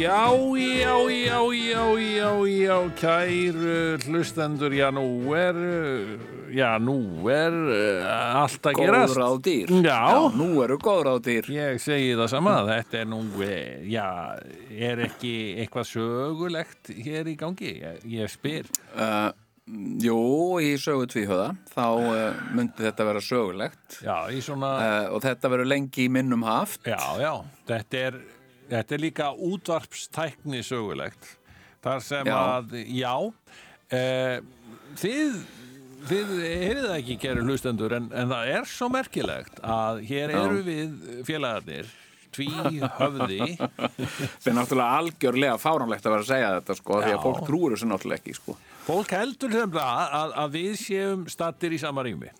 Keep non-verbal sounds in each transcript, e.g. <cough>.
Já, já, já, já, já, já, kæru hlustendur, já, nú er, já, nú er uh, allt að gerast. Góður á dýr Já. Nú eru góður á dýr Ég segi það sama, þetta er nú, eh, já, er ekki eitthvað sögulegt hér í gangi? Ég, ég spyr. uh, Jú, í sögu tvíhöða Þá uh, myndi þetta vera sögulegt Já, í svona, Og þetta verður lengi í minnum haft já, já, þetta er, þetta er líka útvarpstækni sögulegt. Þar sem Já. að, já, uh, þið, þið heyrið það ekki, kæru hlustendur, en, en það er svo merkilegt að hér eru við félagarnir, tví höfði, <laughs> Það er náttúrulega algjörlega fáránlegt að vera að segja þetta sko, Því Já. að fólk trúur þessu náttúrulega ekki sko. fólk heldur þeim það að, að við séum stattir í sama rými.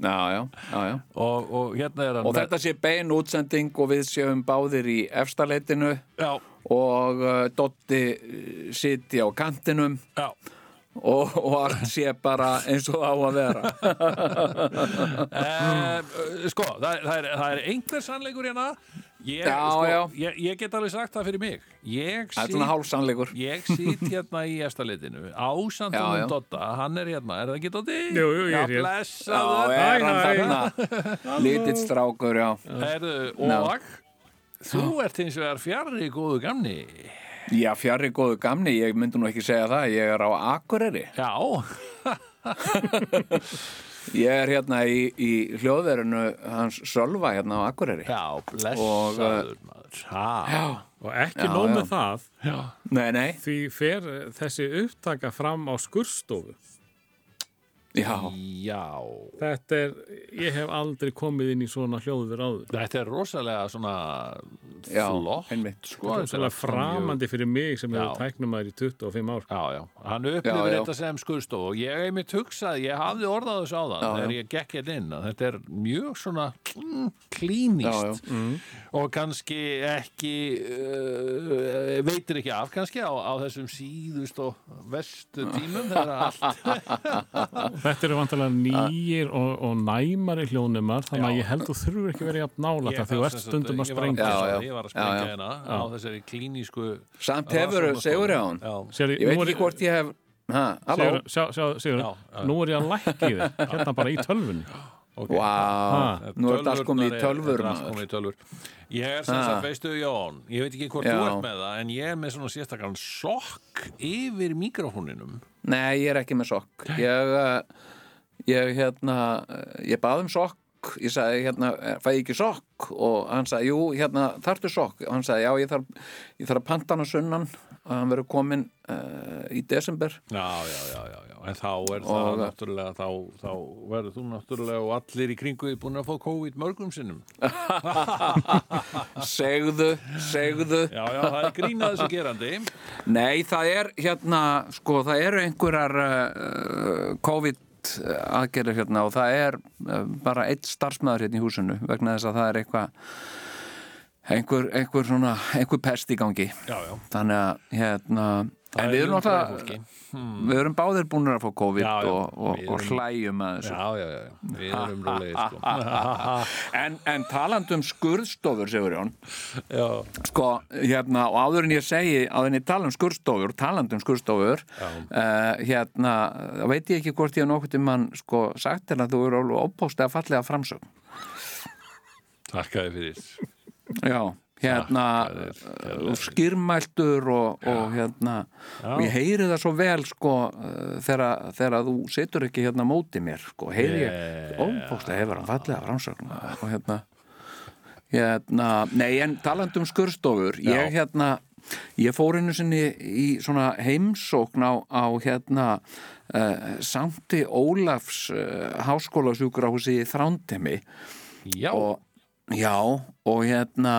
Já, já, já, já. Og, og hérna Og þetta sé bein útsending og við séum báðir í efstaleitinu og uh, Dotti uh, siti á kantinum já, og, og allt sé bara eins og á að vera. Uh, <laughs> sko, það, það, er, það er einhver sannleikur hérna ég, Já, sko, já. Ég, ég get alveg sagt það fyrir mig. Ég Það er svona sit, hálfsannleikur. ég sit hérna í já. Ásandunum Dotta, hann er hérna Er það ekki Dotti? Jú, jú, ég er Já, hér. Já, blessaður er hann hæ. þarna? Lítill strákur, já. Herðu, og? Þú ert hins vegar fjarrri góðu gamni. Já, fjarrri góðu gamni, ég myndi nú ekki segja það Ég er á Akureyri. Já, <laughs> Ég er hérna í, í hljóðverinu hans Sölva hérna á Akureyri. Já, blessaður maður. Ha, Og ekki Já, nóg já. með það, já, Nei, nei, því fer þessi upptaka fram á skurstofu. Já já Þetta er, ég hef aldrei komið inn í svona hljóður áður. Þetta er rosalega svona Já, flott einmitt. sko, þetta er Svona mjög- framandi fyrir mig sem hefur tæknum maður í 25 ár. Já, já, hann upplifir þetta sem skurðstof og ég hef mitt hugsað, ég hafði orðað þessu á það þegar ég gekk hérna inn þetta er mjög svona mm, klínist já. og kannski ekki uh, veitir ekki af kannski á, á þessum síðust og vestu tímum þegar allt <laughs> Þetta eru vantilega nýjir og, og næmari hljónumar, þannig að ég held þú þurfur ekki verið jafn nála Ég það því þú ert stundum að ég sprengja. Ég var að sprengja hérna á þessari klínísku Samt hefur segur á hann Ég veit ekki hvort ég hef já. nú er ég að lækka í þig, <laughs> hérna bara í tölvunni. ok. Vá, nú er þetta allt komið í Tölvurnar tölvur. Þetta Ég er sem sagt, veistu Jón Ég veit ekki hvort þú ert með það En ég er með svona sérstakann sokk Yfir mikrofóninum Nei, ég er ekki með sokk. Ég, uh, ég hérna Ég bað um sokk. Ég sagði, hérna, fæ ég ekki sokk? Og hann sagði, jú, hérna, þarftu sokk? Og hann sagði, já, ég þarf, ég þarf að panta hann á sunnan Og hann verður kominn uh, í desember. Já, já, já, já, já. En þá er það Og- náttúrulega Þá, þá verður þú náttúrulega Og allir í kringu því búin að fá COVID mörgum sinnum. <laughs> Segðu, segðu. Já, já, það er grínað þessu gerandi. Nei, það er hérna, sko, það eru einhverjar uh, COVID aðgerðir hérna og það er uh, bara eitt starfsmæður hérna í húsinu vegna þess að það er eitthvað einhver, einhver svona, einhver pest í gangi. Já, já. Þannig að hérna en er við erum alltaf fólki. við erum báðir búin að fá COVID Já, og, og, við og erum- hlæjum að þessu. Já, já, já, við erum rólegir sko. <laughs> en, en talandi um skurðstofur Sigurjón. Já, sko, hérna, og áður en ég segi áður en ég tala um skurðstofur, talandi um skurðstofur uh, hérna veit ég ekki hvort ég hef nokkuð til mann sko, sagt til að þú eru alveg ópóstlega fallega framsögn. Takkaði fyrir já, hérna Þakka þér, uh, skýrmæltur og, og hérna Já. og ég heyri það svo vel sko uh, þegar, þegar þú situr ekki hérna á móti mér sko, heyri ég Yeah. ópóstlega hefur hann fallega framsögn og hérna <laughs> hérna, nei en talandi um skurðstofur Já. ég hérna ég fór einu sinni í svona heimsókn á, á hérna uh, Sankti Ólafs uh, háskólasjúkrahúsi í Þrándemi Já, og, já, og hérna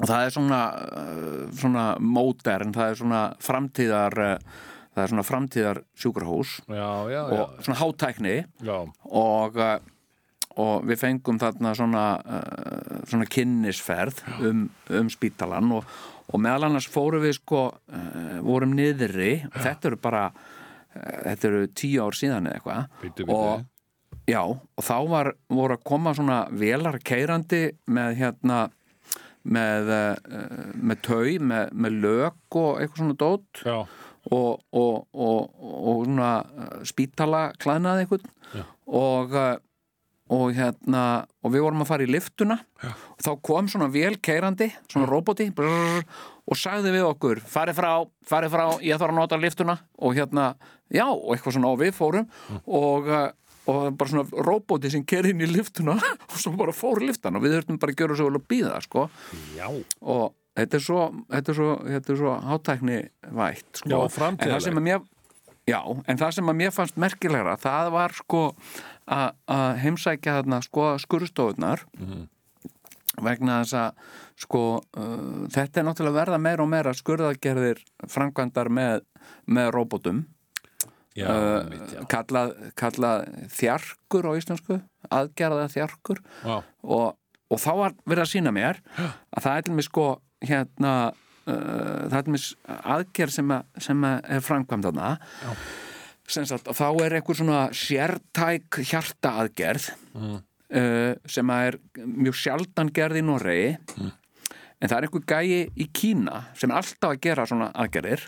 og það er svona uh, svona mótern, það er svona framtíðar uh, það er svona framtíðar sjúkrahús já, já, já, og svona hátækni. Já. og, uh, og við fengum þarna svona, svona kynnisferð um, um spítalan og, og meðal annars fórum við sko vorum niðri. Þetta eru bara þetta eru tíu ár síðan eða eitthvað. Og já, og þá var, voru að koma svona velar keirandi með hérna með, uh, með tau, með, með lög og eitthvað svona dót. Og, og, og, og svona uh, spítala klæðnaði einhvern. Já. og, uh, og hérna og við vorum að fara í liftuna. Já. og þá kom svona vel keirandi svona roboti brrr, og sagði við okkur farið frá, farið frá, ég þarf að nota liftuna. Og hérna, já, og eitthvað svona og við fórum. Og og bara svona roboti sem ker inn í liftuna <laughs> og svo bara fór liftan og við þurftum bara að gjöra svo vel að býða sko. Og þetta er svo, þetta er svo, þetta er svo hátækni vægt sko. Já, en það sem að mér já, en það sem að mér fannst merkilegra það var sko að heimsækja þarna sko skurðstofunar vegna þess að sko uh, þetta er náttúrulega verða meira og meira skurðagerðir framkvæmdar með, með robotum já, uh, mitt, já. kallað, kallað þjarkur á íslensku aðgerða þjarkur. Já. og, og þá var verið að sína mér að það er til mig sko hérna uh, það er til mig aðgerð sem, að, sem að er framkvæmd þarna. Sagt, þá er einhver svona sértæk hjarta aðgerð uh, sem að er mjög sjaldan gerð í Noregi. En það er einhver gæi í Kína sem er alltaf að gera svona aðgerðir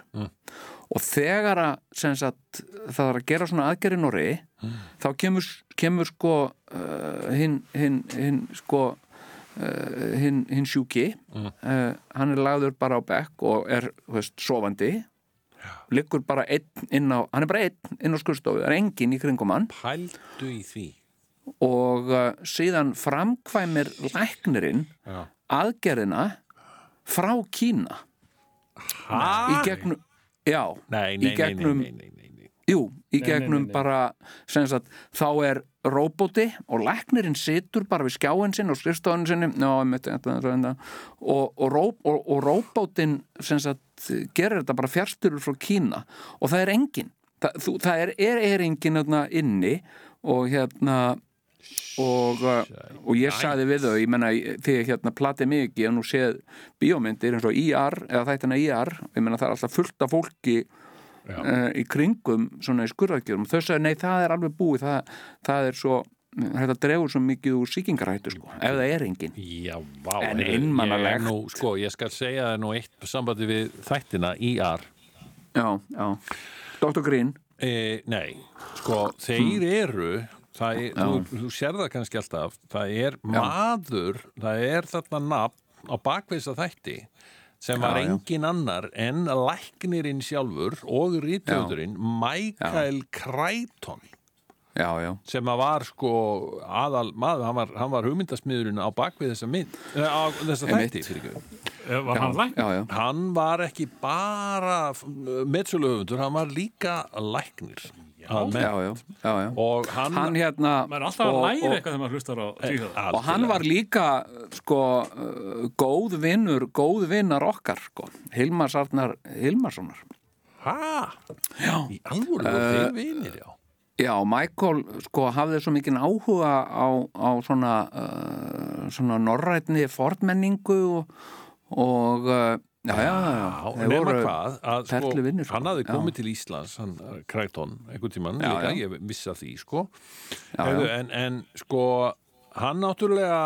og þegar að sagt, það er að gera svona aðgerð í Noregi þá kemur, kemur sko uh, hinn hin, hin, sko uh, hinn hin sjúki uh, hann er lagður bara á bekk og er veist, sofandi. Liggur bara einn inn á hann er bara einn inn á skurstofu, það er enginn í kringum hann. Pældu í því. Og uh, síðan framkvæmir læknirinn já. aðgerðina frá Kína. Í gegnum já, nei, nei, í gegnum. Jú, í gegnum bara sem sagt, þá er róbóti og læknirinn situr bara við skjáin sinn og skrifstofun sinni. Já, einmitt, þetta, þetta, þetta, og, og, og, og róbótin sem sagt, gerir þetta bara fjárstyrur frá Kína. Og það er engin það, þú, það er, er, er engin hérna, inni og hérna og, uh, og ég sagði við þau ég menna, þegar hérna platið ekki og nú séð bíómyndir eins og IR eða þættina IR, ég menna það er alltaf fullt af fólki uh, í kringum svona í skurðargjörum þau sagði nei það er alveg búið það, það er svo, þetta dregur svo mikið úr sýkingarættu sko, ef það er engin. Já, vá, En heyrðu, einmanalegt. ég Nú, sko, ég skal segja það nú eitt sambandi við þættina IR já, já, Dr. Green. E, Nei, sko, þeir eru það er, þú, þú sér það kannski alltaf. Það er maður það er þarna nafn á bakveðs að þætti sem var Já, já. engin annar en læknirinn sjálfur og rítöðurinn Michael Crichton. Já, já, sem að var sko aðal maður, hann var, hann var hugmyndasmiðurinn á bakvið þessa mynd, eh, á þessa þætti. Eh, Var hann læk? já, já, hann var ekki bara meðsöluhöfundur, hann var líka læknir já, já, já, já. og hann, hann hérna Maður er alltaf að og- læra og- eitthvað þegar maður hlustar á tvíhjóða. og hann var líka sko uh, góð vinnur góð vinnar okkar sko Hilmar Sarnar Hilmarssonar hæ? í alvöru Eh, þeir vinir, já Já, Michael sko hafði svo mikinn áhuga á, á svona, uh, svona norrætni fornmenningu og, og uh, já, já, já, Já, þeir nema hvað, að sko, perluvinir, sko. hann hafði Já. komið til Íslands, hann Kræton, einhvern tímann, Já, líka, já. ég vissi að því, sko. Já, Hefðu, já. En, en sko, hann náttúrulega,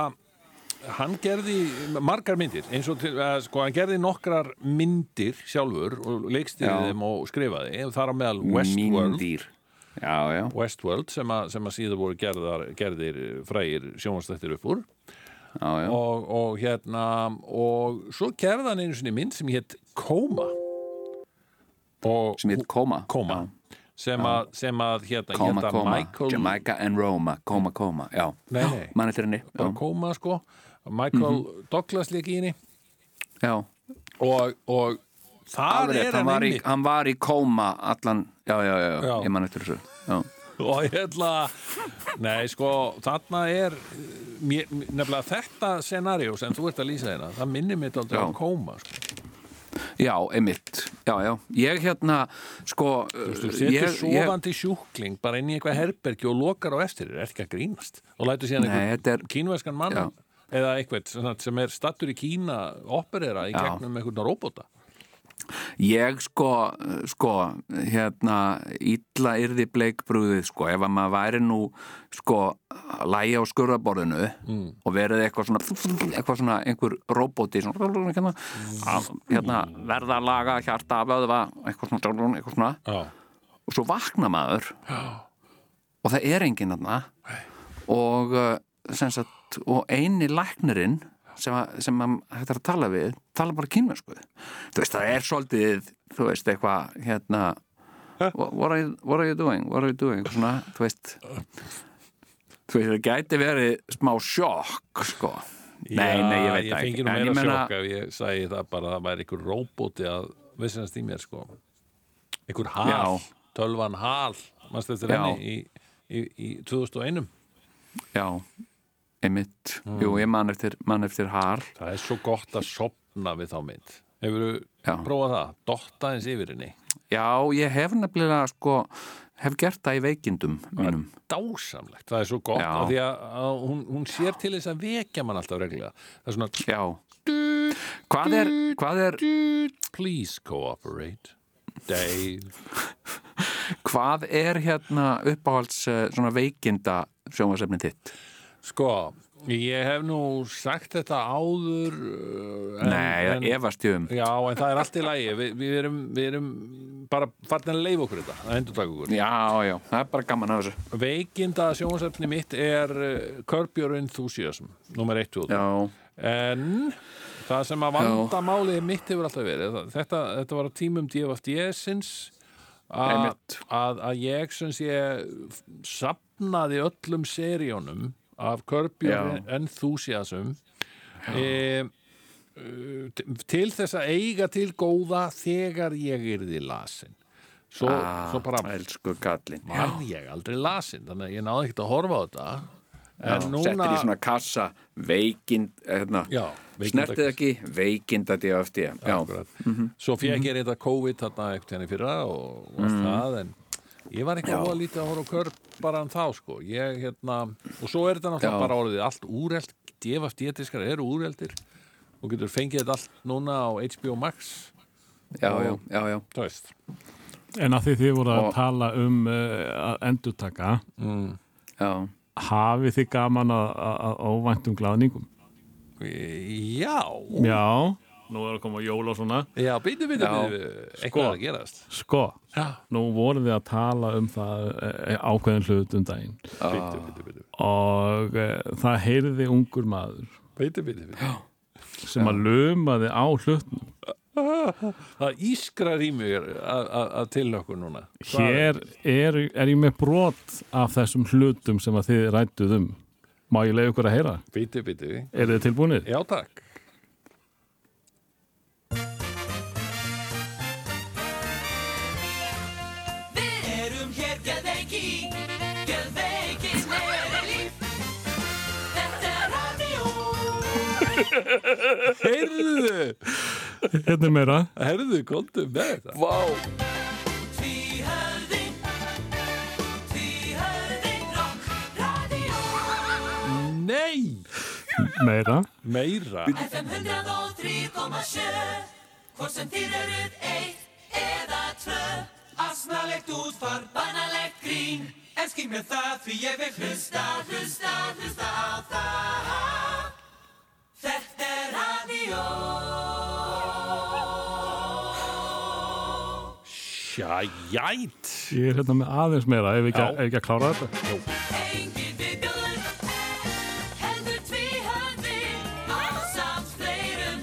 hann gerði margar myndir, eins og til, að, sko, hann gerði nokkrar myndir sjálfur og leikstýrði Já. þeim og skrifaði, þar á meðal Westworld. Já, já, Westworld sem að, sem að síður voru gerðar, gerðir frægir sjónvastættir upp úr já, já. og, og hérna og svo gerði hann einu sinni mynd sem hétt Koma. Og sem heit Koma. Koma. Sem að, sem að hérna, Koma, hérna Koma, Michael Jamaica and Roma. Koma, Koma, já. Mann eftir henni. Koma sko. Michael Douglas líka í henni. Já. og, og þar Alveg er hann, hann var í, hann var í Koma allan Já, já, já, já. Já. ég mann eftir þessu. Já, og hérna nei sko þarna er mér, nefnilega þetta scenario sem þú ert að lýsa hérna það minnir mér aldrei Já. á Koma sko. Já, einmitt, já, já. Ég hérna, sko Þú setur ég, sofandi sjúkling bara inn í eitthvað herbergi og lokar á eftir er ekki að grínast? Og lætur síðan einhvern er- kínveskan mann eða eitthvað sem er stattur í Kína operera í gegnum einhvern róbota Ég sko, sko, hérna, illa yrði bleikbrúðið, sko, ef að maður væri nú, sko, lægja á skurðaborðinu Mm. og verið eitthvað svona, eitthvað svona, einhver róbóti, svona, hérna, að, hérna, verða að laga hjarta af öðva, eitthvað svona, eitthvað svona, Já, og svo vakna maður og það er enginn þarna. Og, uh, sem sagt, og eini læknirinn sem, að, sem að hægt er að tala við tala bara kínversku. Þú veist, það er svolítið, þú veist, eitthvað hérna what, are you, what are you doing, what are you doing? Svona, þú veist þú veist, það gæti verið smá sjokk, sko. Nei, nei, ég veit ég það fengi ekki nú meira ég meina- sjokk ef ég sagði það bara að það væri einhver róbóti að vissinast í mér sko. Einhver hal, Já. tölvan hal mannst eftir Já. henni í, í, í 2001 já, einmitt. Jú, ég man eftir, man eftir har það er svo gott að sopna við þá mynd. Hefur þú prófað það, dotta eins yfir henni? Já, ég hef nefnilega, sko hef gert það í veikindum mínum. dásamlegt, það er svo gott Já. af því að, að hún, hún sér til þess að vekja mann alltaf reglulega. Það er svona Já. Hvað er, hvað er, please cooperate. Dave. <laughs> Hvað er hérna uppáhalds eh, svona veikinda sjónvarsefni þitt? Sko, ég hef nú sagt þetta áður uh, en, Nei, en, efast ég um. Já, en það er allt í lagi. Vi, við, erum, við erum bara farin að leifa okkur þetta að endur taka okkur. Já, já, það er bara gaman af þessu. Veikinda sjónvarsefni mitt er uh, Curb Your Enthusiasm nummer 1 og Já, En það sem að vanda málið mitt hefur alltaf verið þetta, þetta var á tímum DFD-sins að, að, að ég sem sé sapnaði öllum seríunum af Já. Enthusiasm. E, til þess að eiga til góða þegar ég yrði lasin. Svo, svo bara var ég aldrei lasin þannig að ég náði ekkert að horfa á þetta. En núna Settir í svona kassa veikind, hérna Snertið ekki, veikinda DFD Já, Akkurat. Svo fekk ég reynda COVID þarna ekkert henni fyrra og, og allt það en ég var eitthvað Já. að lítið að horfa á körp bara en þá sko. Ég, hérna, og svo er þetta náttúrulega bara orðið allt úreld DFD-diskar eru úreldir. Og getur fengið þetta allt núna á HBO Max. Já, já, já, já. veist. En að því þið voru að Og- tala um uh, að endurtaka, já. hafið þið gaman að, óvæntum glaðningum? Já. Já, nú er að koma jól og svona. Já, býtu, býtu, býtu eitthvað er að gerast. Sko, Já, nú voru þið að tala um það uh, ákveðin hlut um daginn. Býtu, býtu, býtu og uh, það heyrði ungur maður. Býtu, býtu, býtu sem að lumaði á hlutnum. Það ískrar í mig að- til okkur núna. Hvað- Hér er, er ég með brot af þessum hlutum sem að þið rættuð um. Má ég leiða ykkur að heyra? Býtu, býtu Er þið tilbúinir? Já, takk Heyrðu, Hérna meira. heyrðu, komdu með þetta Vá. Nei, Meira. meira FM 103,7, hvort sem þið eruð eitt eða tvö. Asnalegt útfar, banalegt grín, en skil mér það því ég vil hlusta, hlusta, hlusta á það. Þetta er radio. Sjæjæt Ég er hérna með aðeins meira ef ekki, ef ekki að klára þetta. Engin <laughs> viðbjóður Heldur tvíhöfði Ásamt fleirum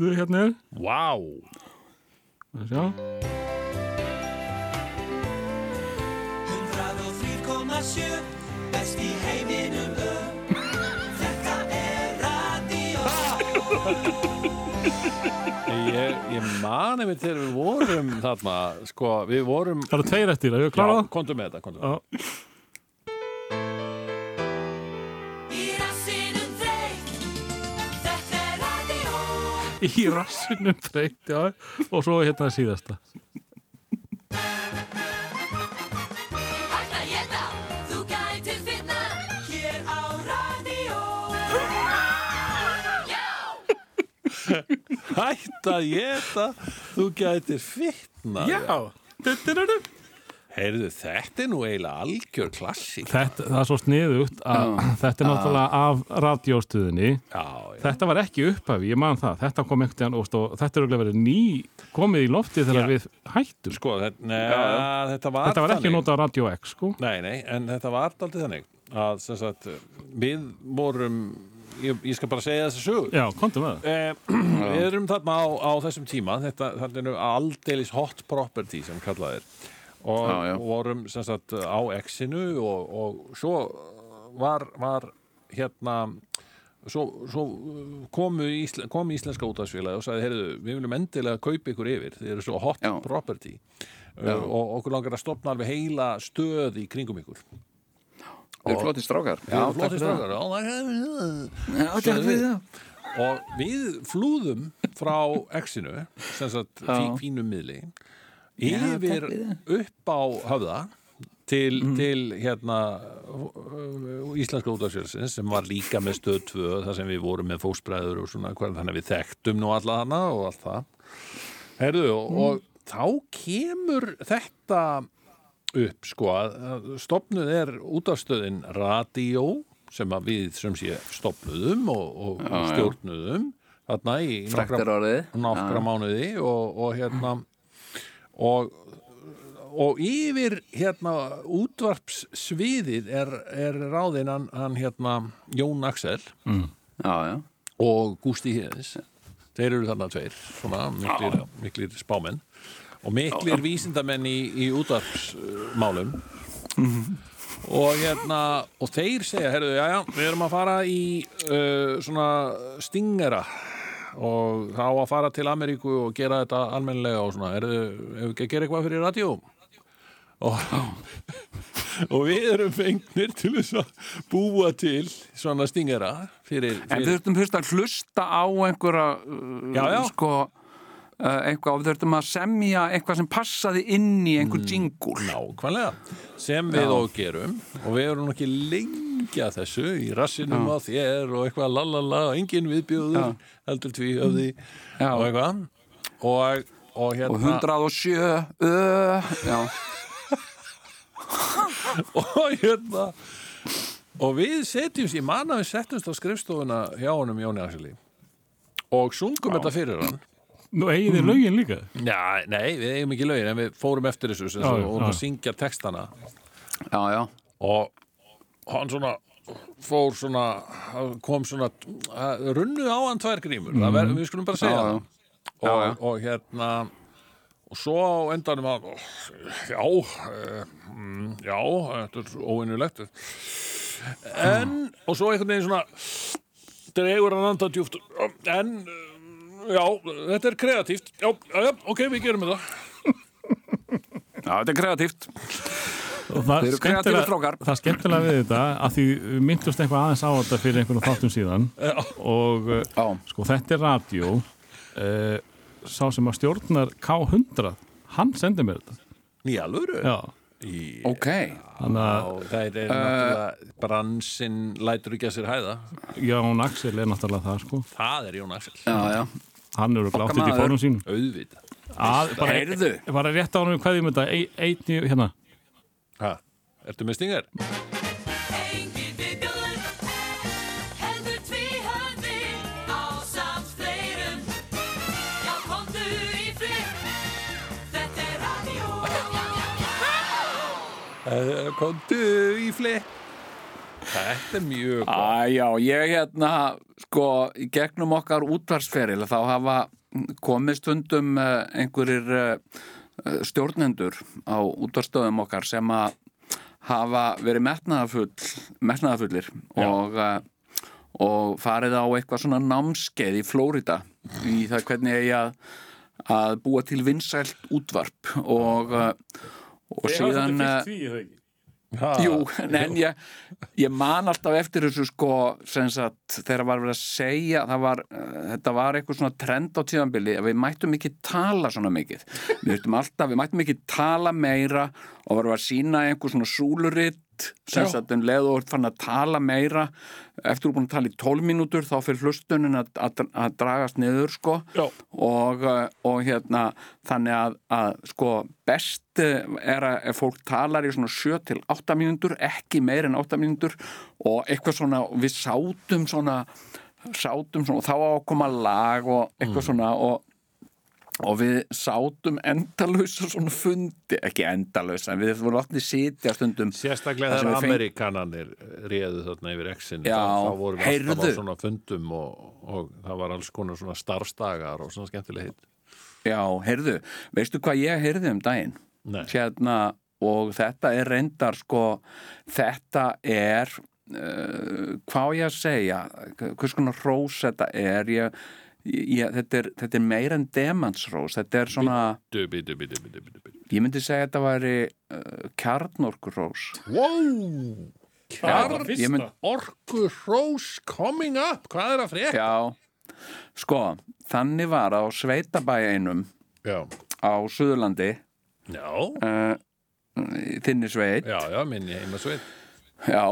Þetta hérna er. Vá Að Sjá. sjö Best í heiminum ö Þetta er radio Ég, ég mani mig þegar við vorum þarna, sko, við vorum Það eru tveir eftir, er ég klára Já, það? komdu með þetta, komdu með Já. Í rassinum þreytt, já Og svo hérna síðasta. Að geta, þú gætir finna Hér á radio. Já! Hætt að geta, þú gætir fitna Þetta, Heyrðu, þetta er nú eiginlega algjör klassík. Það er svo sniðugt að <laughs> þetta er náttúrulega af radiostuðinni Já, já, Þetta var ekki upphafi, ég man það. Þetta kom einhvern veginn og stóð, þetta er örugglega verið ný komið í lofti þegar Já. við hættum. Sko, þetta, neða, þetta var Þetta var ekki notað á Radio X, sko. Nei, nei, en þetta var aldrei þannig að sem sagt, við vorum ég, ég skal bara segja þessi sögur Já, komdu með það. Eh, við erum þarna á, á þessum tíma. Þetta, þetta er nú aldeilis hot property sem kallað er og Já, já. vorum sem sagt á X-inu og, og svo var, var hérna svo, svo komu ísl, kom íslenska útafsfélagi og sagði, heyrðu, við viljum endilega kaupa ykkur yfir, þið eru svo hot Já. property. Uh, og okkur langar að stopna alveg heila stöð í kringum ykkur. Við erum flotti strákar. Við erum flottir strákar, já, takk fyrir það. Og við flúðum frá X-inu sem sagt fínum miðli yfir fyrir. upp á höfða til, til hérna uh, íslenska útafsjölsins sem var líka með stöð 2 þar sem við vorum með fósbræður og svona hvernig þannig við þekktum nú alla hana og allt það. Herðu, og, og þá kemur þetta upp sko að stofnuð er útafstöðin Radio sem að við sem sé stofnuðum og, og Já, já. stjórnuðum þarna í nokkra, nokkra mánuði og, og hérna og, og yfir hérna útvarpssviðið er, er ráðinn hann, hann hérna Jón Axel. Já, já. Og Gústi Híðins þeir eru þarna tveir svona miklir, miklir spámenn. Og miklir vísindamenn í, í útvarpsmálum. Og hérna og þeir segja, herruðu, já, já, við erum að fara í uh, svona stingera og þá að fara til Ameríku og gera þetta almennilega og svona, herruðu, hefur ekki að gera eitthvað fyrir radíó og, <laughs> og við erum fengnir til þess að búa til svona stingera fyrir, En fyrir við þurftum fyrst að hlusta á einhverja uh, Já, já. sko eitthvað og við þurftum að semja eitthvað sem passaði inn í einhver jingle. Nákvæmlega, sem við Já. og við erum ekki lengi að þessu í rassinum á þér og eitthvað lalala, engin viðbjóður heldur tví höfði Já. og eitthvað. Og, og hérna og 107 uh, <laughs> og hérna og við setjumst, ég man að við setjumst á skrifstofuna hjá honum Jóni Axeli og sungum þetta fyrir hann Nú eigið þið lögin líka Já, nei, við eigum ekki lögin en við fórum eftir þessu sem Já, og já. að syngja textana já, já og hann svona fór svona kom svona runnu á hann tvær grímur mm. ver, við skulum bara segja Já, það já. Og, já. og hérna og svo á endanum að já uh, já, þetta er óvinnulegt en og svo einhvern veginn svona dregur hann anda djúft en já, þetta er kreatíft. Já, já, já, ok, við gerum þetta. <laughs> Já, þetta er kreatíft. Og það Þeir eru kreatífir strákar. Það er skemmtilega við þetta að því myndust eitthvað aðeins á þetta fyrir einhvern þáttum síðan. Og uh, Já, sko þetta er radio uh, sá sem að stjórnar K100 hann sendi mér þetta. Nýjalvöru Já, í ok. Þannig að Og það er náttúrulega bransinn lætur ekki að sér hæða. Jón Axel er náttúrulega það sko. Það er Jón Axel. Já, já hann eru glátt í fórum sín Auðvitað. Að, bara, Heyrðu. bara rétt á hann við hvað ég mynda einn í hérna. Ha, Ertu með stingar? Þetta komdu í flipp Þetta er mjög gott. Æ, já, ég hérna, sko, í gegnum okkar útvarsferil þá hafa komið stundum uh, einhverjir uh, stjórnendur á útvarstöðum okkar sem að hafa verið metnaðafull, metnaðafullir og, uh, og farið á eitthvað svona námskeið í Flórida í það hvernig eigi að, að búa til vinsælt útvarp og, og síðan uh, því, þau ekki Jú, en ég, ég man alltaf eftir þessu sko sagt, þegar var verið að segja var, uh, þetta var eitthvað svona trend á tíðanbili að við mættum ekki tala svona mikið. Við, alltaf, við mættum ekki tala meira og varum að sína einhver svona súluritt sem Já. sagt um leið og fann að tala meira eftir er búin að tala í 12 mínútur þá fyrir hlustunin að, að, að dragast niður sko Já. og, uh, og hérna þannig að, að sko best eh, er að fólk talar í svona 7 til 8 mínútur ekki meir en 8 mínútur og eitthvað svona, við sátum svona sátum svona og þá á að koma lag og eitthvað svona og og við sátum endalösa svona fundi, ekki endalösa en við vorum alltaf sitja stundum Sérstaklega þegar feng- Amerikananir réðu þarna yfir exin Já, þá, vorum við alltaf heyrðu. á svona fundum og, og það var alls konar svona starfsdagar og svona skemmtileg hitt Já, heyrðu, veistu hvað ég heyrði um daginn? Nei. Hérna, og þetta er reyndar sko, þetta er uh, hvað ég að segja hvers konar rós þetta er ég, ég, þetta, er þetta er meira en demansrós, þetta er svona dubi, dubi, dubi. ég myndi segja að þetta væri uh, kjarnorkurós Wow! Ég mynd- fyrsta. Orku Rós coming up, hvað er að frétta? Já, sko þannig var á sveitabæi einum Já, á Suðurlandi. Já, uh, þinni sveit. Já, já, minni heimasveit Já,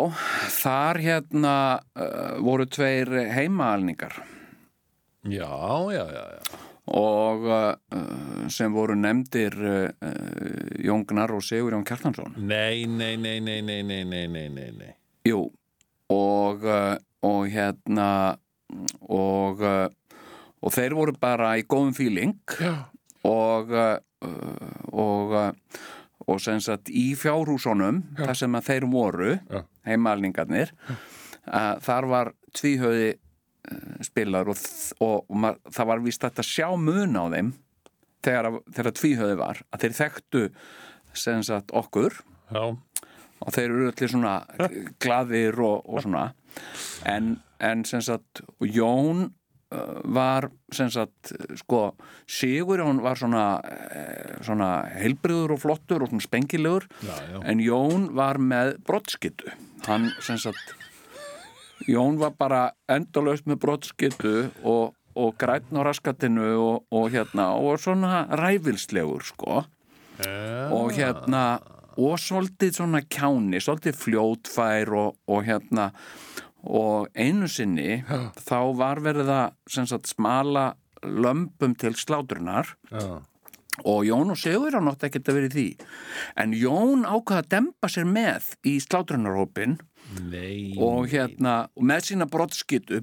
þar hérna uh, voru tveir heimaalningar Já, já, já, já. Og uh, sem voru nefndir uh, uh, Jón Gnar og Sigur Jón Kjartansson. Nei, nei, nei, nei, nei, nei, nei, nei, nei, nei. Jú, og, uh, og hérna og, uh, og þeir voru bara í góðum fíling og og og sem sagt í fjárhúsunum þar sem að þeir voru uh, þar var tvíhauði spilar og, og, og ma- það var hægt að sjá mun á þeim þegar, þegar tvíhauði var að þeir þekktu sagt okkur. Já, og þeir eru allir svona <laughs> glaðir og, og svona. En, en sagt Jón uh, var sagt sko Sigurjón var svona eh, svona heilbriður og flottur og svona spengilegur. Já, já. en Jón var með brottskittu hann sem sagt Jón var bara endalaust með brottskittu og, og grætn á raskatinu og, og hérna og svona ræfilslegur sko. Já. og hérna og svolítið svona kjáni svolítið fljótfær og, og hérna og einu sinni þá var verið að smala lömpum til slátrunar Já. og Jón og Sigur á nátt ekkert að vera í því. En Jón ákvaða að dempa sér með í slátrunarhópin Nei, og hérna og með sína brottskitu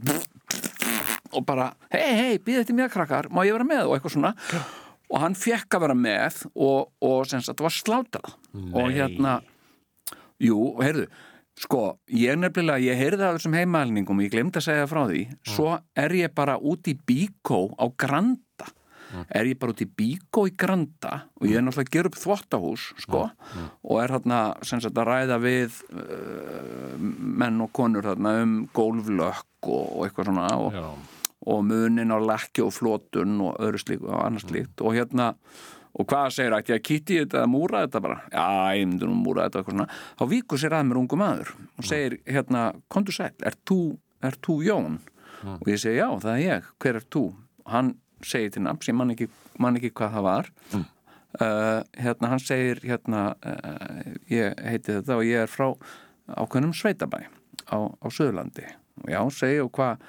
og bara, hei, hei, býð eftir mér krakkar má ég vera með? Og eitthvað svona. Og hann fekk að vera með og, og sem sagt var slátrað og hérna jú, og heyrðu sko, ég nefnilega, ég heyrði af þessum heimælningum ég glemd að segja frá því. Svo er ég bara út í Bíkó á Granda er ég bara út í Bíkó í Granda og ég er náttúrulega að gera upp þvottahús sko, og er hérna að ræða við uh, menn og konur þarna um gólflökk og, og eitthvað svona og, og munin á lakki og flotun og öðru slík og annars slíkt. Og hérna og hvað segir ætti ég að kýtti þetta að múra þetta bara? Já, ég myndi nú múra þetta eitthvað svona. Þá víkur sér að mér ungu maður og segir hérna, kontu sæl, er þú Jón? og ég segi já, það er ég, hver er þú? og hann segir til nafns, ég man ekki, man ekki hvað það var. Uh, hérna, hann segir hérna, uh, ég heiti þetta og ég er frá ákveðnum sveitabæ á, á Suðurlandi. Og já, segi og hvað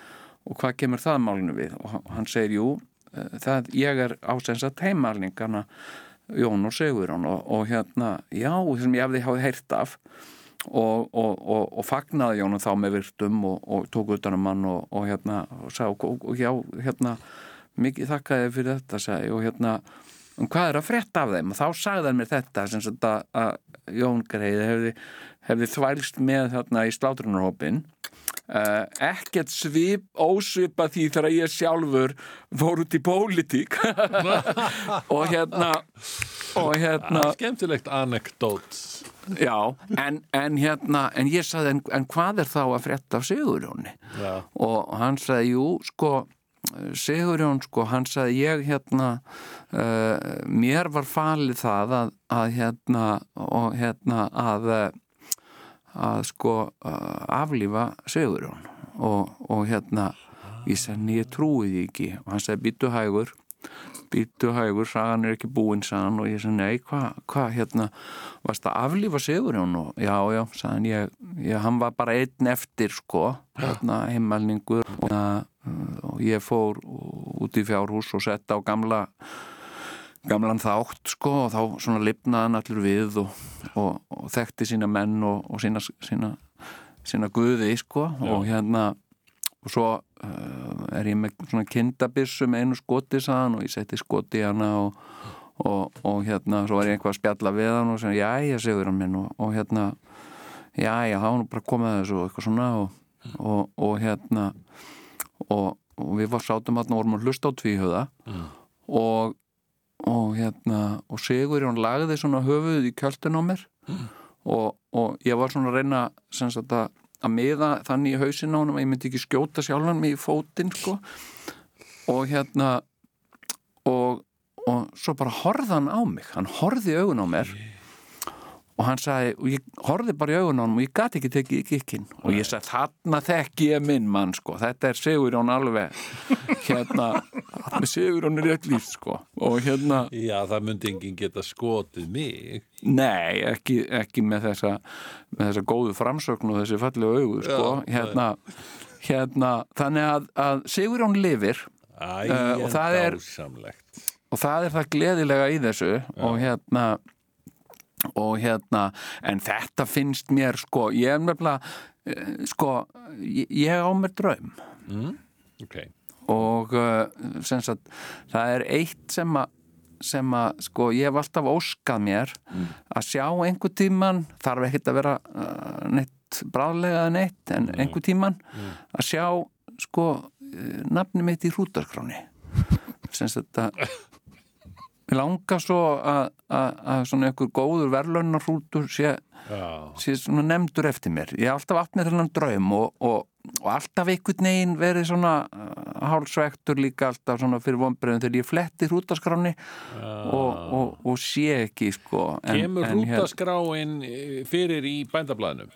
og hvað kemur það málinu við? Og hann- segir, jú, eh, það, ég er ásensat heimalningana Jón og Sigurjón og, og hérna já, sem ég hefði hafði heyrt af og, og, og, og fagnaði Jónu þá með virtum og, og tók utan um hann og, og hérna og sá, já, hérna mikið þakkaði fyrir þetta sagði, og hérna, um hvað er að frétta af þeim? Og þá sagði hann mér þetta sem sagt að, að Jón Greið hefði, hefði þvælst með þarna í slátrunarhópin uh, ekkert svip ósvipa því þegar ég sjálfur fór út í pólitík. <laughs> Og hérna og hérna Ah, Skemmtilegt anekdót. Já, en, en hérna en ég sagði, en, en hvað er þá að frétta af Sigurjóni? Og hann sagði, jú, sko Sigurjón, sko, hann sagði ég hérna uh, mér var falið það að, að hérna og hérna að að sko aflífa Sigurjón og, og hérna ég sagði, ég trúi því ekki. Og hann sagði, býtu hægur býtu hægur, sagan er ekki búinn sagan og ég sagði, nei, hvað hva, hérna varst að aflífa Sigurjón? Og já, já, sagði ég, ég hann var bara einn eftir, sko hérna, heimalningur og, og ég fór út í fjárhús og sett á gamla gamlan þátt sko og þá svona lifnaði hann allur við og, og, og þekkti sína menn og, og sína, sína, sína guði sko og hérna og svo uh, er ég með svona kindabissu með einu skoti saðan og ég setti skoti hana og, og hérna svo er ég eitthvað að spjalla við hann og segja já ég segur hann minn og hérna já já þá er nú bara komið að þessu og eitthvað svona og hérna og við var sátum að vorum að hlusta á tvíhauða og og hérna og Sigur hann lagði svona höfuð í kjöldin á mér. Og, og ég var svona að reyna sagt, að, að miða þannig í hausin á hann að ég myndi ekki skjóta sjálfan mig í fótinn sko. Og hérna og, og svo bara horði hann á mig. Hann horði augun á mér og hann sagði, og ég horfði bara í augun á hann og ég gati ekki tekið kikkin og ég sagði, þarna þekki ég minn mann sko, þetta er Sigurjón alveg. <laughs> Hérna, Sigurjón er rétt líft sko. Og hérna, Já, það myndi enginn geta skotið mig. Nei, ekki, ekki með þessa með þessa góðu framsögn og þessi fallegu augu sko, Já, hérna hérna, þannig að, að Sigurjón lifir. Æ, Eh, og það er- og það er það gleðilega í þessu. Og hérna og hérna, en þetta finnst mér sko, ég er nefnilega eh, sko, ég, ég á mér draum. Ok, og uh, sem sagt, það er eitt sem að sem að, sko, ég hef alltaf óskað mér að sjá einhver tíman þarf ekkert að vera uh, neitt bráðlega neitt, en einhver tíman að sjá, sko nafni mitt í hrútarkráni sem að Mér langar svo að, að, að svona einhver góður verðlaunarhrútur sé, sé svona nefndur eftir mér. Ég hef alltaf átt með þennan draum og, og, og alltaf einhvern veginn verið svona uh, hálsvektur líka alltaf svona fyrir vonbreðum þegar ég fletti hrútaskráni og, og, og sé ekki sko. En, kemur en hér- hrútaskráin fyrir í bændablaðinu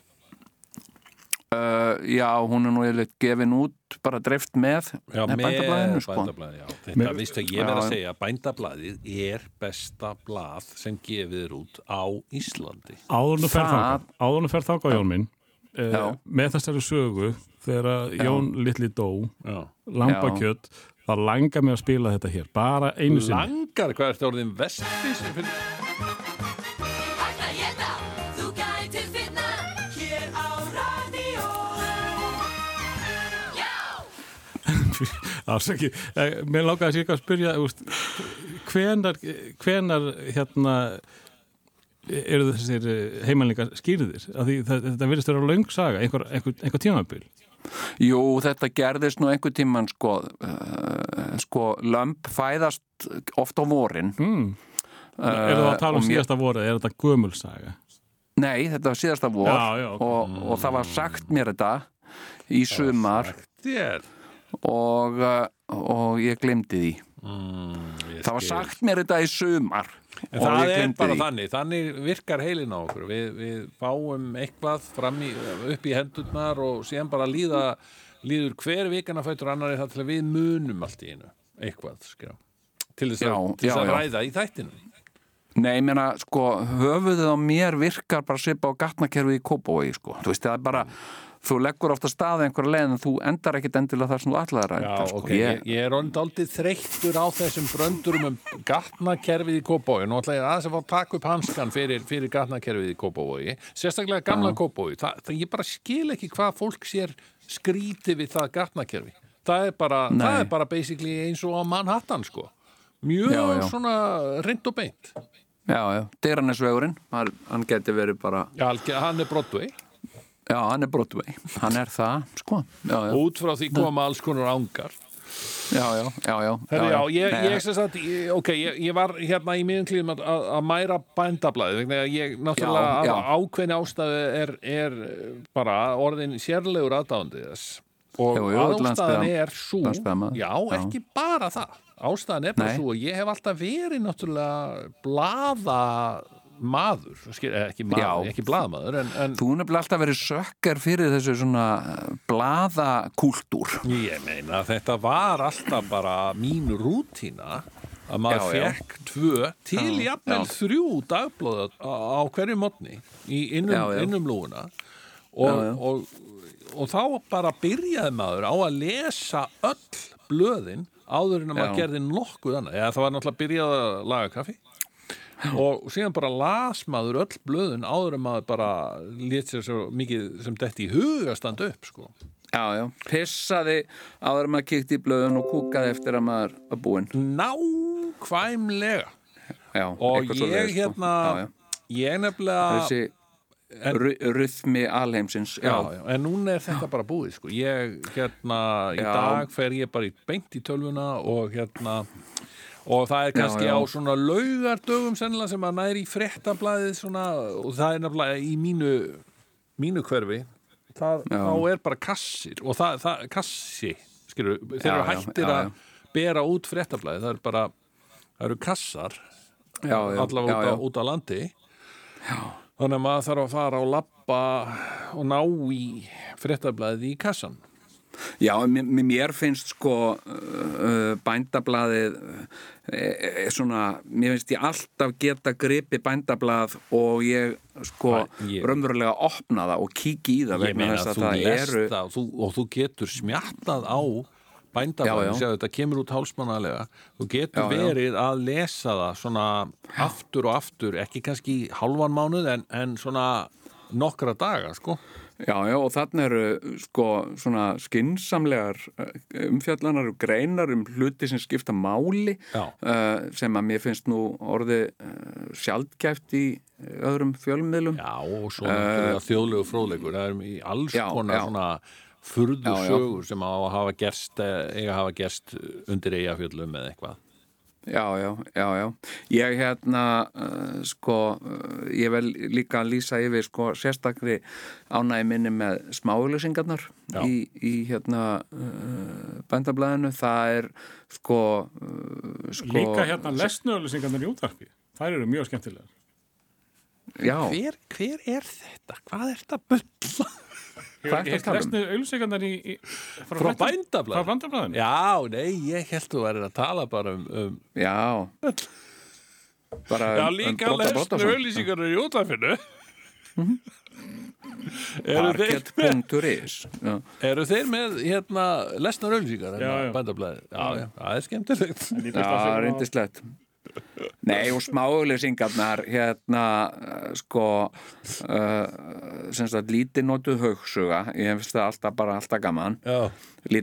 Uh, já, hún er nú eða gefin út bara dreift með Já, með bændablaðinu sko. bændablaðinu, já. Þetta, veistu að ég verð að segja bændablaðið er besta blað sem gefið er út á Íslandi. Áðurnu fer fer þáka Jón minn eh, Já. með þessari sögu þegar að Jón litli dó lambakjött, það langar mig að spila þetta hér, bara einu sinni. Langar, hvað ertu orðin vestfis Hægt <laughs> Já, Ásaki, eh, mér langaði sér ekki að spyrja úst, hvenar, hvenar hérna eru þessir skýrðir? Af því það, þetta virðist vera löng saga einhver, einhver, einhver tímabil. Jú, þetta gerðist nú einhver tíman sko, uh, sko lömp fæðast oft á vorin. Mm. uh, eru það að tala um mér- síðasta voru er þetta gömul saga? Nei, þetta var síðasta vor. Já, já, ok. og, og það var sagt mér þetta í sumar. Þér og, uh, og ég glemdi því mm, Það var sagt mér þetta í sumar En það ég er bara því. þannig, þannig virkar heilin á okkur við, við fáum eitthvað í, upp í hendurnar og síðan bara líða, líður hver vikana fætur annari það til að við munum allt í einu eitthvað skjá. til þess að, Já, til já, að ræða í þættinu Nei, ég meina, sko, höfuðið á mér virkar bara svipa á gatnakerfið í Kópavogi, sko. Þú veist, það er bara, þú leggur ofta staði einhverja leið en þú endar ekkit endilega þar sem þú allar að Já, enda, sko. ok, ég, ég er orðin daldið þreyttur á þessum bröndurum um gatnakerfið í Kópavogi. Nú ætla ég aðeins að fá að taka upp hanskan fyrir, fyrir gatnakerfið í Kópavogi sérstaklega gamla Kópavogi, það, það, ég bara skil ekki hvað fólk sér skríti við það gatnakerfi. Það er bara, það er bara basically eins og á Manhattan sko. Mjög Já, já. svona reynd og beint. Já, já, Dyranesvegurinn, hann hann geti verið bara, Já, hann er Broadway já, hann er Broadway. Hann er það, sko. Já, já, út frá því koma alls konar ángar. Já, já, já, já, Herri, já, ég, ég sem sagt, ég, ok, ég, ég var hérna í miðum klíðum að, að, að mæra bændablaði, vegna að ég náttúrulega Já, já. af ákveðni ástæðu er, er bara orðin sérlegur aðdáðandi þess. Og ástæðan er svo, já, Já. ekki bara það. Ástæðan er bara svo og ég hef alltaf verið náttúrulega blaða maður, eh, ekki, maður, Já. ekki blaðamaður en, en Þú nefnilega alltaf verið sökkar fyrir þessu svona blaðakúltúr Ég meina þetta var alltaf bara mín rútína að maður Já, já. fekk tvö til Já, jafnvel já. þrjú dagblóða á, hverju mótni í innum, Já, já. innum lúuna og, Já, já. Og, og þá bara byrjaði maður á að lesa öll blöðin áður en að maður Já. gerði nokkuð annað eða það var náttúrulega byrjað að laga kaffi og síðan bara las maður öll blöðin áður en maður bara lét sér svo mikið sem detti í huga að standa upp sko Já, já, pissaði áður en maður kíkti í blöðun og kúkaði eftir að maður var búinn nákvæmlega Já, og ég svoleiðis, sko. hérna já, já. ég nefnilega Þessi ru- ryþmi alheimsins já, já, en núna er þetta bara búið sko. ég hérna í Já. dag fer ég bara í beint í tölvuna og hérna og það er kannski já. á svona laugardögum sennilega sem að næri fréttablaðið svona og það er nefnilega í mínu mínu hverfi það, Já. þá er bara kassir og það, það kassi skilur, þeir Já, eru já, hættir já, að bera út fréttablaðið það er bara, það eru kassar Já, já, allavega já, út, já. út á landi já. þannig að maður þarf að fara og lappa og ná í fréttablaðið í kassan Já, mér, finnst sko uh, bændablaðið uh, er svona, mér finnst ég alltaf geta gripi bændablað og ég sko ég- raunverulega opna það og kíki í það vegna þess að það eru það og þú, og þú getur smjattað á Já, bændablaðið, já. þetta kemur út hálsmannalega þú getur Já, já. verið að lesa það svona aftur og aftur ekki kannski hálfan mánuð en, en svona nokkra daga sko Já, já, og þarna eru sko svona skinsamlegar umfjallanar og greinar um hluti sem skipta máli uh, sem að mér finnst nú orði uh, sjaldgæft í öðrum fjölmiðlum. Já, og svo náttúrulega þjóðlegu fróðleikur. Það er í alls Já, konar já. svona furðu sögur sem að hafa gerst eh, eiga að hafa gerst undir eigafjöllum eða eitthvað Já, já, já, já. Ég hérna, uh, sko, uh, ég vel líka að lýsa yfir, sko, sérstakri ánægi minni með smáauðlýsingarnar í, í, hérna, uh, bændablaðinu. Það er, sko, uh, sko... Líka hérna lesnuölusingarnir í útvarpi. Þær eru mjög skemmtilegar. Já, hver, hver er þetta? Hvað er þetta bull? Hvað ertu að tala um? Lesnuölusingarnir í, í... Frá bændablaði? Frá bændablaðinu? Já, nei, ég held þú verið að tala bara um, um já. Bara Já, um- um líka Brodda lesnu auðlýsingarnir í þeir, Parkett.is Já. eru þeir með hérna lesnar auðlýsingar Já, já. bændablaði? Já, já, það er skemmtilegt Já, reyndislegt Nei, og smáauðlýsingarnar hérna, uh, sko uh, sem sagt lítið notuð haugsuga ég finnst það alltaf bara alltaf gaman.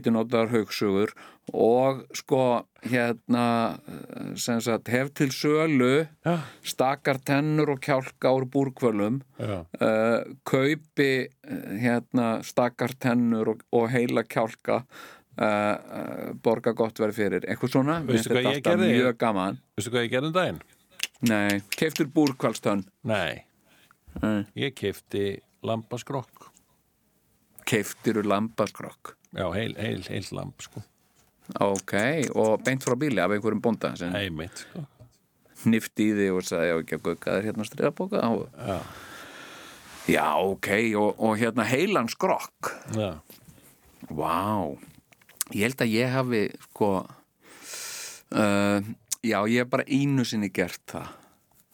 Notaðar haugsugur og sko hérna uh, sem sagt hef til sölu já, stakar tennur og kjálka úr búrkvölum uh, kaupi uh, hérna stakar tennur og, og heila kjálka borga gott verið fyrir. Eitthvað svona, Veistu Mér finnst þetta ég alltaf gerði? mjög gaman. Veistu hvað ég gerði um daginn? nei, keiftur búrkvælstönn Nei, Nei. ég kefti lambaskrokk. Keiftir úr lambaskrokk? Já, heil, heil, heil lamb sko. Ok, og beint frá bíli af einhverjum bónda sem Einmitt sko. Hnifti í því og sagði, já ekki að gauka þér hérna striðabóka og... Já, já, ok, og, og hérna heilan skrokk. Já. Vá, ég held að ég hafi sko uh, já, ég hef bara einu sinni gert það.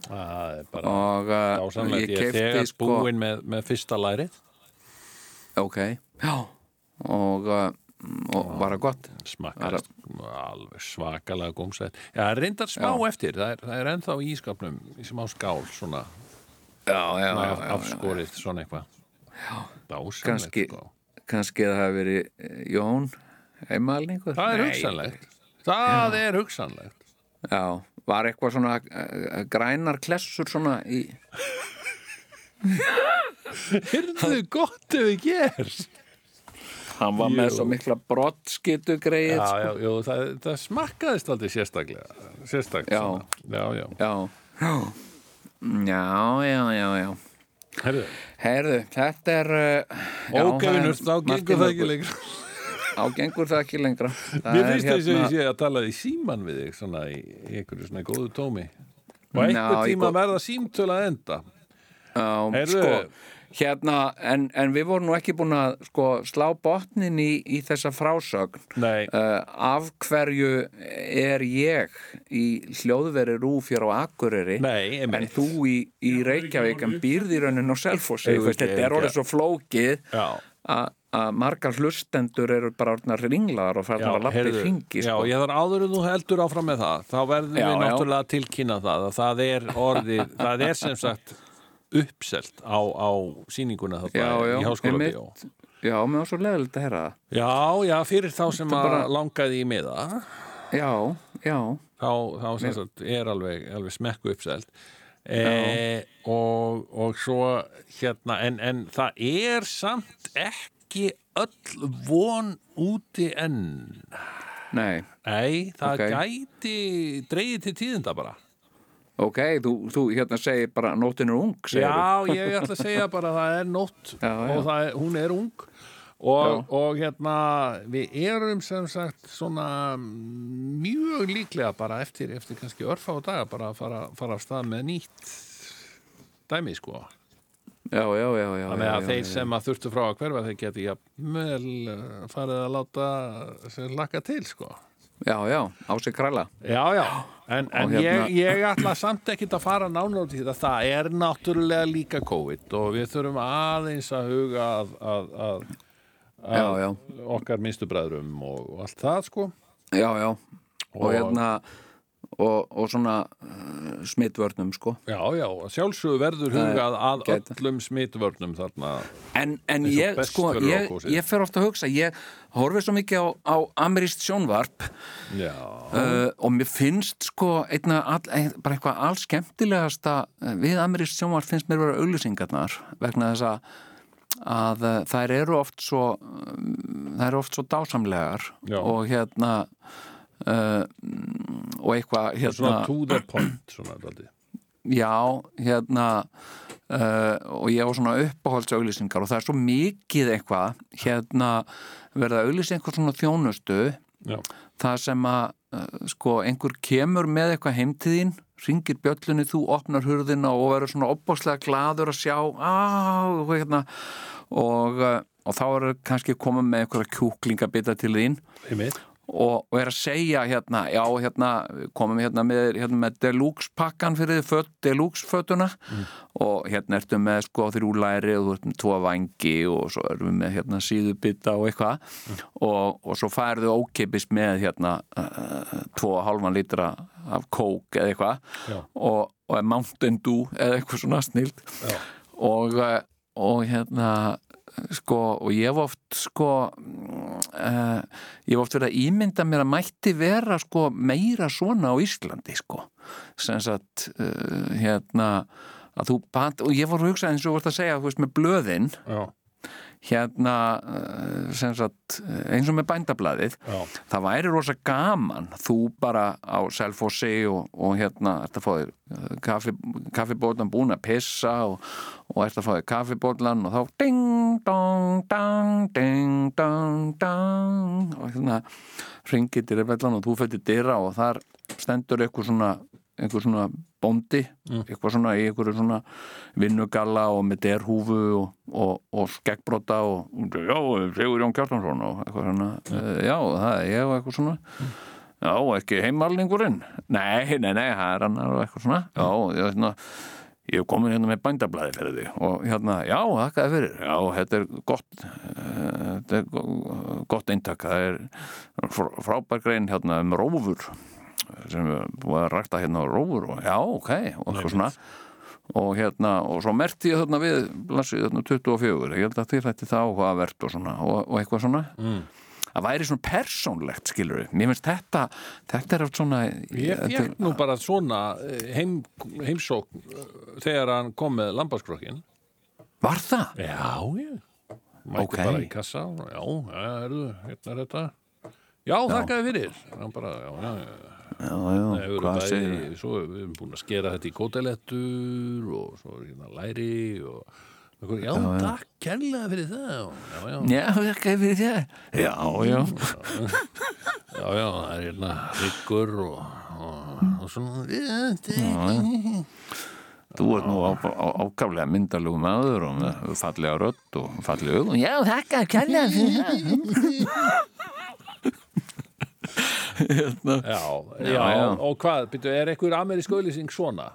Það er bara og uh, ég kefti þegar sko búinn með, með fyrsta lærið. Ok, já. Og, uh, og var það gott. smakast alveg svakalega gómsætt Já, reyndar smá Já. eftir. Það er, það er ennþá í ískapnum í smá skál svona. Já, já, já, já, já. afskorið svona eitthvað. Dásamlegt kannski, sko. kannski það hafi verið eh, Jón heimalningur Það er hugsanlegt Það er hugsanlegt já, var eitthvað svona uh, grænar klessur svona í Hyrðu gott ef við gerst hann var með Jú. svo mikla brottskitu greið Já, sko. já, jú, það, það smakkaðist aldrei sérstaklega sérstaklega Já. svona. já, já. já já, já, já, já Herðu, Herðu, þetta er uh, já, ógefinur, þá það er gengur það ekki Martin lengur Þá gengur það ekki lengra. Það Mér finnst þess að ég hérna- sé að tala í síman við þig svona í, einhverju svona góðu tómi. Og einhver tíma gó- verða símtöl að enda. Já, Heyrðu. sko, hérna, en, en við vorum nú ekki búin að sko, slá botnin í, í þessa frásögn. Uh, af hverju er ég í hljóðveri rúf hér á Akureyri nei, en þú í, í Reykjavík en býrð í raunin á Selfossi? Þetta er orðið svo flókið að að margar hlustendur eru bara orðnar ringlaðar og farnar að í heyrðu, hringi já, sko. ég þarf áður en þú heldur áfram með það þá verðum Já, við náttúrulega að tilkynna það að það er orðið, <laughs> það er sem sagt uppselt á, á Já, já, í háskóla bíó Já, mér var svo leðilegt að heyra það. Já, já, fyrir þá sem að bara- langaði í miða. Já, já, þá, þá sem sagt er alveg, alveg smekku uppselt. E, og, og svo hérna, en, en það er samt ekki öll von úti enn. Nei. Nei, það Ok. gæti dreigið til tíðinda bara. Ok, þú, þú hérna segir bara nótin er ung Já, ég ætla að segja bara að það er nótt Já, já. og er, hún er ung. Og, og hérna við erum sem sagt svona mjög líklega bara eftir, eftir kannski örfá daga bara að fara, fara af stað með nýtt dæmi sko Já, já, já, já þannig að þeir sem að þurftu frá að hverfa þeir geti jafnvel eh, farið að láta sem laka til sko. Já, já, á sig kræla Já, já, en, en hérna- ég, ég ætla samt ekkit að fara nánar út í þetta, það er náttúrulega líka COVID og við þurfum aðeins að huga að, að, að, að Já, já, okkar minnstu bræðrum og, og allt það sko. Já, já. Og, Og- hérna og, og svona uh, smitvörnum sko Já, já, að sjálfsögðu verður er hugað að gæti. öllum smitvörnum þarna En, en og ég, sko, ég, ég fer ofta að hugsa ég horfið svo mikið á, á ameríst sjónvarp Já, uh, og mér finnst sko einna, all, ein, bara eitthvað alls skemmtilegasta uh, við ameríst sjónvarp finnst mér vera auglýsingarnar vegna þess að að þær eru oft svo þær eru oft svo dásamlegar Já. og hérna uh, og eitthvað hérna svona to the point svona daldi. Já, hérna uh, og ég á svona uppáhaldsauglýsingar og það er svo mikið eitthvað hérna verða auglýsing eitthvað svona þjónustu Já, það sem að uh, sko einhver kemur með eitthvað heim til þín ringir bjöllunni, þú opnar hurðina og verður svona opbáslega gladur að sjá og hérna. Og, og þá er kannski komið með einhverja kjúklingabita til þín. Einmitt og, og er að segja hérna, já hérna komum hérna með, hérna með deluxe pakkan fyrir föt, deluxe fötuna og hérna ertu með sko þrjú læri og þú ert með tvo vangi og svo erum við með hérna síðubita og eitthvað. Og, og svo færðu ókeipis með hérna uh, tvo og hálfan litra af kók eða eitthvað og, og Mountain Dew eða eitthvað svona snilt og, eh, og hérna sko og ég hef oft sko uh, ég hef oft verið að ímynda mér að mætti vera sko meira svona á Íslandi sko. Sem sagt uh, hérna að þú og ég fór að hugsa eins og vart að segja veist með blöðin. Já, hérna sem sagt eins og með bændablaðið já, það væri rosa gaman þú bara á selfossi og, og hérna ert að fá þér uh, kaffi, kaffibótlan búin að pissa og, og ert að fá þér kaffibótlan og þá ding dong dang ding dong dang og hérna ringið dyrabellan og þú fættir dyra og þar stendur eitthvað svona einhver svona bóndi eitthvað svona í einhverju svona vinnugalla og með derhúfu og, og, og skeggbróta og já, Sigur Jón Kjartansson og eitthvað svona. Mm. já, það er ég og eitthvað svona. Já, ekki heimalningurinn. Nei, nei, nei, það er annar og eitthvað svona. Já, ég, hérna, ég hef komið hérna með bændablaði fyrir því og hérna, já, þakkaði fyrir. Já, þetta er gott eh, þetta er go- gott eintak. Það er fr- frábær grein hérna um rófur sem að rækta hérna á rófur og já, ok, og eitthvað svona og hérna, og svo merti ég þarna við lasið þarna 24, ég held að þið hætti það áhugavert og svona, og, og eitthvað svona mm. það væri svona persónlegt skilur við, mér finnst þetta þetta er oft svona Ég fekk nú bara svona eh, heim, heimsókn eh, þegar hann kom með lambaskrokkin Var það? Já, já. Mætti Ok. bara í kassa. Já, hérna er þetta. Já, þakkaði fyrir. Bara, já, já, já. Já, já, Nei, hvað segir svo við erum búin að skera þetta í kótelettur og svo er hérna læri og og- já, takk kærlega fyrir það og- já, já, Já, þakka fyrir það. Já, já. <laughs> Já, já, það er hérna ryggur og, og, og svona. Já, Þú ert nú ákaflega myndalegu maður og með fallega rödd og fallega augum Já, þakka kærlega fyrir það <laughs> hérna. já, já, Já, og hvað, byrju, er einhver amerísk auðlýsing svona?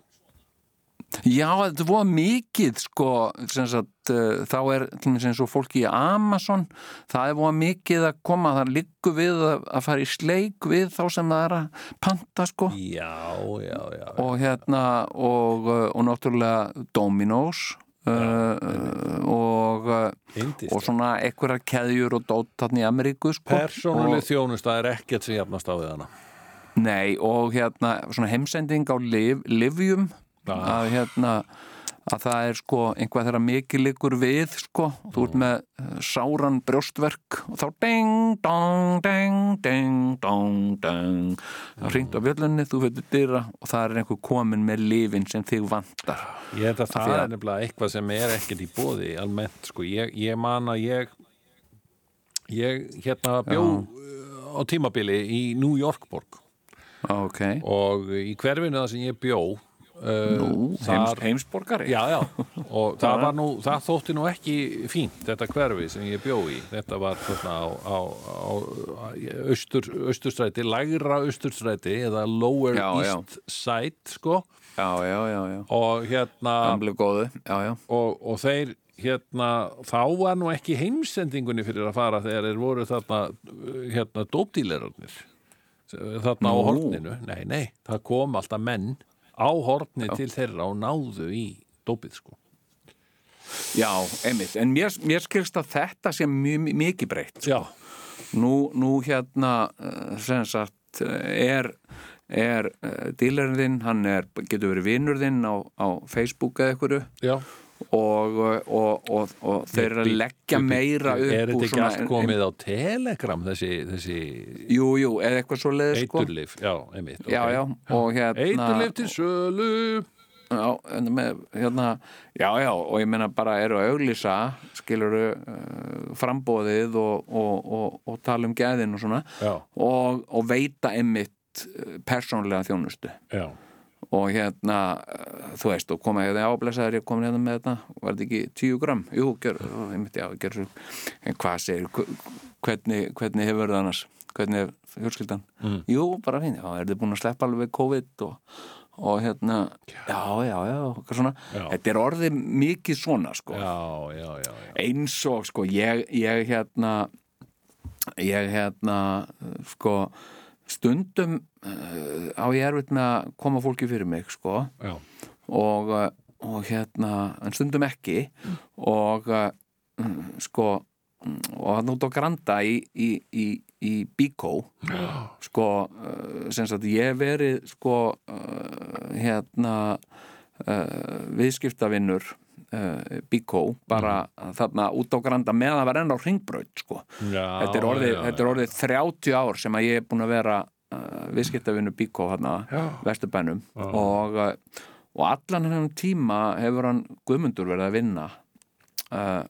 Já, þetta var mikið sko, sem sagt, uh, þá er eins og fólki í Amazon það er búið mikið að koma það liggur við að, að fara í sleik við þá sem það er að panta sko Já, já, já, og hérna og, uh, og náttúrulega Dominos uh, og uh, og svona einhverjar keðjur og dót þarna í Ameríku sko Persónuleg og, þjónust, það er ekkert sem jafnast á við hana. Nei, og hérna svona heimsending á liv, livjum Ah. að hérna að það er sko einhvað þegar mikið liggur við sko, þú ert með uh, sáran brjóstverk og þá ding, dong, ding, ding, dong, ding það ringt á bjöllunni, þú veitur dyra og það er einhver komin með lifin sem þig vantar. Ég held að það er nefnilega eitthvað sem er ekkert í bóði almennt, sko, ég, ég man að ég ég hérna bjó uh, á tímabili í New York borg Ok, og í hverfinu það sem ég bjó uh, þar, heimsborgari? Já, já, <laughs> og það var nú það þótti nú ekki fínt þetta hverfi sem ég bjó í, þetta var þarna á, á, á, á austur, austurstræti, lægra austurstræti eða lower Já, east side sko, já, já, já, já. og hérna og, og þeir hérna, þá var nú ekki heimsendingunni fyrir að fara þegar þeir voru þarna hérna dópdílerarnir. Þarna á Nú. horninu. Nei, nei, það kom alltaf menn á horni til þeirra og náðu í dópið sko. Já, einmitt, en mér, mér skilst að þetta sé mjög mikið breytt já, nú, nú hérna uh, sem sagt er, er uh, dílarinn þinn, hann er, getur verið vinur þinn á, á Facebook eða já og, og, og, og þeir eru að leggja meira upp er þetta ekki allt komið á Telegram þessi, þessi Jú, jú, eða eitthvað svo leiðis sko. eiturlif já, einmitt og hérna eiturlif til sölu. Já, en með, hérna, já, já, og ég meina bara eru að auglýsa, skiluru uh, frambóðið og, og, og, og tala um gæðin og svona og, og veita einmitt uh, persónlega þjónustu. Já, og hérna, uh, þú veist, og koma hérna áblæsaður, ég komin hérna með þetta var þetta ekki 10 gram? Jú, gjör, ó, einmitt, já, gjör svo, en hvað segir hv- hvernig, hvernig hefur það annars hvernig er fjölskyldan? Mm. Jú, bara fín, já, er þið búin að sleppa alveg COVID og, og hérna já, já, já, eitthvað svona Já. þetta er orðið mikið svona, sko já, já, já, já. eins og sko ég, ég hérna ég hérna sko stundum uh, á ég erfitt með að koma fólki fyrir mig sko. Já. og, uh, og hérna en stundum ekki. Og uh, mm, sko mm, og hann út á Granda í, í, í, í Bíkó sko uh, sem sagt ég verið sko hérna viðskiptavinnur uh, Bíkó bara þarna út á Granda meðan það var enn á ringbraut sko. Þetta, er þetta er orðið 30 ár sem að ég er búin að vera uh, viðskiptavinnu Bíkó hérna vesturbænum. Og, uh, og allan hennan tíma hefur hann Guðmundur verið að vinna uh,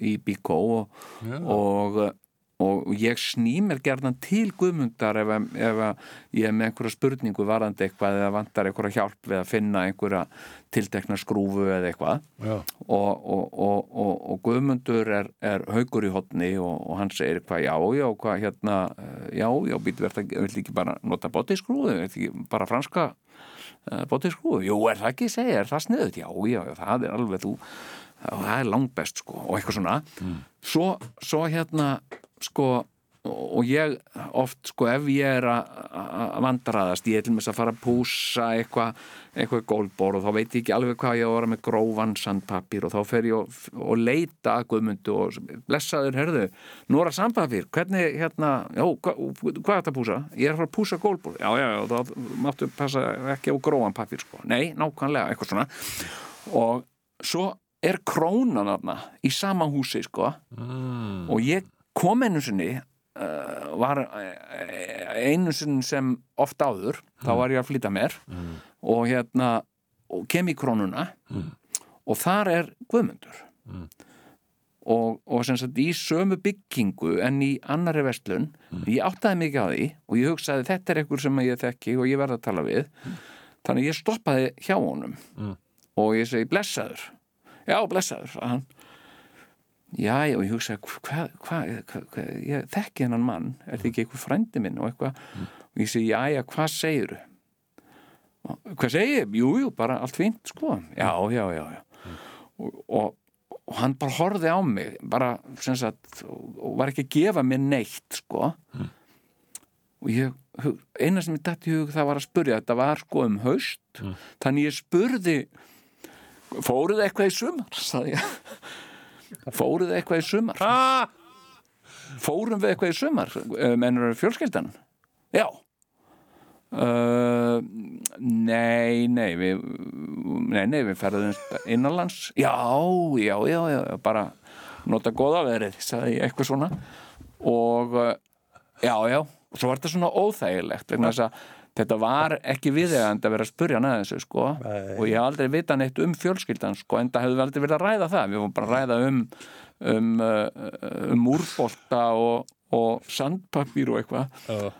í Bíkó og, og, og ég sný mér gerðan til Guðmundar ef, að- ef að ég er með einhverja spurningu varandi eitthvað eða vantar einhverja hjálp við að finna einhverja tiltekna skrúfu eða eitthvað. Og, og, og, og, og Guðmundur er, er haugur í hotni og, hann segir hvað já, já, hvað hérna eh, já, já, býtu verður það, vil ekki bara nota botiskrúðu, vil ekki bara franska uh, botiskrúðu, jú, er það ekki? segja, er það sniðut, já, já, já, það er alveg þú, það er langbest sko, og eitthvað svona, svo, svo hérna, sko og ég oft sko ef ég er að að vandræðast, ég er til með að fara að púsa eitthvað eitthvað gólbor og þá veit ég ekki alveg hvað ég á að vera með grófan sandpapír og þá fer ég og, og leita að guðmundu og blessaður, herðu, nú er að sandpapír hvernig hérna, já, hva, hvað er þetta að púsa? Ég er að fara að púsa gólbor já, já, já, þá máttu passa ekki á grófan papír sko, nei, nákvæmlega, eitthvað svona og svo er krónan þarna í sama húsi sko mm. og ég kom einu sinni uh, var uh, einu sinni sem oft áður þá var ég að flytja mér og hérna og kem í krónuna og þar er Guðmundur. Og, og sem sagt í sömu byggingu en í annari vestlun ég áttaði mikið á því og ég hugsaði þetta er einhver sem ég þekki og ég verð að tala við. Þannig að ég stoppaði hjá honum og ég segi blessaður. Já blessaður sagði hann já og ég hugsaði hvað hva, hva, hva, ég þekki hennan mann er þetta ekki einhver frændi minn og eitthvað og ég segi já já hvað segirðu hvað segir? Jú, jú, bara allt fínt, sko. Já, já, já, já. Og, og, og hann bara horfði á mig, bara, sem sagt, og, og var ekki að gefa mér neitt, sko. Og ég, eina sem ég dætti hug það var að spurja, þetta var sko um haust, þannig ég spurði, fóruð eitthvað í sumar, sagði ég. Fóruð eitthvað í sumar? ah! fórum við eitthvað í sumar? Mennur fjölskyldan? Já. Uh, nei, nei við, nei, nei, við ferðum innanlands. Já, já, já, já, bara nota góða verið sagði ég eitthvað svona. Og uh, já, já, og svo var þetta svona óþægilegt vegna þess að þetta var ekki viðegandi að vera að spurja hann að þessu sko. Og ég hef aldrei vitað neitt um fjölskyldan sko en það hefði aldrei verið að ræða það. Við vorum bara að ræða um um, uh, um úrbolta og, og sandpapír og eitthvað. Já.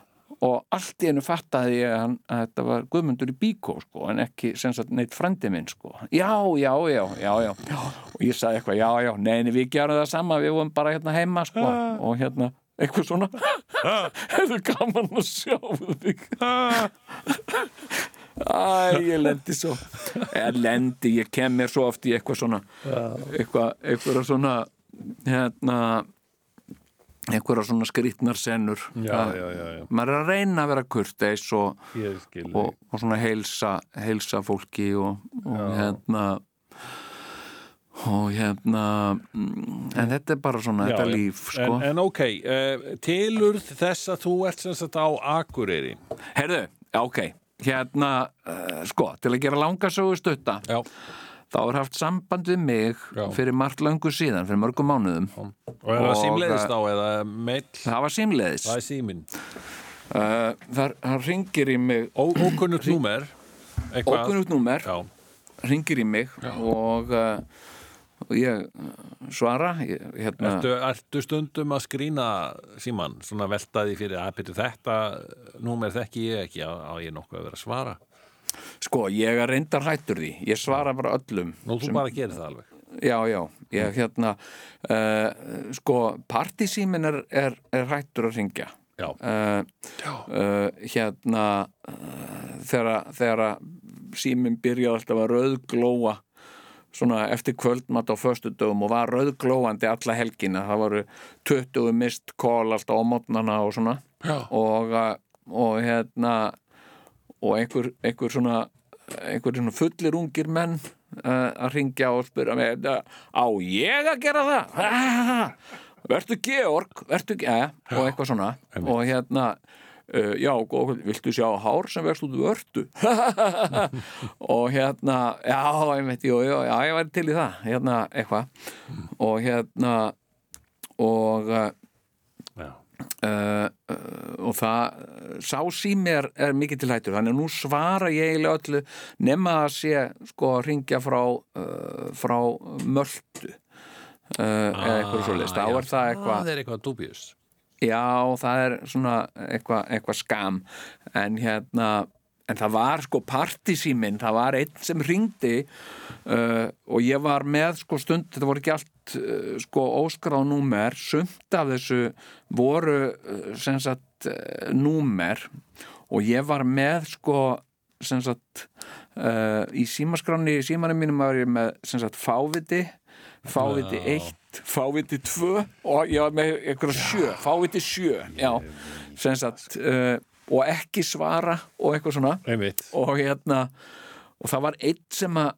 og allt í einu fattaði ég að, að þetta var Guðmundur í bíkó sko, en ekki sagt neitt frendi minn sko. já, já, já, já, já. Og ég sagði eitthvað, já, já, neini við gerum það sama, við vorum bara hérna heima sko, og hérna, eitthvað svona. <laughs> Hefur gaman að sjá þig. Æ, ég lendi svo. Ég lendi, ég kem mér svo oft í eitthvað svona eitthvað, eitthvað svona hérna eitthvað svona já, já. maður er að reyna að vera kurteis og, og, og svona heilsa heilsa fólki og, og hérna og hérna mm, en þetta er bara svona, þetta Já, já. líf sko. en, en ok, uh, tilurð þess að þú ert sem sagt á Akureyri. Herðu, ok, hérna uh, sko, til að gera langa sögu stutta Já, þá er haft samband við mig Já. fyrir margt löngu síðan, fyrir mörgum mánuðum. Og er það Og, símleiðist á eða meill, það var símleiðis. Það er síminn. Uh, þar, ringir í mig. Ókunnugt númer. Ókunnugt númer, ringir í mig og, uh, og ég uh, svara ég, hérna, ertu, ertu stundum að skrýna síman, svona veltaði fyrir að byrju þetta númer þekki ég ekki. Á, á ég nokkuð að vera að svara? Sko, ég er reyndar hættur því. Ég svara bara öllum Nú þú bara gerir það alveg. Já, já, ég hérna uh, sko, partísímin er, er, er hættur að ringja Já, uh, uh, hérna uh, þegar, þegar síminn byrjaði alltaf að rauðglóa svona eftir kvöldmatt á föstudögum og var rauðglóandi alla helgina. Það voru 20 mist kól alltaf á mótnana og svona. Og, og hérna og einhver, einhver svona einhver svona fullir ungir menn uh, að ringja og spyrja mig á ég að gera það? Vertu Georg vertu, ja, og eitthvað svona. Og hérna uh, já, góð, viltu sjá hár sem verðst út vörtu <laughs> og hérna já, ég veit, jú, jú, já, ég væri til í það. Hérna, eitthvað. Og hérna og uh, já, uh, og það sá sími er, er mikið til hættur þannig að nú svara ég eiginlega öllu nema að sé sko að ringja frá frá möldu eða eitthvað svo list þá Ah, já. er það eitthvað Það er eitthvað dúbjus Já, það er svona eitthvað eitthva skam. En hérna en það var sko partísíminn það var einn sem ringdi uh, og ég var með sko stund þetta voru ekki allt uh, sko óskráð númer, sumt af þessu voru uh, sem sagt uh, númer. Og ég var með sko sem sagt uh, í símaskráni, í símanum mínum var ég með sem sagt fáviti fáviti 1, fáviti 2 og ég var með einhverja sjö fáviti 7, já. Sagt uh, og ekki svara og eitthvað svona. Einmitt. Og hérna og það var einn sem að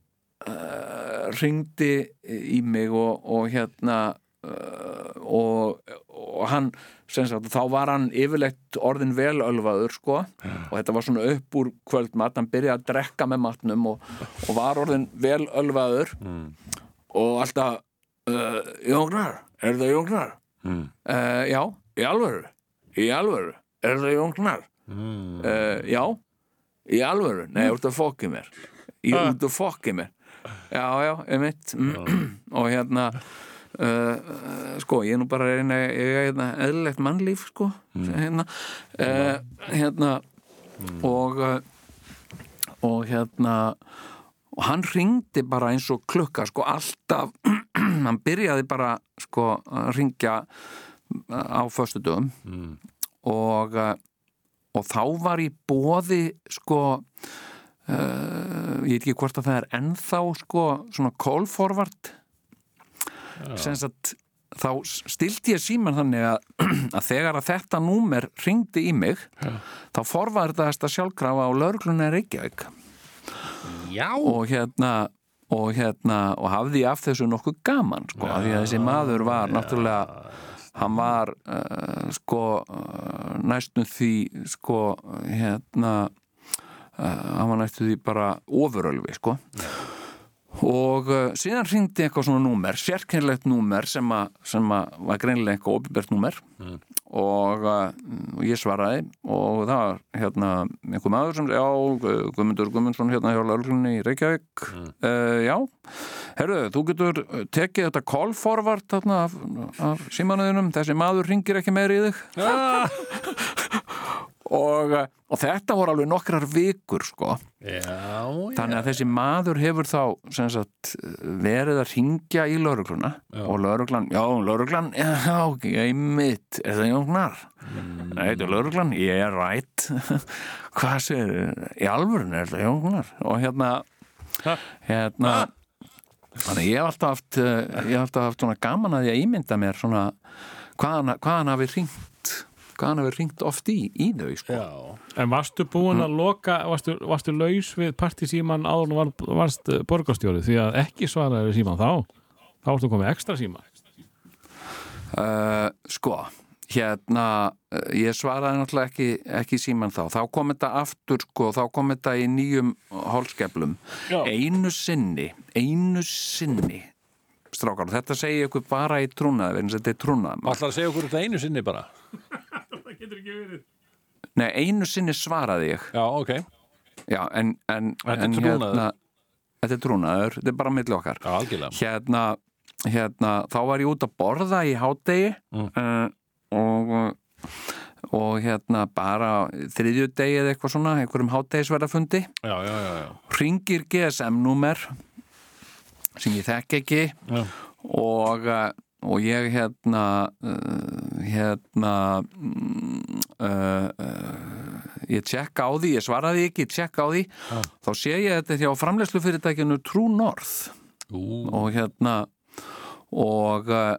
uh, ringdi í mig og, og hérna uh, og, og hann sagt, þá var hann yfirleitt orðin velölvaður sko. Og þetta var svona upp úr kvöldmat hann byrjaði að drekka með matnum og, og var orðin velölvaður og alltaf uh, Jóngnar, er það Jóngnar? Mm. Uh, já, í alvöru í alvöru, er það Jóngnar? Mm. Uh, já í alvöru, nei, út að fokki mér. Í út að fokki mér. Já, já, einmitt. Og hérna Uh, uh, sko, ég er nú bara ég er hérna eðlilegt mannlíf sko, hérna. Uh, hérna og uh, og hérna og hann ringdi bara eins og klukka sko alltaf <clears throat> hann byrjaði bara sko að ringja á föstu dögum og uh, og þá var í bóði sko uh, ég veit ekki hvort að það er ennþá sko svona call forward. Sem sagt þá stilti ég síman þannig að, <clears throat> að þegar að þetta númer ringdi í mig þá forvarðast það sjálfkrafa á lauruglunni Reykjavík Já. Og hérna og hérna og hafði af þessu nokkuð gaman sko, af því að þessi maður var náttúrulega hann var uh, sko uh, næstum því sko hérna uh, hann var næstum því bara ofurölvi sko og uh, síðan ringdi eitthvað svona númer sérkennlegt númer sem, a, sem a, var greinilega eitthvað ofinbært númer. Og, uh, og ég svaraði og það var hérna einhver maður sem já, Guðmundur Guðmundsson hérna hjá Lörglunni í Reykjavík. Uh, já, herru, þú getur tekið þetta call forward þarna af, af símanuðinum, þessi maður ringir ekki meir í þig <laughs> og, uh, og þetta voru alveg nokkrar vikur sko Já, Þannig að þessi maður hefur þá sagt, verið að ringja í laurugluna og lauruglan, já, lauruglan, já, ég mitt, er það Jóngnar? Mm. Er lauruglan, ég er rætt. <laughs> Hvað segir, í alvörun er það Jóngnar? Og hérna, hérna, þannig ég hef alltaf haft, eh, hef alltaf haft gaman að ég ímynda mér svona hvað hann, hvað hann hafi ringt, hann hafi ringt oft í, í þau, sko. já. En varstu búin að loka, varstu, varstu laus við partisíman áður en var, varst borgarstjóri? Því að ekki svaraði við síman þá, þá varstu komið ekstra síma. Uh, sko, hérna uh, ég svaraði náttúrulega ekki, ekki síman þá, þá kom þetta aftur sko, þá kom þetta í nýjum hálskeflum Já. einu sinni einu sinni strákar, og þetta segi ég ykkur bara í trúnaði vegna þess að þetta er trúnaði Ætlar að segja okkur þetta einu sinni bara Nei, einu sinni svaraði ég. Já, ok. Já, en, en, Þetta er en trúnaður. hérna, Þetta er trúnaður, þetta er bara milli okkar. Já, algjörlega. Hérna, hérna þá var ég út að borða í hádegi mm. og og hérna bara þriðjudegi eða eitthvað svona, einhverjum hádegisverðafundi Já, já, já, já. Ringir GSM-númer sem ég þekk ekki Já. og, uh, og ég hérna uh, hérna mm, uh, uh, ég tjekka á því, ég svaraði ekki ég tjekka á því, þá sé ég þetta hjá framleiðslufyrirtækinu True North. Ú, og hérna og, uh,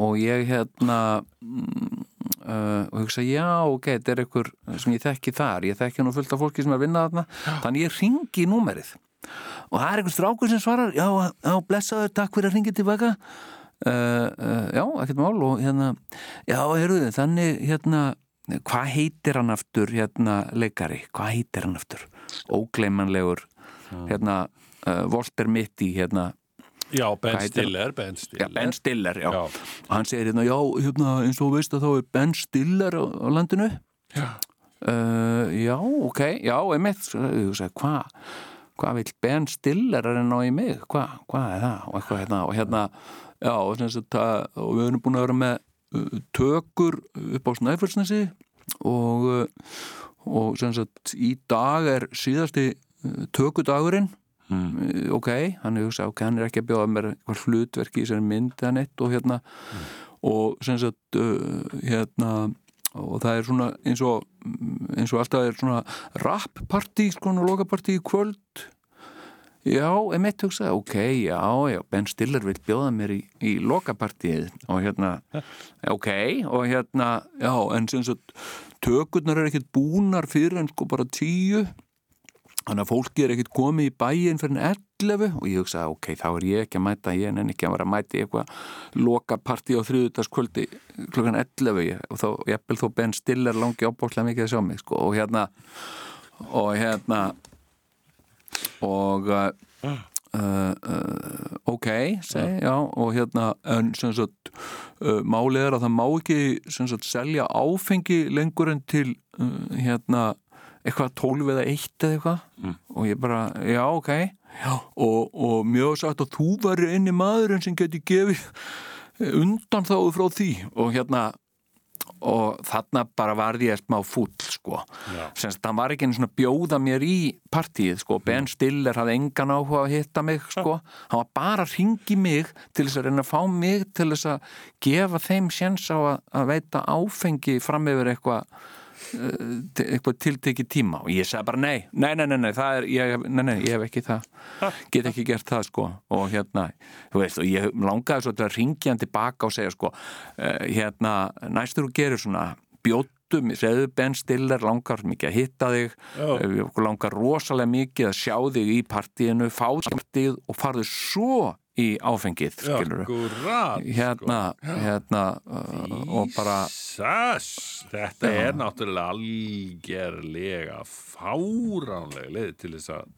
og ég hérna mm, uh, og hugsa já ok, þetta er einhver sem ég þekki þar, ég þekki nú fullt af fólki sem er að vinna þarna, þannig ég ringi númerið. Og það er einhver strákur sem svarar já, já, blessaður, takk fyrir að ringi tilbaka. uh, já, ekkert mál og hérna, já, heyrðu þannig hérna, hvað heitir hann aftur hérna leikari, hvað heitir hann aftur ógleymanlegur hérna, uh, Volter Mitti hérna já Ben Stiller Ben Já, Stiller Ben Stiller, já. Já. Og hann segir hérna, já, hérna, eins og veist að þá er Ben Stiller á, á landinu. Já. Uh, já, ok, já, sagði, hvað? Hvað vil Ben Stiller er enn á í mig? Hvað, hvað er það? Og eitthvað hérna, og hérna, já, og, sem sagt, að, og við erum búin að vera með uh, tökur upp á Snæfellsnesi og, uh, og sagt, í dag er síðasti uh, tökudagurinn. Mm. ok, hann er hugsað, ok, hann er ekki að bjóða mér eitthvað hlutverki í þessari mynd eða neitt og hérna og sem sagt hérna og það er svona eins og eins og alltaf er svona rap-partí sko, og lokapartí í kvöld já, emitt hugsaði ok, já, já, Ben Stiller vil bjóða mér í, í lokapartíið og hérna, <laughs> ok og hérna, já, en sem sagt tökurnar er ekkert búnar fyrir en sko bara tíu þannig að fólki er ekkert komið í bæinn fyrir en 11 og ég hugsaði ok, þá er ég ekki að mæta ég en ekki að vera að mæta í eitthvað lokapartí á þriðutaskvöldi klokkan 11 ég, og þá, ég þó Ben Stiller langi ábúrslega mikið að sjá mig sko, og hérna og hérna og uh, uh, uh, ok, segi, já og hérna, en sem sagt uh, málið er að það má ekki sagt selja áfengi lengur en til hérna eitthvað 12 eða 1 eða eitthvað Mm. og ég bara, já, ok já. Og, og mjög sagt að þú væri einni maðurinn sem geti gefið undan þáðu frá því og hérna og þarna bara varði ég smá fúll sko, Já. semst hann var ekki einu svona bjóða mér í partíið sko, Ben Stiller hafði engan áhuga að hitta mig sko, hann var bara að ringi mig til þess að reyna að fá mig til þess að gefa þeim séns á að, að veita áfengi fram yfir eitthvað eitthvað tiltekið tíma. Og ég sagði bara nei, nei, nei, nei, nei, það er, ég, nei, nei, ég hef ekki það. Get ekki gert það sko. Og hérna, þú veist, og ég langaði svo til að ringja hann tilbaka og segja sko uh, hérna, næstur þú gerir svona bjóttum, segðu Ben Stiller langar mikið að hitta þig uh, langar rosalega mikið að sjá þig í partíinu, fá partíð og farðu svo í áfengið skilur Akkurat hérna, hérna uh, og bara Sess, þetta er náttúrulega algerlega fáránlega leið til þess að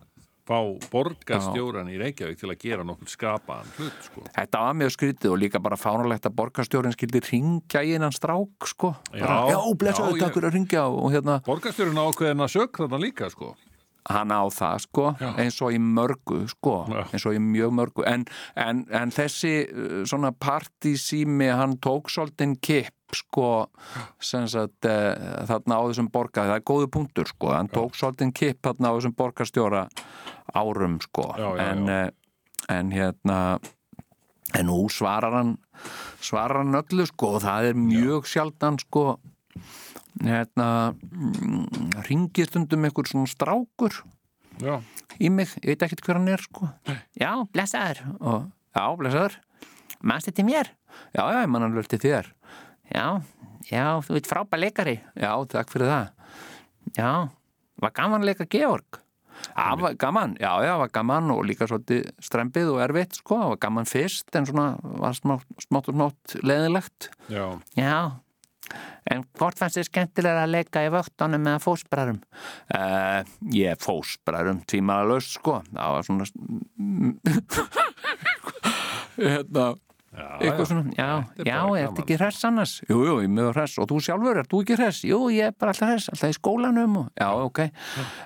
fá borgarstjóran í Reykjavík til að gera nokkur skapaðan hlut sko. Þetta var mjög skrítið og líka bara fánulegt að borgarstjórin skildi ringja í innan strák sko. bara, Já, blessaðu já, ég- takk fyrir að ringja og hérna, Borgarstjórin ákveðin að sög þarna líka sko. Hann á það sko, Já. eins og í mörgu sko, Já. eins og í mjög mörgu. En, en, en þessi uh, svona partísími, hann tók svolítinn kipp sko sagt uh, þarna á þessum borgar það er góðu punktur sko, hann tók svolítinn kipp þarna á þessum borgarstjóra árum sko, Já, en, uh, en hérna en nú svarar hann svarar hann öllu sko og það er mjög sjaldan sko hérna mm, ringir stundum einhver svona strákur Já, í mig, ég veit ekkert hver hann er sko. Já, blessaður. Og, já, blessaður, mannst þetta mér? Já, já, ég mann alveg til þér. Já, já, þú veit frábær leikari. Já, takk fyrir það. Já, var gaman að leika Georg? Já, var gaman, já, já, var gaman og líka svolítið strempið og erfitt, sko, var gaman fyrst en svona var smátt og smátt leðilegt. já, Já, en hvort fannst þið skemmtilega að leika í vöktunum eða fósbræðum? Uh, ég fósbræðum tvímaðalaust, sko, það var svona <laughs> hérna já, eitthvað svona, já, er já, bara er þetta ekki hress annars? Jú, jú, ég er mjög hress. Og þú sjálfur, er þú ekki hress? Jú, ég er bara alltaf hress, alltaf í skólanum og, já, ok.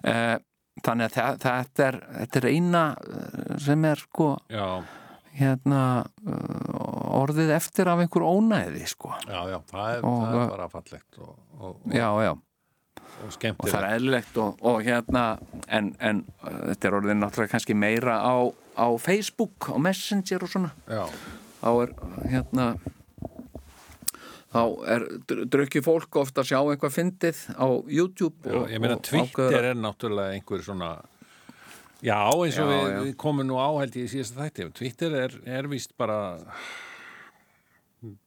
Uh, þannig að það, þetta, er, þetta er eina eh, sem er sko já, hérna uh, orðið eftir af einhver ónæði sko, já, já, það er, Og, það uh, er bara fallegt og, og, já, já. og og það skemmtilegt er eðlilegt og, og hérna en, en uh, þetta er orðið náttúrulega kannski meira á, á Facebook og Messenger og svona. Já, þá er hérna þá er drukki fólk ofta að sjá eitthvað fyndið á YouTube já, og, ég meina Twitter ákveður- er náttúrulega einhver svona Já, eins og Já, við, já. við komum nú á held ég í síðasta þætti. Twitter er, er víst bara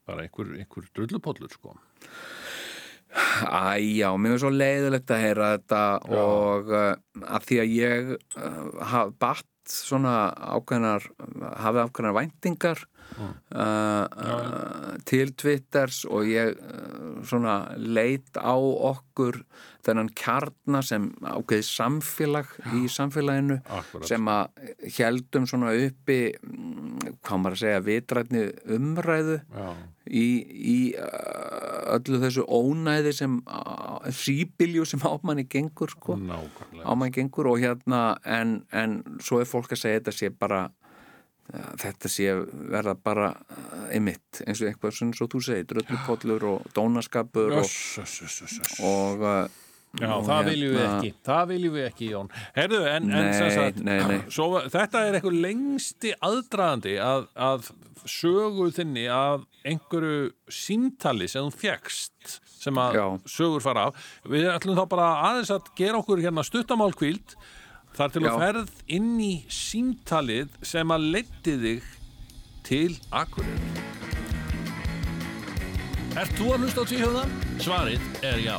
bara einhver, einhver drullupollur sko. Æ, já, mér er svo leiðilegt að heyra þetta og uh, að því að ég uh, haf batt svona ákveðnar hafið ákveðnar væntingar uh, uh, til Twitters og ég uh, svona leit á okkur þennan kjarna sem ákveði samfélag í samfélaginu Akkúrat. sem að heldum svona uppi mm, hvað maður að segja vitrætni umræðu Já, í, í uh, öllu þessu ónæði sem síbilju sem ámanni gengur sko, ámanni gengur og hérna en, en svo er fólk að segja þetta sé bara þetta sé verða bara uh, einmitt eins og eitthvað sem þú segir dröllupollur og dónaskapur og, Öss, öss, öss, öss, og uh, Já, og það viljum við hérna- ekki Það viljum við ekki, Jón Herðu, en, en Nei, sem sagt, nei, nei. Svo, þetta er eitthvað lengsti aðdraðandi að, að sögu þinni að einhverju símtali sem þú fjekst sem að Já. sögur fara af Við ætlum þá bara aðeins að gera okkur hérna stuttamálkvíld þar til Já. að ferð inn í símtalið sem að leiti þig til Akureyri Ert þú að hlusta á tvíhjóða? Svarið er já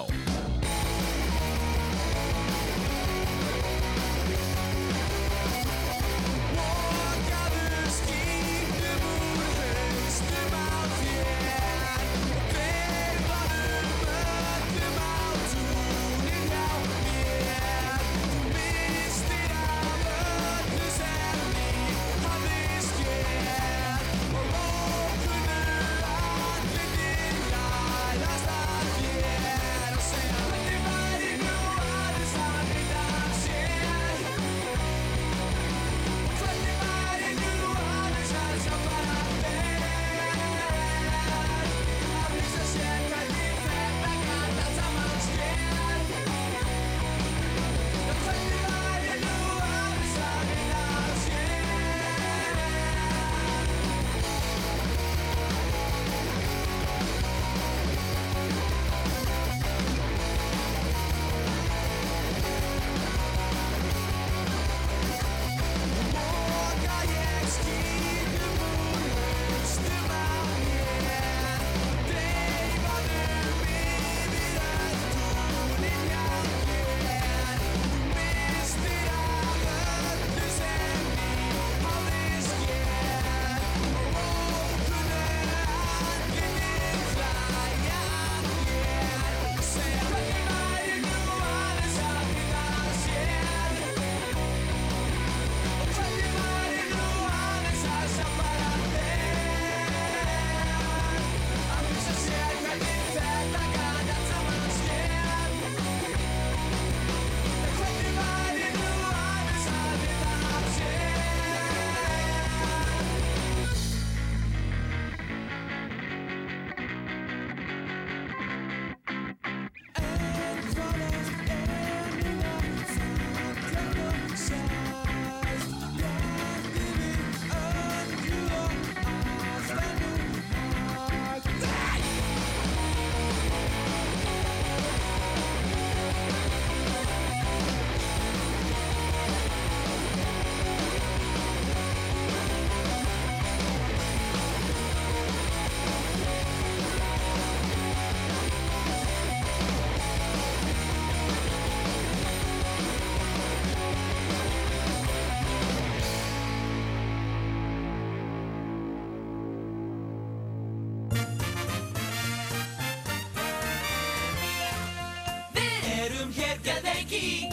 veiki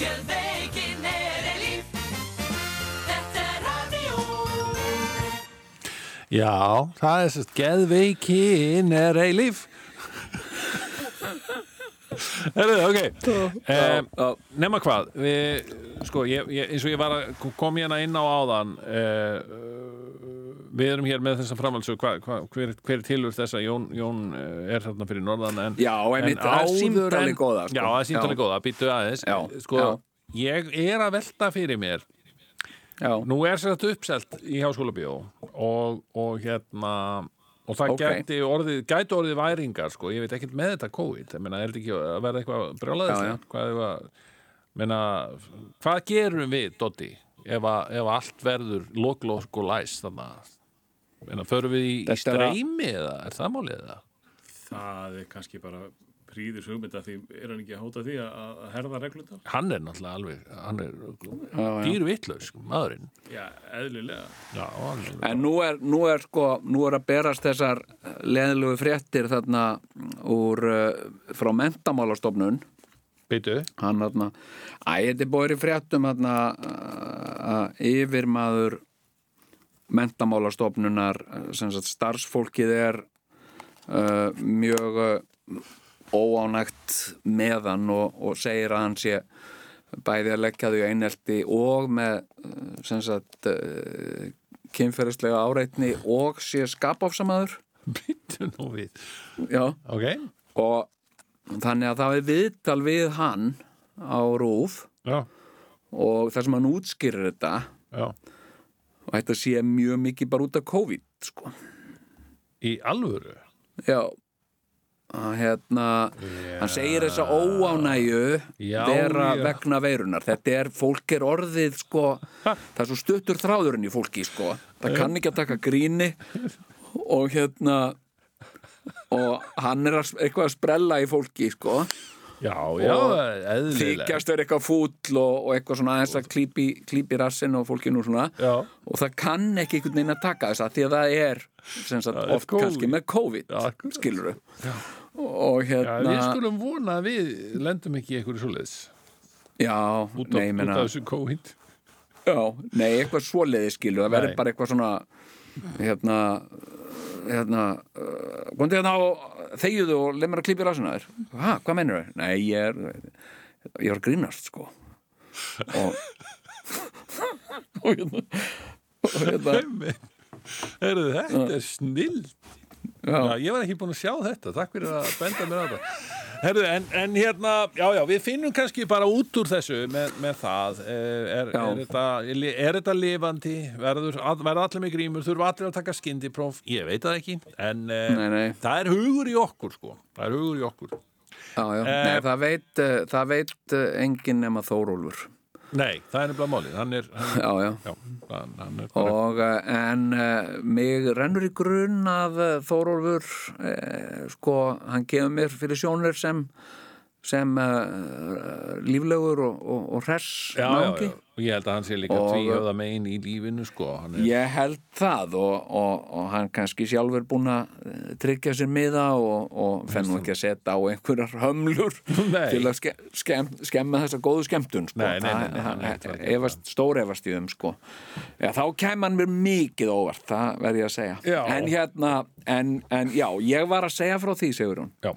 Geðveikin er eilíf Þetta er radio. Já, það er sérst geðveikin er eilíf Herðu, ok. Um, já. Nefna hvað við, sko, ég, ég, eins og ég var að kom hérna inn á áðan uh, við erum hér með þessa framhaldsög hva, hva, hver, hver er tilur þessa? Jón, Jón eh, er þarna fyrir norðan en, Já, einmitt, en það er símtalið en- góða, sko. Já, það er símtalið góða, býttu aðeins. Já, sko, já. ég er að velta fyrir mér. Já, Nú er sér þetta uppselt í háskóla bíó og, og hérna og það Ok. gæti orðið, gæti orðið væringar sko, ég veit ekkert með þetta COVID. Ég meina, er þetta ekki að verða eitthvað já. hvað að hvað gerum við, Dotti ef, að, ef allt verður loklokk og læs þannig að meina, förum við í, í streymi eða er það málið eða? Það er kannski bara príðis hugmynda því er hann ekki að hóta því að, að herða reglundar? Hann er náttúrulega alveg hann er já. dýr vittlaus, maðurinn Já, eðlilega. Já, er En nú er, nú er sko, nú er að berast þessar leðilegu fréttir þarna úr, uh, frá mentamálastofnun, Býtu, hann þarna, æ, þetta er í fréttum þarna uh, að yfirmaður mentamálastofnunar, sem sagt starfsfólkið er uh, mjög uh, óánægt meðan og, og segir að hann sé bæði að leggja þau einelti og með sagt kynferðislega áreitni og sé skapáfsamaður býtu nú við. Já, Ok, og þannig að það er viðtal við hann á rúf já, og það sem hann útskýrir þetta já og þetta sé mjög mikið bara út af COVID sko. Í alvöru? já að hérna hann segir þessa óánægju Já, vera já. vegna veirunar þetta er, fólk er orðið sko, það er svo stuttur þráðurinn í fólki sko. það kann ekki að taka gríni og hérna og hann er að, eitthvað að sprella í fólki sko Já, já, Og eðlilega. þykjast vera eitthvað fúll og, og eitthvað svona aðeins að klípi, klípi rassin og fólkinu svona. Já, og það kann ekki einhvern veginn að taka þess að því að það er sagt, er oft COVID. kannski með COVID Já, akkurat. skilur og já hérna við skulum vona að við lendum ekki í einhverju svoleiðis. Já, út af, nei, ég út af þessu COVID. Já, nei, eitthvað svoleiði skilur, það verður bara eitthvað svona hérna hérna, uh, komdu hérna og þegiðu og leið mér að klípi rassina þér. Ha, hvað mennur þau? Nei, ég er ég var grínast, sko. Og <laughs> og hérna og hérna Heyrðu, þetta er snill Já, já, ég var ekki búin að sjá þetta Takk fyrir að benda mér á þetta. Herðu, en, en hérna, já, já, við finnum kannski bara út úr þessu með, með það. Er, er, er, þetta, er þetta lifandi? Verður, allir með grímur? Þurfa allir að taka skyndipróf, ég veit það ekki en eh, Nei, nei. það er hugur í okkur sko, það er hugur í okkur. Já, já. Eh, Nei, það veit, uh, veit uh, enginn nema Þórólfur Nei, það er nefnilega málið, hann er, hann, já, já. Já, hann, hann er bara, Og, uh, en uh, mig rennur í grunn að uh, Þórólfur uh, sko, hann gefur mér fyrir sjónir sem sem uh, líflegur og, og, og hress. Já, já, já, og ég held að hann sé líka tvíhöfða megin í lífinu sko, er, Ég held það og, og, og hann kannski sjálfur búin að eh, tryggja sér miða og, og fenn nú ekki að setja á einhverjar hömlur <laughs> Nei. til að ske, skem, skemma þessa góðu skemmtun sko. Stór efast í þeim sko. já, þá kæm hann mér mikið óvart það verð ég að segja. En hérna, en, en já, ég var að segja frá því, segur hún já,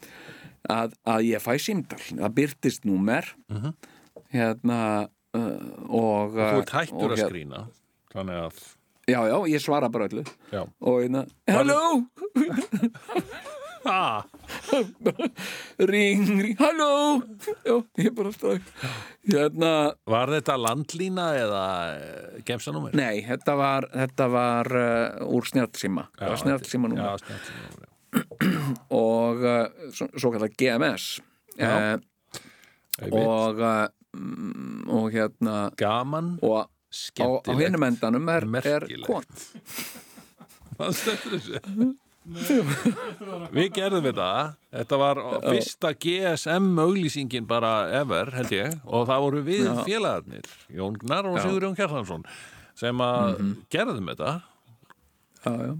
að, að ég fæ símdal það byrtist númer hérna uh, og Mhm. þú uh, ert hættur og að skrína þannig að, já, já, ég svara bara öllu. Já. Og hérna, halló! ah, <laughs> ring, ring, halló! Já, ég bara stóð hérna, Var þetta landlína eða eh, gemsanúmer? nei, þetta var þetta var uh, úr snjálfsíma það og uh, svo, svo kallar GMS Já. uh, og, og uh, mm, og hérna Gaman, og á, á hinum endanum er, er kon Hvað stendur þessu? Við gerðum þetta. Þetta var fyrsta GSM auglýsingin bara ever, held ég. Og það voru við félagarnir Jón Gnar og. Sigur Jón Kjartansson sem að gerðum þetta. Já, já.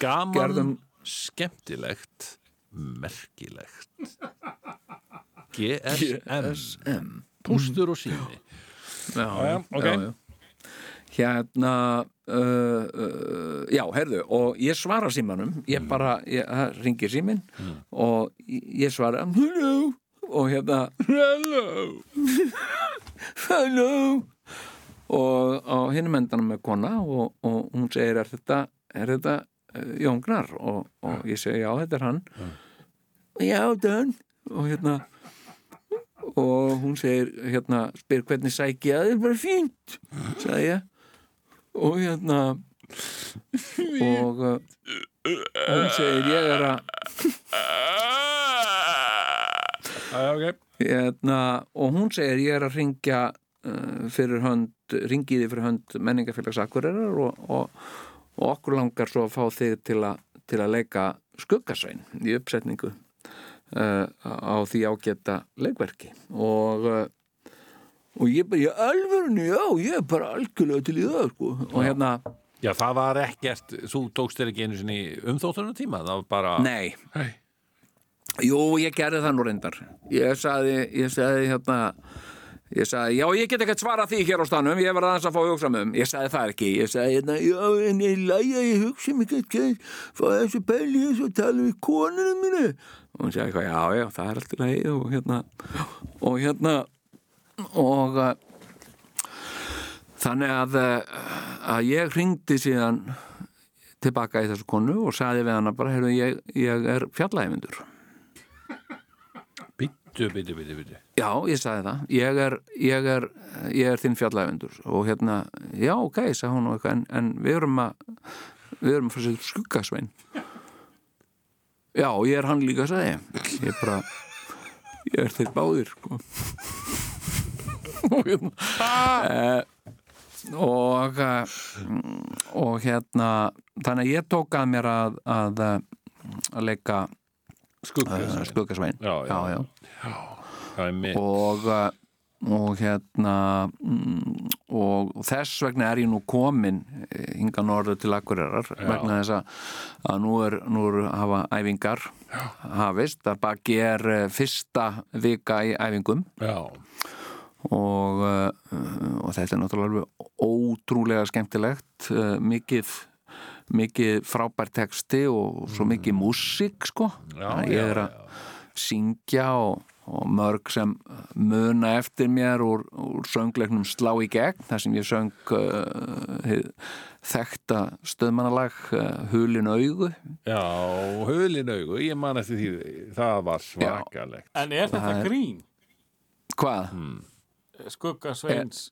gaman, Gerðum- skemmtilegt merkilegt. <laughs> GSM Pústur og sími. Já, já, ok. Hérna uh, uh, já, heyrðu og ég svara símanum. Ég bara, ég, það ringir símin og ég svara hello og hérna hello <laughs> hello og á hinum endanum með kona og, og hún segir er þetta, er þetta Jón Gnar og, og ég segi já, þetta er hann. Já, þetta er hann. Og hérna og hún segir hérna, spyr hvernig sæki ég að það er bara fínt sagði ég. Og hérna og uh, hún segir ég er að Já, ok. Hérna, og hún segir ég er að ringja uh, fyrir hönd, ringiði fyrir hönd menningafélags Akureyrar og, og, og okkur langar svo að fá þig til, a, til að leika skuggasvein í uppsetningu uh, á því ágæta leikverki. Og uh, og ég bara, ég alvörinu, já, ég er bara algjörlega til í það, sko. Og hérna, Já, það var ekkert, þú tókst þér ekki einu sinni umþóttunum tíma, það var bara nei. Nei. Jú, ég gerði það nú reyndar. Ég sagði, ég sagði hérna Ég sagði, já, ég get ekkert svara því hér á stanum Ég var aðeins að fá að hugsa um. Ég sagði það ekki. Ég sagði, hérna, já, en ég læja Ég hugsa mig ekki Fá þessu pæli og tala við konunum mínu Og hún sagði já, já, það er alltaf lægi Og hérna Og hérna Og uh, Þannig að, uh, að ég hringdi síðan tilbaka í þessu konu og sagði við hana bara, heyrðu, ég, ég er fjallægmyndur Bittu, bittu, bittu, bittu Já, ég sagði það. Ég er, ég er, ég er þinn fjallæfundur og hérna, já, ok, sagði hún og eitthvað, en, en við erum að, við erum að fara sér skuggasvein. Já, ég er hann líka, sagði ég. Ég er bara, ég er þeir báðir, sko. og hérna, eh, og, eh, og hérna, þannig að ég tók að mér að, að, eh, að leika uh, skuggasvein. Já, já. já, já. Og, uh, og hérna mm, og þess vegna er ég nú komin eh, hinga norður til Akureyrar vegna þess að, nú er nú er hafa æfingar hafist, þar baki er eh, fyrsta vika í æfingum. Já, og, og þetta er náttúrulega ótrúlega skemmtilegt mikið mikið frábær texti og svo mikið músík sko. Mm. Já, ég er að syngja og, og mörg sem muna eftir mér úr, úr söngleiknum Slá í gegn þar sem ég söng uh, hið þekta stöðmannalag uh, Hulin augu já, hulin augu Ég man eftir því, það var svakalegt En er þetta Það er- grín? Hvað? Hmm. Skuggasveins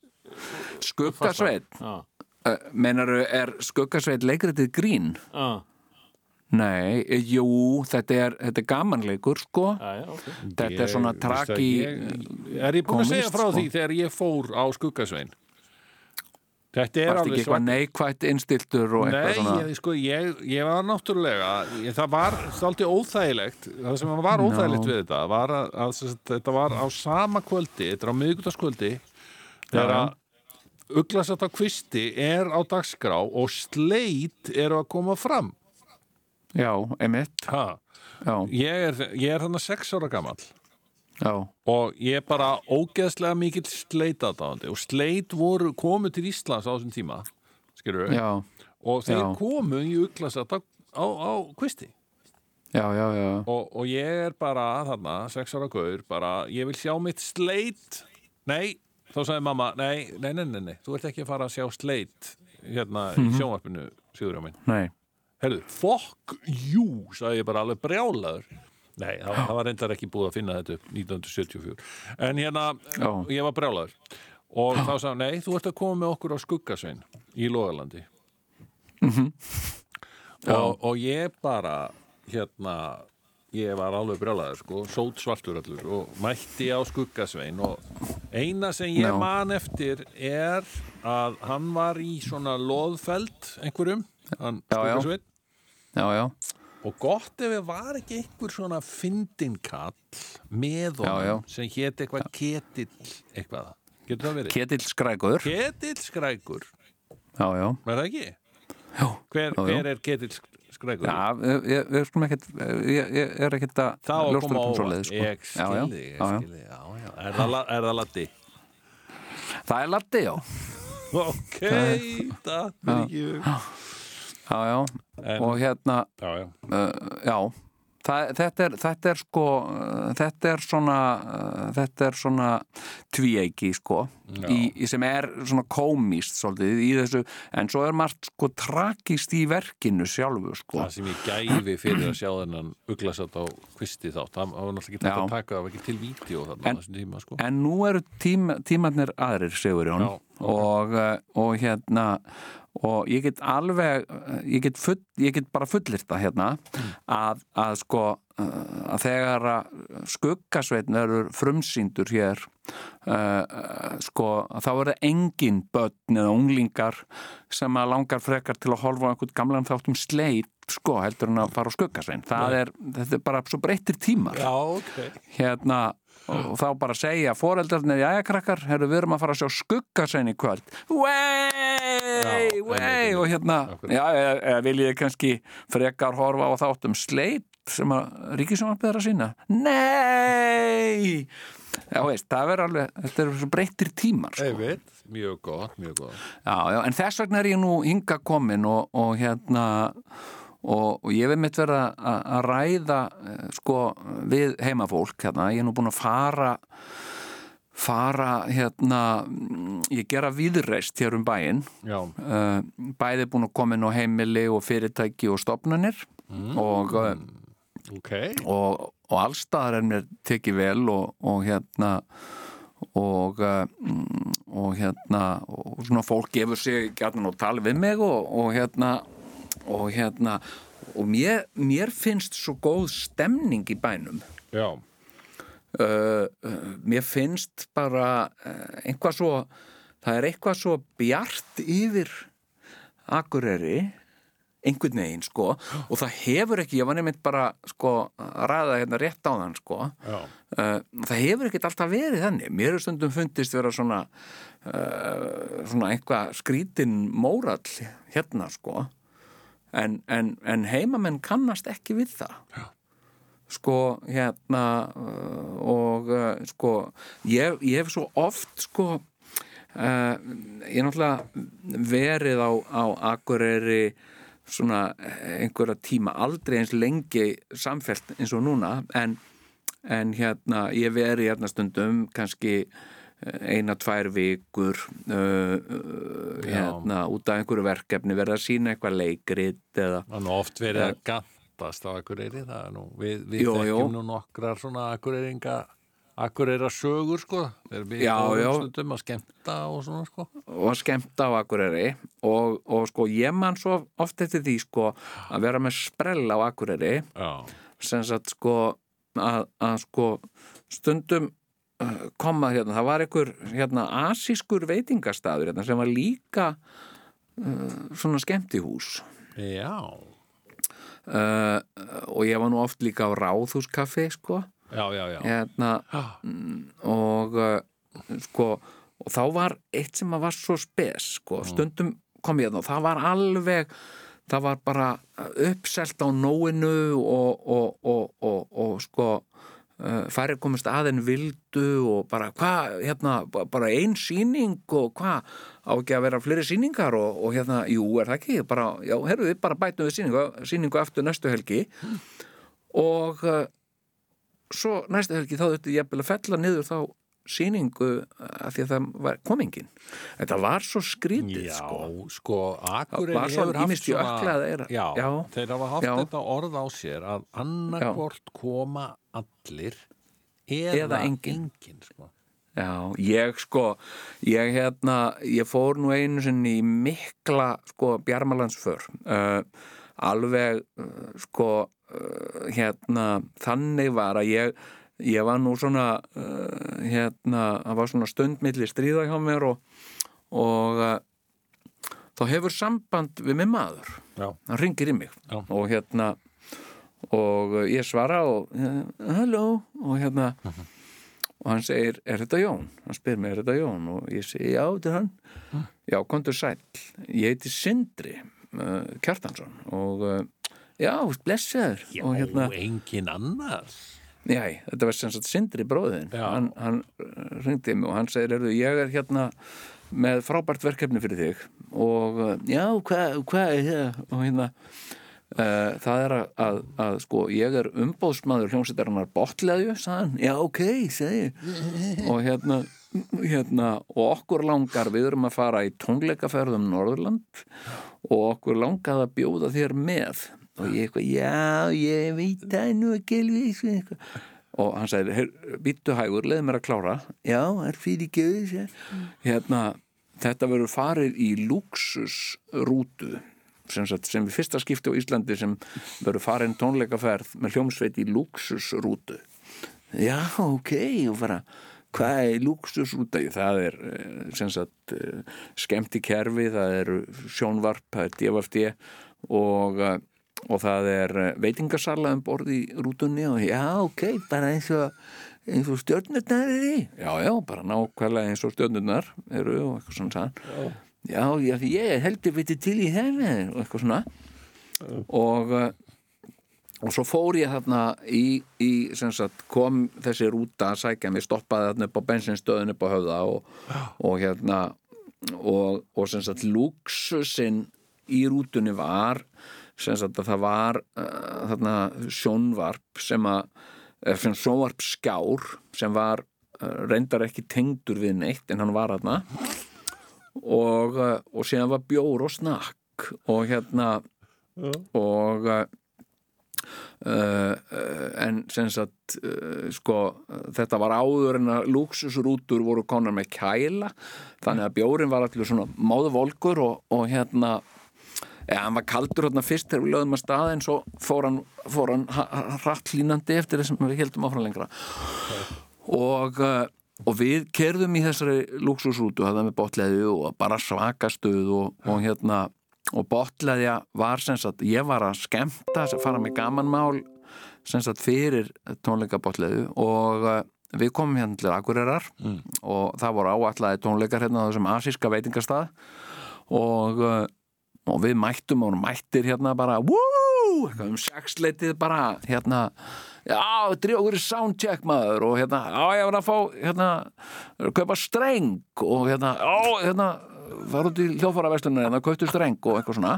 Skuggasveit? Já, Uh, meinaru, er Skuggasveit leikritið grín? já, Nei, eh, jú, þetta er, þetta er gamanleikur sko. Já, já, ok. Þetta er svona Ég- traki ég- Er ég búin að segja komist, frá sko. því þegar ég fór á skuggasvein? Þetta er Varst alveg ekki eitthvað neikvætt innstiltur og eitthvað Nei, svona? ég, sko, ég, ég var náttúrulega ég, það var stálti óþægilegt það sem var óþægilegt No. við þetta var að, að, sagt, þetta var á sama kvöldi þetta er á miðgutaskvöldi þegar að uglasat á kvisti er á dagskrá og sleit eru að koma fram Já, emitt ég er, ég er þannig sex ára gamall. Já, og ég er bara ógeðslega mikill sleit aðdáðandi og sleit voru komu til Íslands á þessum tíma skilur já. Og þeir Já. komu í uglasat á, á, á kvisti. Já, já, já. Og, og ég er bara þarna, sex ára gaur, bara ég vil sjá mitt sleit. Nei, þá sagði mamma, nei, nei, nei, nei, nei þú ert ekki að fara að sjá sleit hérna í sjónvarpinu, Sigurjá minn. Nei, herðu, fuck you sagði ég bara alveg brjálaður. Nei, það, það var reyndar ekki búið að finna þetta upp 1974, en hérna Já. ég var brjálaður. Og þá sagði, hann, nei, þú ert að koma með okkur á skuggasvein í Logalandi. Og, og ég bara hérna ég var alveg brjálaður sko, sót svartur allur og mætti á skuggasvein. Og eina sem ég man eftir er að hann var í svona loðfeld einhverjum, hann skuggasvein já, já og gott ef ég var ekki einhver svona fyndinkall með honum sem hét eitthvað ketill eitthvað, getur það verið? Ketill skrækur. Ketill skrækur, Já, já. Er það ekki? Já, Hver, Já, hver er ketill skrækur? Já, ég, ég, skulum ekkert, ég, ég er ekkert að ljósta á um óvart, svoleiðis, sko. ég skilði, ég skilði, er það, er það latti? Það er latti, já. <laughs> Ok, það er ekki Já, já, En- og hérna já, já, uh, já. Það, þetta, er, þetta er sko uh, þetta er svona uh, þetta er svona tvíeiki sko í, í sem er svona komist svolítið í þessu. En svo er margt sko tragist í verkinu sjálfu sko. Það sem ég gæfi fyrir að sjá þennan uglasat á kvisti þátt það var náttúrulega ekki Já. að taka, það var ekki til vídeo þarna En- tíma sko. En nú eru tíma, tímarnir aðrir, segur Já, ok. og, uh, og hérna og ég get alveg ég get, full, ég get bara fullirt það hérna að, að sko uh, að þegar að skuggasveitn verður frumsýndur hér uh, sko þá verður engin börn eða unglingar sem að langar frekar til að holfa einhvern gamlan þáttum sleit sko heldur en að fara á skuggasveitn það er, þetta er bara svo breyttir tímar. Já, ok. Hérna og þá bara segja foreldarnir, jæja krakkar, herru, við erum að fara að sjá skuggasein í kvöld. Wey, wey og hérna, já, eða, viljið þið kannski frekar horfa á þáttum sleit sem að ríkisjónvarpið er að sína Nei! Já, veist, það verður alveg, þetta er svo breyttir tímar sko. Einmitt. mjög gott, mjög gott. Já, já, en þess vegna er ég nú hinga komin og, og hérna og, og ég hef mitt verið að, að ræða eh, sko við heimafólk hérna, ég er nú búin að fara fara hérna mm, ég gera viðreist hér um bæinn. Já, uh, bæði búin að koma inn á heimili og fyrirtæki og stopnanir og, uh, ok. og, og allstaðar er mér tekið vel og, og hérna og, mm, og hérna og svona fólk gefur sig gætnan og tala við mig og, og hérna og hérna og mér, mér finnst svo góð stemning í bænum. Já, uh, uh, mér finnst bara uh, einhvað svo það er eitthvað svo bjart yfir Akureyri einhvern veginn sko. Og það hefur ekki, ég var nefnt bara sko að ræða hérna rétt á þann sko uh, það hefur ekkert alltaf verið þannig. Mér er stundum fundist vera svona uh, svona eitthvað skrítin mórall hérna sko en, en, en heimamenn kannast ekki við það Já. sko hérna uh, og uh, sko ég, ég hef svo oft sko uh, ég er náttúrulega verið á, á Akureyri svona einhverja tíma aldrei eins lengi samfelt eins og núna en, en hérna ég veri hérna stundum kannski eina, tvær vikur uh, uh, hérna út af einhverju verkefni verða að sína eitthvað leikrit eða oft verið að gantast á Akureyri, það nú við, við Jú, þekkjum nú nokkrar svona Akureyringa Akureyra sögur sko. Við erum að skemmta og svona sko. Og skemmt á Akureyri og, og sko ég man svo oft eftir því sko að vera með sprell á Akureyri. Sem sagt sko að, að sko stundum koma hérna, það var einhver hérna asískur veitingastaður hérna, sem var líka uh, svona skemmtihús. Já, uh, og ég var nú oft líka á ráðhúskaffi sko. Já, já, já. hérna mm, og uh, sko og þá var eitt sem var svo spes sko, stundum kom ég þarna og það var alveg það var bara uppselt á nóinu og, og, og, og, og sko uh, færri komist aðein vildu og bara hvað, hérna, ba- bara ein sýning og hvað, á ekki að vera fleiri sýningar? Og, og hérna, jú, er það ekki? Bara, já, herru, við bara bætum við sýningu, sýningu eftir næstu helgi. Og uh, svo næstu helgi þá þurfti ég að fella niður þá sýningu af því að það var komingin þetta var svo skrítið Já, sko sko, Akureyri Var svona hefur haft ýmist jöklað eða- já, já. þeir hafa haft Já. þetta orð á sér að annarkvort koma allir eða, Eða enginn. sko. Já, ég sko, ég hérna, ég fór nú einu sinni í mikla, sko, bjarmalandsför, uh, alveg, uh, sko, uh, hérna, þannig var að ég, ég var nú svona, uh, hérna, það var svona stundmilli stríða hjá mér og, og uh, þá hefur samband við mig maður, Já, hann ringir í mig Já. og hérna, og uh, ég svara og, uh, halló, og hérna, og hann segir, er þetta Jón? Hann spyr mig, er þetta Jón? Og ég segi, já, þetta er hann. Já, kontur sæll. Ég heiti Sindri uh, Kjartansson og uh, já, blessaður. og hérna, engin annar já, þetta var sem sagt Sindri bróðin. Hann, hann uh, ringdi mig og hann segir, "Heyrðu, ég er hérna með frábært verkefni fyrir þig. Og uh, já, hvað hva er og hérna Uh, það er að, að, að sko ég er umbóðsmaður hljómsveitarinnar botleðju, sagðan, já ok, segi <laughs> og hérna, hérna og okkur langar, við erum að fara í tónleikaferðum Norðurland og okkur langar að bjóða þér með og ég eitthvað, já, ég veit það nú ekki alveg sko, og hann sagði, býttu hægur leið mér að klára, já, er fyrir göðu hérna, þetta verður farið í luxusrútu sem, sem við fyrsta skipti á Íslandi sem verður farin tónleikaferð með hljómsveit í luxusrútu já, ok og bara, hvað er luxusrúta það er eh, sem sagt eh, skemmti kerfi, það er sjónvarp, það er DFFD og, eh, og það er veitingarsala um borð í rútunni og já, ok, bara eins og eins og stjórnurnar er í. Já, já, bara nákvæmlega eins og stjórnurnar eru og eitthvað svona já, já, því ég heldur viti til í henni og eitthvað svona. Og uh, og svo fór ég þarna í, í sem sagt, kom þessi rúta að sækja mig, stoppaði þarna upp á bensinstöðun upp á höfða og, og hérna og, og sem sagt luxusinn í rútunni var sem sagt að það var uh, þarna sjónvarp sem að eh, sem sjónvarp skjár sem var uh, reyndar ekki tengdur við neitt en hann var þarna. Og, uh, og síðan var bjór og snakk og hérna og uh, uh, en sem sagt sko þetta var áður en að luxusrútur voru konar með kæla. Þannig að bjórin var allir svona móðuvolkur og, og hérna Ja, hann var kaldur hérna fyrst þegar við lögum að staða en svo fór hann, fór hann hratt línandi eftir þessum við heldum áfram lengra og, uh, og við kerðum í þessari luxusrútu, það með botleði og bara svakastuð og, og hérna og botleðja var sem sagt, ég var að skemta fara með gamanmál sem sagt fyrir tónleika botleðu og uh, við komum hérna til Akureyrar mm. og það voru áallæði tónleikar hérna á þessum asíska veitingastað og og við mættum og mættir hérna bara wúúú, um sexleitið bara hérna, já, drjóður soundcheck maður. Og hérna, já, ég var að fá hérna, kaupa streng. Og hérna, já, hérna var út í hljófaraverslunar hérna, kauptu streng. Og eitthvað svona.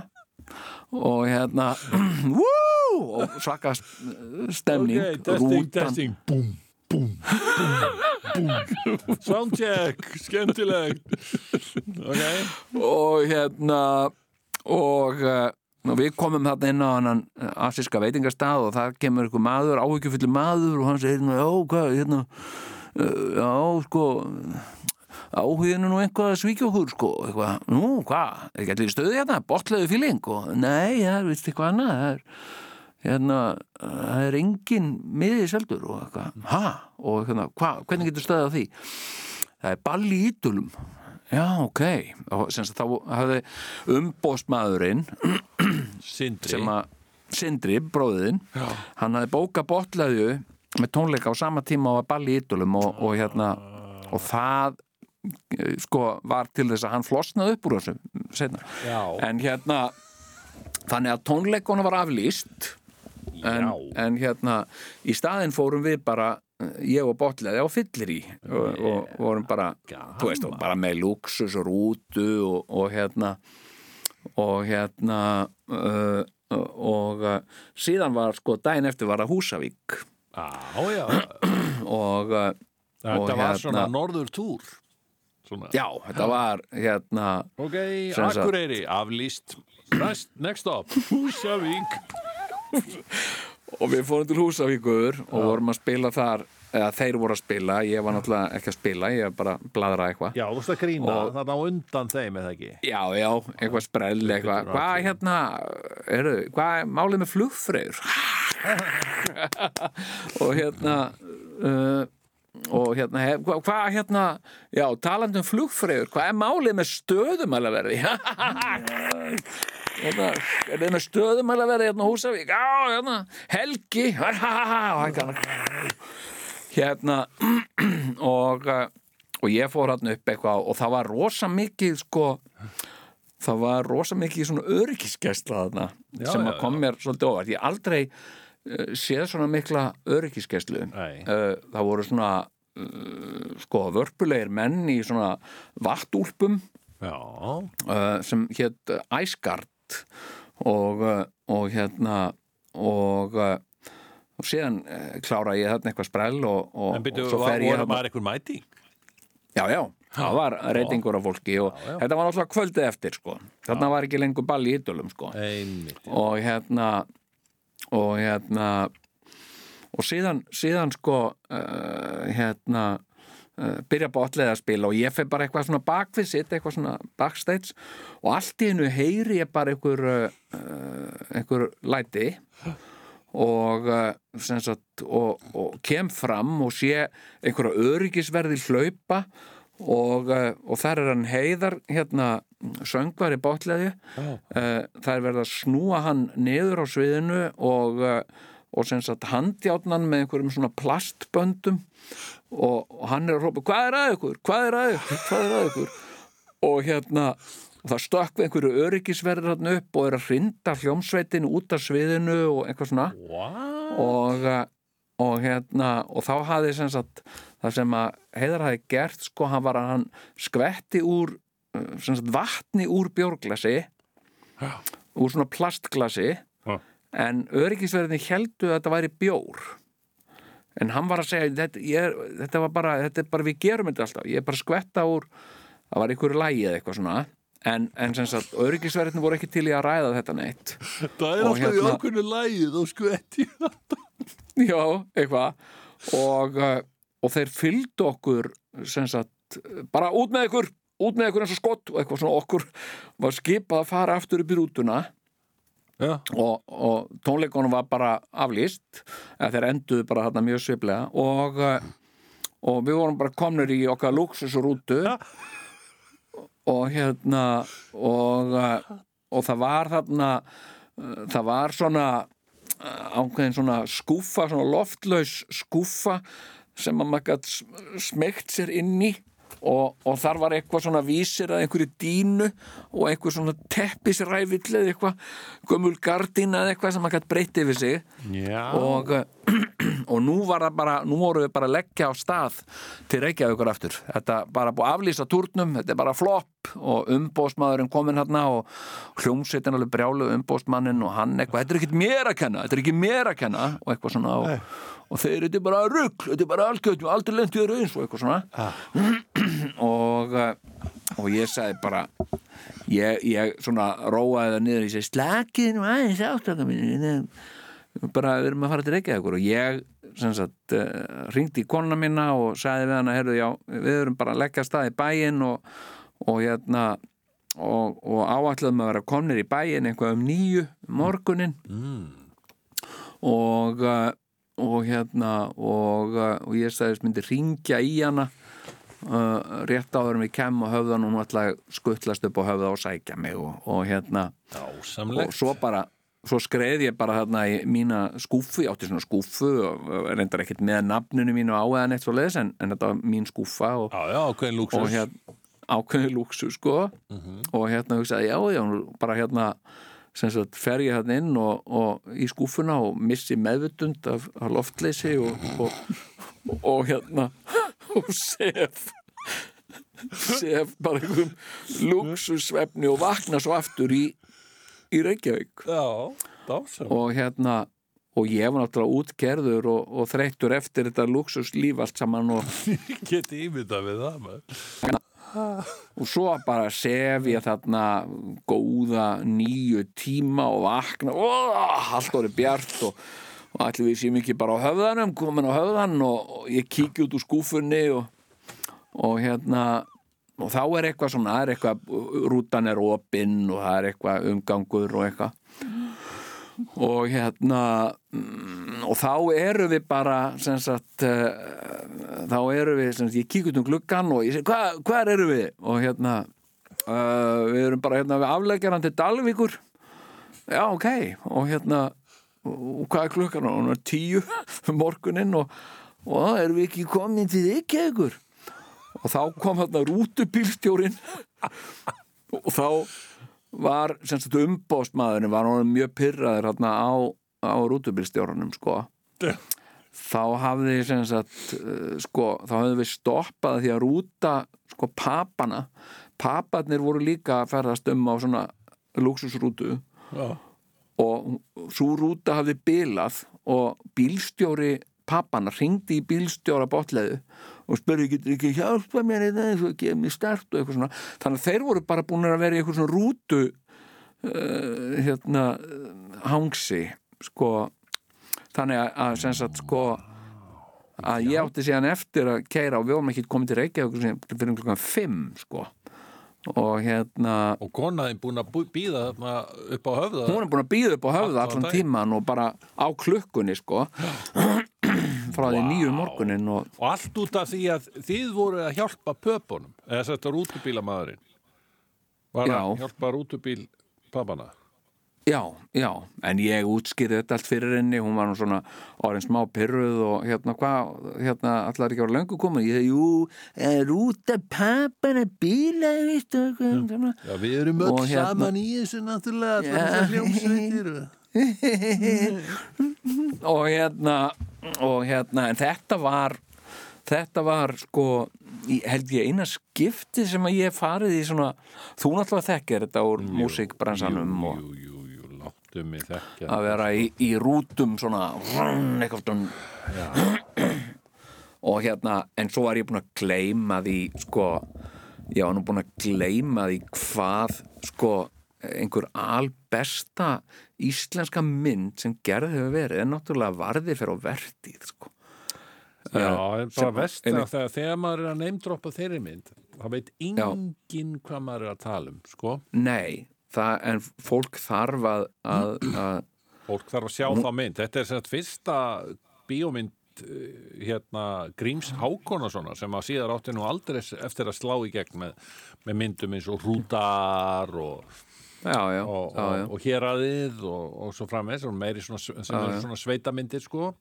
Og hérna, <clears throat> wúúú og svaka stemning Ok, testing, testing, búm, búm, búm, búm. Soundcheck, skemmtilegt. Ok. Og hérna og uh, við komum þarna inn á hann asíska veitingastað og það kemur einhver maður, áhyggjufullu maður og hann segir, já, hvað, hérna uh, já, sko áhuginu nú einhvað að svíkja okkur sko, eitthvað, nú, hvað er ekki allir í stöðu hérna, botlaðu fíling? Og nei, það er vist eitthvað annað? Það er, hérna, það er engin miðið seldur og eitthvað, ha, og hérna, hvað, hvernig getur stöðið á því? Það er ball í ítulum já, ok og sem sagt þá hafði umbóstmaðurinn Sindri Sindri, bróðin hann hafði bóka botlaðu með tónleika á sama tíma og að balli í ítulum og, og hérna og það eh, sko var til þess að hann flosnaði upp úr þessu seinna. Já. en hérna þannig að tónleikona var aflýst en, Já. en hérna í staðinn fórum við bara ég og botlaði á fyllir í og, og vorum bara, veist, og bara með luxus og rútu og, og hérna og hérna uh, og uh, síðan var sko daginn eftir var að Húsavík. Já, já. <clears throat> Og uh, Þetta var hérna- svona norður túr Svona. Já, þetta var hérna Ok, Akureyri, aflýst. Next, next stop, Húsavík <laughs> og við fórum til Húsavíkur og vorum að spila þar eða þeir voru að spila, ég var náttúrulega ekki að spila ég var bara að bladra eitthvað. Já, þú veist að grína Og- þarna á undan þeim eða ekki? Já, já, eitthvað sprell, eitthvað. Hvað hérna, eru, hvað er málið með flugfreyr? <laughs> og hérna uh, og hérna, hef, hvað, hvað hérna já, talandi um flugfreyr hvað er málið með stöðumælaverði? hérna, <laughs> er þið með stöðumælaverði hérna á Húsavík? Já, hérna, Helgi hérna <clears throat> og uh, og ég fór hann upp eitthvað og það var rosa mikið sko það var rosa mikið svona öryggisgæsla þarna Já, sem já, kom mér svolítið óvart. Ég aldrei uh, séð svona mikla öryggisgæslu. Uh, það voru svona uh, sko vörpulegir menn í svona vattúlpum Já, sem hétt uh, Æsgard og, uh, og hérna og, uh, og síðan uh, klára ég þarna eitthvað sprell og, og, byrju, og svo var, fer ég var, eitthvað mæting? Já, já, það var reytingur af fólki og Já, já. þetta var náttúrulega kvöldið eftir sko. þarna var ekki lengur ball í ytulum sko. Einmitt. og hérna og hérna og síðan, síðan sko uh, hérna byrja botlega að spila og ég fer bara eitthvað svona bakvið sitt, eitthvað svona backstage og allt í hennu heyri ég bara einhver uh, einhver læti og, sem sagt, og, og kem fram og sé einhverja öryggisverði hlaupa og, og þar er hann heiðar hérna söngvar í botleði uh, það er verið að snúa hann niður á sviðinu og, uh, og sem sagt handjátnan með einhverjum svona plastböndum og, og hann er að hrópa hvað er að ykkur, hvað er að ykkur, hvað er að ykkur? Og hérna og það stökk einhverju öryggisverður hann upp og er að hrinda hljómsveitinu út af sviðinu og eitthvað svona. Og, uh, og hérna og þá hafði sem sagt það sem að Heiðar hafði gert sko hann var að hann skvetti úr uh, sem sagt vatni úr bjórglasi úr svona plastglasi. En öryggisverðinni heldu að þetta væri bjór. En hann var að segja þetta, ég, þetta var bara, þetta er bara við gerum þetta alltaf, ég er bara skvetta úr það var einhverju lægi eða eitthvað svona. En, en sem sagt, öryggisverðinni voru ekki til í að ræða þetta neitt. Það er Og alltaf í hérna- ákveðnu lægið og skvetti Já, eitthvað. Og, uh, og þeir fylgdu okkur sem sagt, bara út með ykkur út með ykkur eins og skott og eitthvað svona. Okkur var skipað að fara aftur upp í rútuna og, og tónleikonum var bara aflýst þeir enduðu bara þarna mjög sviplega. Og, uh, og við vorum bara komnir í okkar luxusrútu og hérna og, uh, og það var þarna uh, það var svona ákveðin svona skúfa svona loftlaus skúfa sem að maður gætt smegt sér inn í og, og þar var eitthvað svona vísir að einhverju dínu og einhver svona teppisræfill eða eitthvað gömul gardína eða eitthvað sem maður gætt breytti yfir sig. Og, <clears throat> og nú var það bara nú voru við bara að leggja á stað til Reykjavíkur aftur. Þetta bara búið að aflýsa túrnum, þetta er bara flopp og umbóstmaðurinn kominn hérna og hljómsveitin alveg brjálu umbóstmannin og hann eitthvað, þetta er ekkert mér að kenna þetta er ekki mér að kenna og eitthvað svona og, og þeir, þetta er bara rugg, þetta er bara algjörð aldrei lent í þér eins og eitthvað svona. <clears throat> Og eh, og ég sagði bara ég, ég svona róaði það niður og ég segi slakið nú aðeins átaka mín bara við erum að fara til Reykjavíkur. Og ég sagt uh, ringdi í konuna mína og sagði við hana, herru, já, við erum bara að leggja stað í bæinn og, og hérna og, og áætluðum að vera komnir í bæinn eitthvað um nýju morgunin og uh, og hérna og, uh, og ég sagðist myndi ringja í hana uh, rétt áður við kem og höfðan og hún að skuttlast upp og höfða og sækja mig og, og hérna og Ásamlegt svo bara svo skreið ég bara þarna í mína skúfu ég átti svona skúfu og reyndar ekkert með nafninu mínu á eða neitt svo leiðis en, en þetta var mín skúfa og, Já, já, ákveðin og lúksus hérna ákveðið lúksu sko og hérna hugsaði já, já, bara hérna sem sagt fer ég hérna inn og, og í skúfuna og missi meðvutund af, af loftleysi og, og, og hérna og sef sef bara einhverjum lúksusvefni og vakna svo aftur í, í Reykjavík Já, og hérna og ég var náttúrulega útgerður og, og þreyttur eftir þetta lúksuslíf allt saman og <laughs> Geti ímyndað við það maður. Og svo bara sef ég þarna góða nýju tíma og vakna oh, allt orðið bjart og, og allir við séum ekki bara á höfðanum komin á höfðan og, og ég kíkja út úr skúfunni og, og hérna og þá er eitthvað svona, það er eitthvað rútan er opinn og það er eitthvað umgangur og eitthvað og hérna mm, og þá eru við bara sagt uh, þá eru við, sagt, ég kík út um gluggan og ég segi, hva, hvað eru við? og hérna uh, við erum bara hérna við afleggjaran til Dalvíkur. Já, ok. Og hérna, og hvað er klukkan? Og hún er tíu um morgunin og, og erum við ekki komin til ekki ykkur og þá kom hérna rútubílstjórin <laughs> og þá var umbóstmaðurinn var hann mjög pyrraður hérna á, á rútubílstjóranum sko. Þá hafði sagt sko, þá höfðum við stoppað því að rúta sko papana. Paparnir voru líka að ferðast um á svona luxusrútu Já. og svo rúta hafði bilað og bílstjóri pappana ringdi í bílstjóra botleðu og spurði getur ekki hjálpa mér þetta eins og gefa mér start og eitthvað svona? Þannig að þeir voru bara búin að vera í eitthvað svona rútu uh, hérna hangsi sko. Þannig að, að sem sagt sko að ég átti síðan eftir að keira og við varum ekki komið til Reykjavík fyrir klukkan 5 sko. Og hérna Og konaðin búin að þarna upp á höfða? Hún er búin að býða upp á höfða Allan tíman og bara á klukkunni sko frá því nýju morgunin og Og allt út af því að þið voru að hjálpa pöpunum eða þetta rútubílamaðurinn. Var Já. að hjálpa rútubíl pappana já, já, en ég útskýrði þetta allt fyrir henni, hún var nú svona orðin smá pyrruð og hérna hvað hérna allar ekki ára löngu komin? Ég segi, jú, er út að pappana bíla, veistu hvað Já, við erum öll hérna- saman í þessu náttúrulega allar þessar hljómsveitir og <laughs> hérna og hérna, en þetta var þetta var sko held ég eina skipti sem að ég farið í svona, þú náttúrulega þekkir þetta úr músikbransanum og Jú, jú, jú, láttu mig þekkja að vera í, í rútum svona eitthvað <clears throat> og hérna, en svo var ég búin að gleyma því sko, ég var nú búin að gleyma því hvað sko, einhver albesta íslenska mynd sem gerði hefur verið, en náttúrulega varði fyrir á vertið sko. Já, en bara vest þegar, þegar maður er að neymdroppa þeirri mynd það veit enginn hvað maður er að tala um sko, Nei, það, en fólk þarf að, að, að fólk þarf að sjá þá mynd. Þetta er sett fyrsta bíómynd eh, hérna Gríms Hákonasonar sem að síðar átti nú aldrei eftir að slá í gegn með, með myndum eins og Hrútar og já, já, og, já, já. og, og héraðið og, og svo framvegs og meiri svona, svona sveitamyndir sko.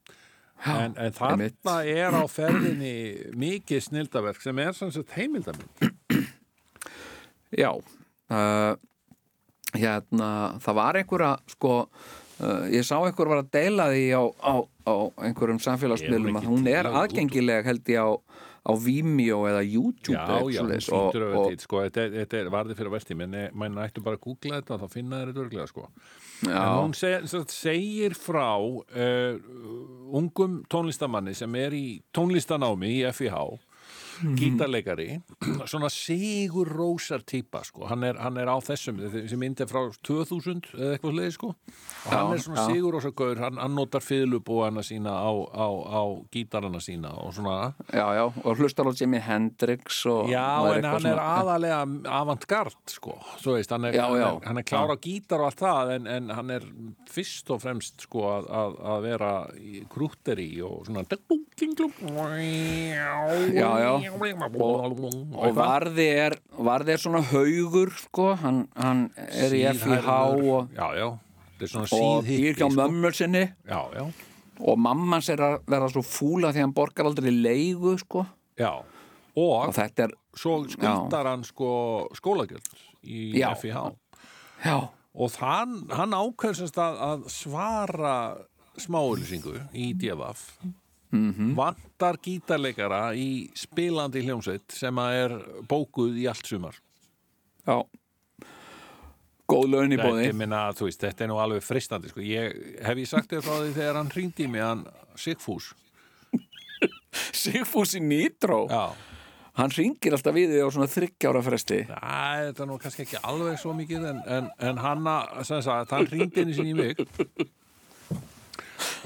En, en þarna er á ferðinni mikið snildaverk sem er sem sagt heimildamynd. Já uh, hérna, það var einhverja sko, uh, ég sá einhver var að deila því á, á, á einhverjum samfélagsmiðlum að hún er aðgengileg held ég á, á Vimeo eða YouTube Já, eða já, vera og, til sko, þetta, þetta er varði fyrir versti menn menn ættu bara að googla þetta og þá finna þetta örglega sko. En hún seg, segir frá uh, ungum tónlistamanni sem er í tónlistanámi í FIH gítarleikari svona sigur rósar típa sko. hann, er, hann er á þessum þessi mynd er frá 2000 eða eitthvað leið sko. og hann er svona já. sigur rósar gaur hann, hann notar fiðlubúana sína á, á, á gítarana sína og svona já, já, og hlustar á Jimi Hendrix og, Já, en hann er svona- aðalega avantgard, sko, svo veist, hann er, Já, hann já. er, hann er klára á gítar og allt það, en, en hann er fyrst og fremst, sko, að, að, að vera krútteri og svona Já, já. Og varði er, varði er svona haugur sko, hann, hann er í FIH og, Já, já, og býr hjá mömmu sinni. Já, og mammans er að vera svo fúla því hann borgar aldrei leigu sko. og Og þetta er, svo skuldar hann, sko, skólagjöld í. FIH og hann, hann ákveðsast að, að svara smáulisingu í DFF Mhm. vantar gítarleikara í spilandi hljómsveit sem að er bókuð í allt sumar? Já. Góð laun í bóði þetta er nú alveg fristandi sko. ég, hef ég sagt þér frá því þegar hann hringdi í mig hann Sigfús? <laughs> Sigfúsi Nýtró, já, hann ringir alltaf við því á svona þryggjára fresti. Æ, þetta er nú kannski ekki alveg svo mikið en, en, en hann, að- sem sagt, hann hringdi inn í sinni í mig. <laughs>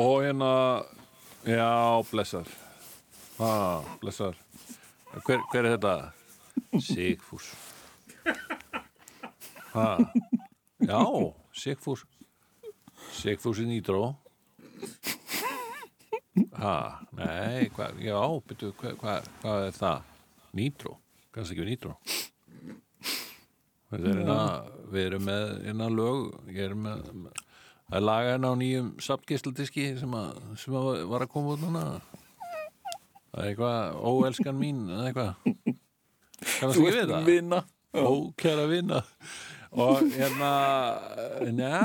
Og hérna já, blessar ha, blessar hver, hver er þetta? Sigfús. Ha, já Sigfús. Sigfús í nýtró ha, nei hva, já, byrju, hvað hva, hva er það? Nýtró, kannski ekki nýtró Við erum, með hérna ég er með, það er laga hérna á nýjum sapgisladiski sem, sem að var að koma út núna. Það er eitthvað, óelskan mín, eða eitthvað. Kannast ekki við það? vinna Ókæra vinna. og hérna njá,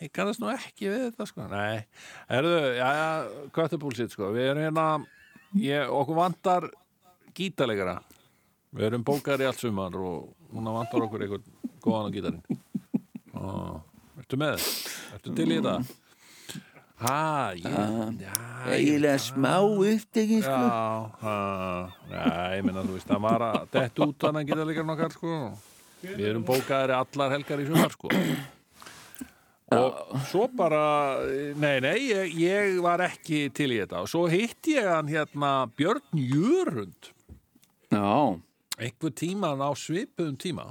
ég kannast nú ekki við þetta sko, nei erðu, já, já, hvað búlsitt sko við erum hérna, ég, okkur vantar gítalegara við erum bókar í allt sumar og núna vantar okkur einhvern góðan á gítarinn og ertu með? Ertu til í ha, ég, já, ég eiginlega smá upptekinn sko. Já, já, ég minna, þú veist, það var að dett út að geta líka nokkar, sko. Við erum bókaðir allar helgar í sumar, sko. Og svo bara, nei, nei, ég, ég var ekki til í þetta. Og svo hitti ég hann hérna Björn Jörund, já, einhver tíman á svipuðum tíma.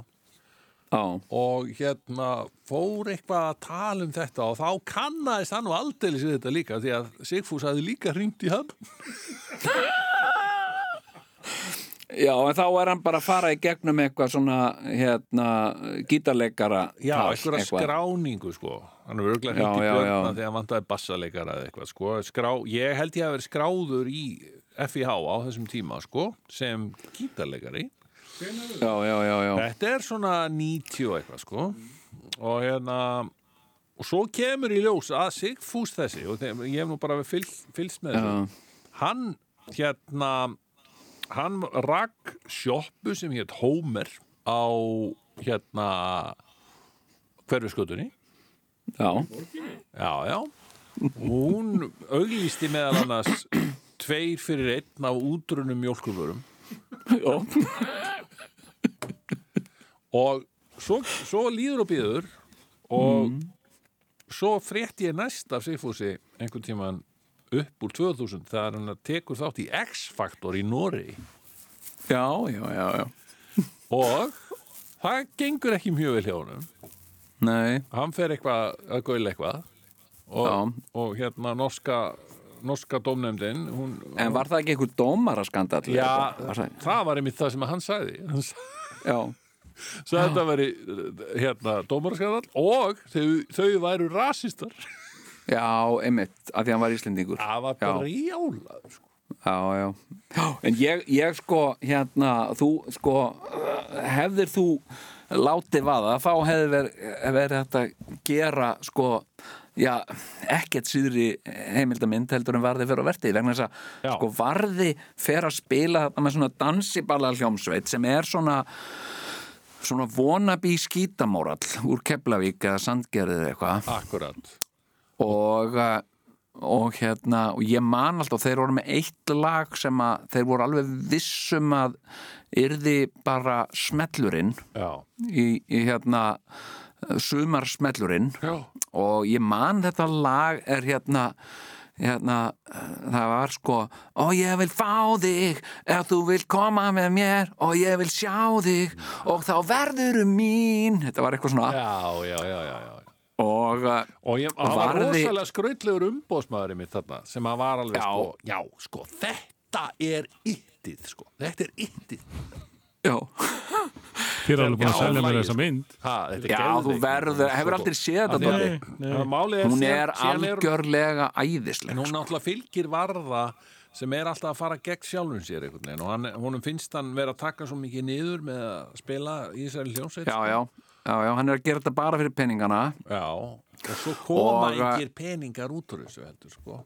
Já, Og hérna fór eitthvað að tala um þetta og þá kannaðist hann og aldeilis við þetta líka því að Sigfús hafði líka hringt í hann. <laughs> já en þá er hann bara að fara í gegnum eitthvað svona hérna gítarleikara Já, eitthvað. skráningu sko. Hann er örgulega hringt í björna þegar hann vantaði bassaleikara eða eitthvað sko. Skrá, Ég held ég að vera skráður í FIH á þessum tíma sko sem gítarleikari já, já, já, já, Þetta er svona 90 og eitthvað sko og hérna og svo kemur í ljós að Sigfús þessi og ég hef nú bara fyl, fylgst með þessu já. hann hérna hann rak sjoppu sem hétt Homer á hérna hverfiskötunni já. já, já hún auglýsti meðal annars tveir fyrir einn af útrunum mjólkurvörum já. Og svo, svo líður og býður og svo frétti ég næst af Sigfúsi einhvern tíman upp úr 2000 þegar hann tekur þátt í X-Factor í Nóri já, já, já, já. og það gengur ekki mjög vel hjá honum. Nei, hann fer eitthvað að gaula eitthvað og, og hérna norska norska dómnefndin hún, en var það ekki einhver dómaraskandall? já, það- var einmitt það sem hann sagði. Hann Já, að þetta veri hérna dómaraskadal og þau, þau væru rasistar já, einmitt, af því hann var íslendingur. það var bara rjálaður sko. Já, já. já en ég, ég sko, hérna, þú, sko, hefðir þú látið vaða, þá hefði verið veri þetta gera, sko, já, ekkert síðri heimildamind heldur en varði fyrir að verti vegna þess að, sko, varði fer að spila með svona dansiballa hljómsveit sem er svona svona vonabí skítamórall úr Keflavík eða Sandgerðið eða eitthvað. Akkurat. Og, uh, og hérna og ég man alltaf, þeir voru með eitt lag sem að þeir voru alveg vissum að yrði bara smellurinn já, í, í hérna sumar smellurinn já, og ég man þetta lag er hérna hérna, eh, það var sko og ég vil fá þig ef þú vil koma með mér. Og ég vil sjá þig og þá verður mín. Þetta var eitthvað svona. Já, já, já, já, já. og uh, og ég, hann var Varði- rosalega skrautlegur umbóðsmaður mitt þarna sem að var alveg sko, já, sko, þetta er yttið, sko, þetta er yttið já Þið er alveg búin að selja mér þessa mynd. Ha, þetta er Já, þú verður, hefur aldrei séð þetta er Hún er algjörlega En æðisleg hún sko. náttúrulega fylgir varða sem er alltaf að fara gegn sjálfum sér og hann, honum finnst hann vera að taka svo mikið niður með að spila í þessari hljómsveit Já, sko. já, já, já, hann er að gera þetta bara fyrir penningana já og svo koma uh, engir peningar út úr þessu heldur sko.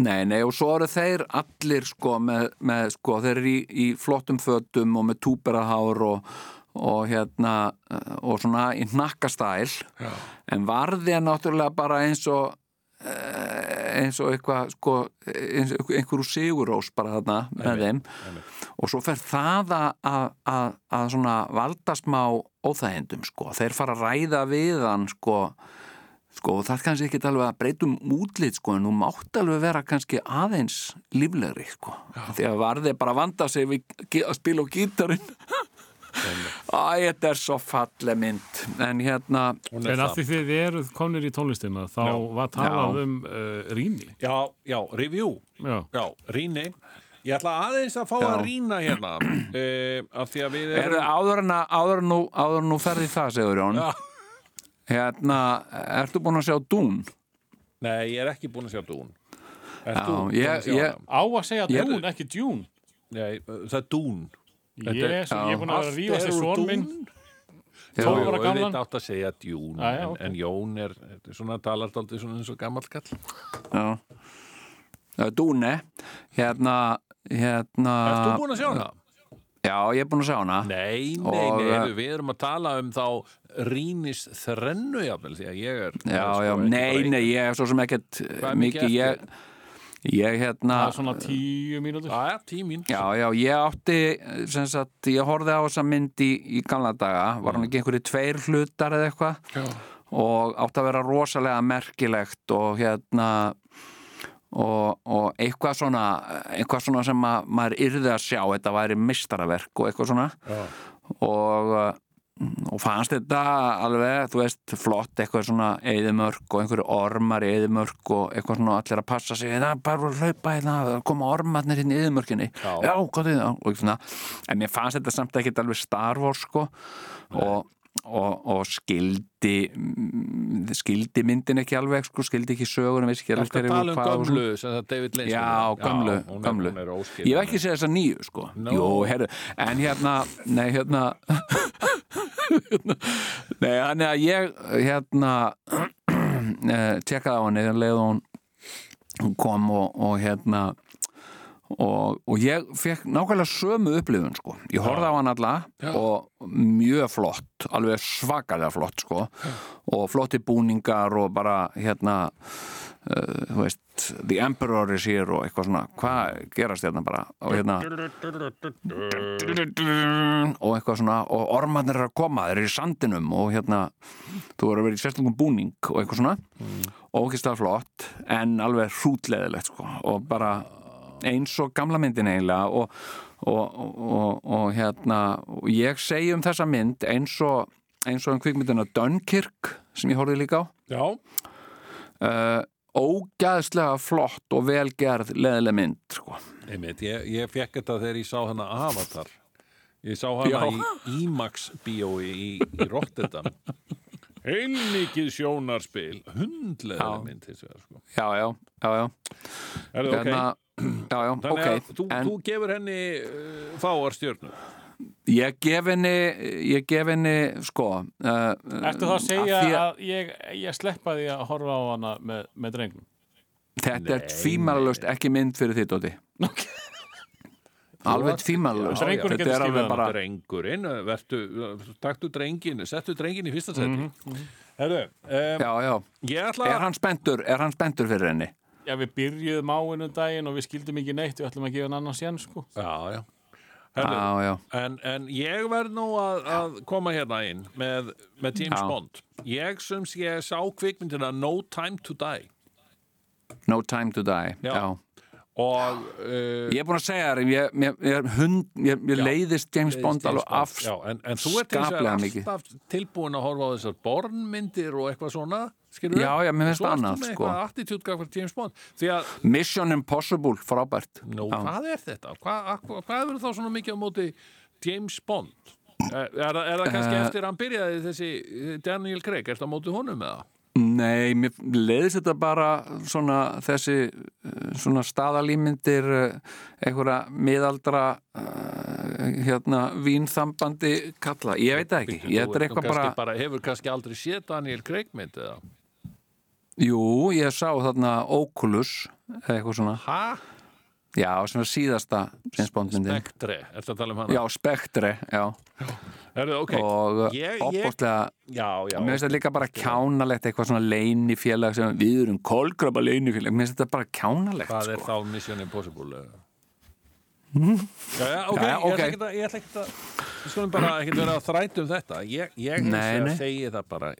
Nei, nei, og svo eru þeir allir sko með, með sko, þeir eru í, í flottum fötum og með túberahár og, og hérna eh, og svona í hnakkastæl. Já. en varði er náttúrulega bara eins og eh, eins og eitthvað sko, og einhverju sigurós bara þarna með þeim. og svo fer það að, að, að, að svona valda smá óþægindum sko, þeir fara að ræða við hann sko. Sko það er kannski ekki alveg að breytum útlit sko en þú mátt alveg vera kannski aðeins líflegri sko. Því að varði bara að vanda sig við að spila á gítarinn <laughs> Æ, þetta er svo falleg mynd. En hérna er En af það. því þið eruð komnir í tónlistina þá Já. var talað um uh, rýni já, já, review. Já, já, rýni. Ég ætla aðeins að fá Já. að rýna hérna uh, <clears throat> af því að við er erum áður en að áður nú, áður nú ferði það segur Jón. Hérna, ertu búin að sjá Dún? nei, ég er ekki búin að sjá Dún Er Já, þú búin ég- að sjá ég- hana? á að segja Ég- Dún, ekki Dune. Nei, það er Dún er- Jésu, ég er búin að vera að rífa úr svon minn jú, ára við gamlan? átt að segja Dune Já, já, en, ok. en Jón er þetta svona talart aldrei svona eins og gammal kall Já. Dúne, hérna, hérna... Erst þú búin að sjá hana? Já, ég er búin að sjá hana. Nei, nei, Og, nei, heyrðu, við erum að tala um þá rýnis þrennu jafnvel því að ég er Já, sko, já, nei, nei, ég er svo sem ekkert Hvað er mikið mikið, ég, ég hérna... Það er svona tíu mínútur. Já, já, tímín Já, já, ég átti, sem sagt, ég horfði á þessa mynd í, í gamla daga, var hann ekki einhverju tveir hlutar eða eitthvað? Já. og átti að vera rosalega merkilegt og hérna og, og eitthvað svona eitthvað svona sem að, maður yrði að sjá. Þetta væri mistaraverk og eitthvað svona. Já. og og fannst þetta alveg, þú veist, flott eitthvað svona eðimörk og einhverju ormar í eðimörk og eitthvað svona allir að passa sig. Það er bara að hlaupa hérna, koma ormarnir hérna í eðimörkinni, Já. já, hvað er það og eitthvað svona, en mér fannst þetta samt ekki alveg Star Wars sko. Og, og, og skildi mm, skildi myndin ekki alveg sko, skildi ekki sögur Það er að tala um David Lynch Já, skrifaði. gömlu, hún er, er Ég hef ekki segið þessa nýju, sko No. Jú, herru, en hérna Nei, hérna <laughs> Nei, þannig að ég hérna <clears throat> eh, tjekkaði á henni þegar leið hún hún kom og, og hérna og, og ég fekk nákvæmlega sömu upplifun sko. ég horfði á hann alla Já. og mjög flott alveg svakalega flott sko. og flotti búningar og bara hérna uh, þú veist, The Emperor is here og eitthvað svona, hvað gerast hérna bara? Og hérna og eitthvað svona og ormarnir er að koma, þeir eru í sandinum og hérna, þú verður að vera í sérstaklega búning og eitthvað svona. Og ekki stað flott, en alveg hrútleðilegt sko, og bara eins og gamla myndin eiginlega og, og, og, og, hérna og ég segi um þessa mynd eins og eins og um kvikmyndina Dunkirk sem ég horfði líka á Já, uh, ógæðslega flott og velgerð leðileg mynd sko. einmitt, ég, ég fekk þetta þegar ég sá hana Avatar Ég sá hana Já. í IMAX bíói í, í Rotterdam Heilmikið sjónarspil Hundlega Já. mynd sko. já, já, já, já. Er það ok? Hérna, <clears throat> já, já, Þannig ok að þú, en þú gefur henni uh, fáar stjörnur ég gef henni ég gef henni, sko uh, Ertu þá að segja því að ég, ég sleppa því að horfa á hana með, með drengnum? þetta er Nei, tvímælalust ekki mynd fyrir því, Dóti alveg Drengurinn þetta er alveg bara Drengurinn, vertu, taktu drengin settu drengin í fyrsta seti Herru, um, já, já. ég ætla Er hann spenntur, er hann spenntur fyrir henni? Já, við byrjuðum á einu daginn og við skildum ekki neitt, við ætlum að gefa hann annan sén, sko. Já, já Herru, Já, já, En, en ég verð nú að, að koma hérna inn með, með James. Bond. Ég sem ég sá kvikmyndina No Time to Die No Time to Die Já. Já. Og uh, Ég er búin að segja þér, ég, ég, ég, hund, ég, leiðist James Bond alveg af Já, en, en þú ert mikið. alltaf tilbúin að horfa á þessar bornmyndir og eitthvað svona skilur Já, já, mér finnst annað, sko. að, Mission Impossible, frábært nú, hvað er þetta? Hvað, hvað, hvað er þá svona mikið á móti James Bond? Er, er, það- er það kannski Eh. eftir að hann byrjaði þessi eh, Daniel Craig, er það á móti honum eða? Nei, mér leiðist þetta bara svona þessi uh, svona staðalímyndir uh, einhverja miðaldra uh, hérna vínþambandi kalla, ég veit ekki ég bara, bara Hefur kannski aldrei séð Daniel Craig mynd eða? jú, ég sá þarna Oculus, eitthvað svona Ha? Já, svona síðasta James Bond myndin Spektre, er það að tala um hana? já, Spectre, já Herðu, ok og opbóstlega Já, já Mér finnst þetta líka bara kjánalegt eitthvað svona leini félag sem við erum kolkrabba leini félag Mér finnst þetta bara kjánalegt Hvað er sko. þá Mission Impossible? Já, já, ok, Já, já, ok. Ég ætla ekki að, Við skulum bara ekki vera að þræta um þetta Ég, ég Nei, nei. segi það bara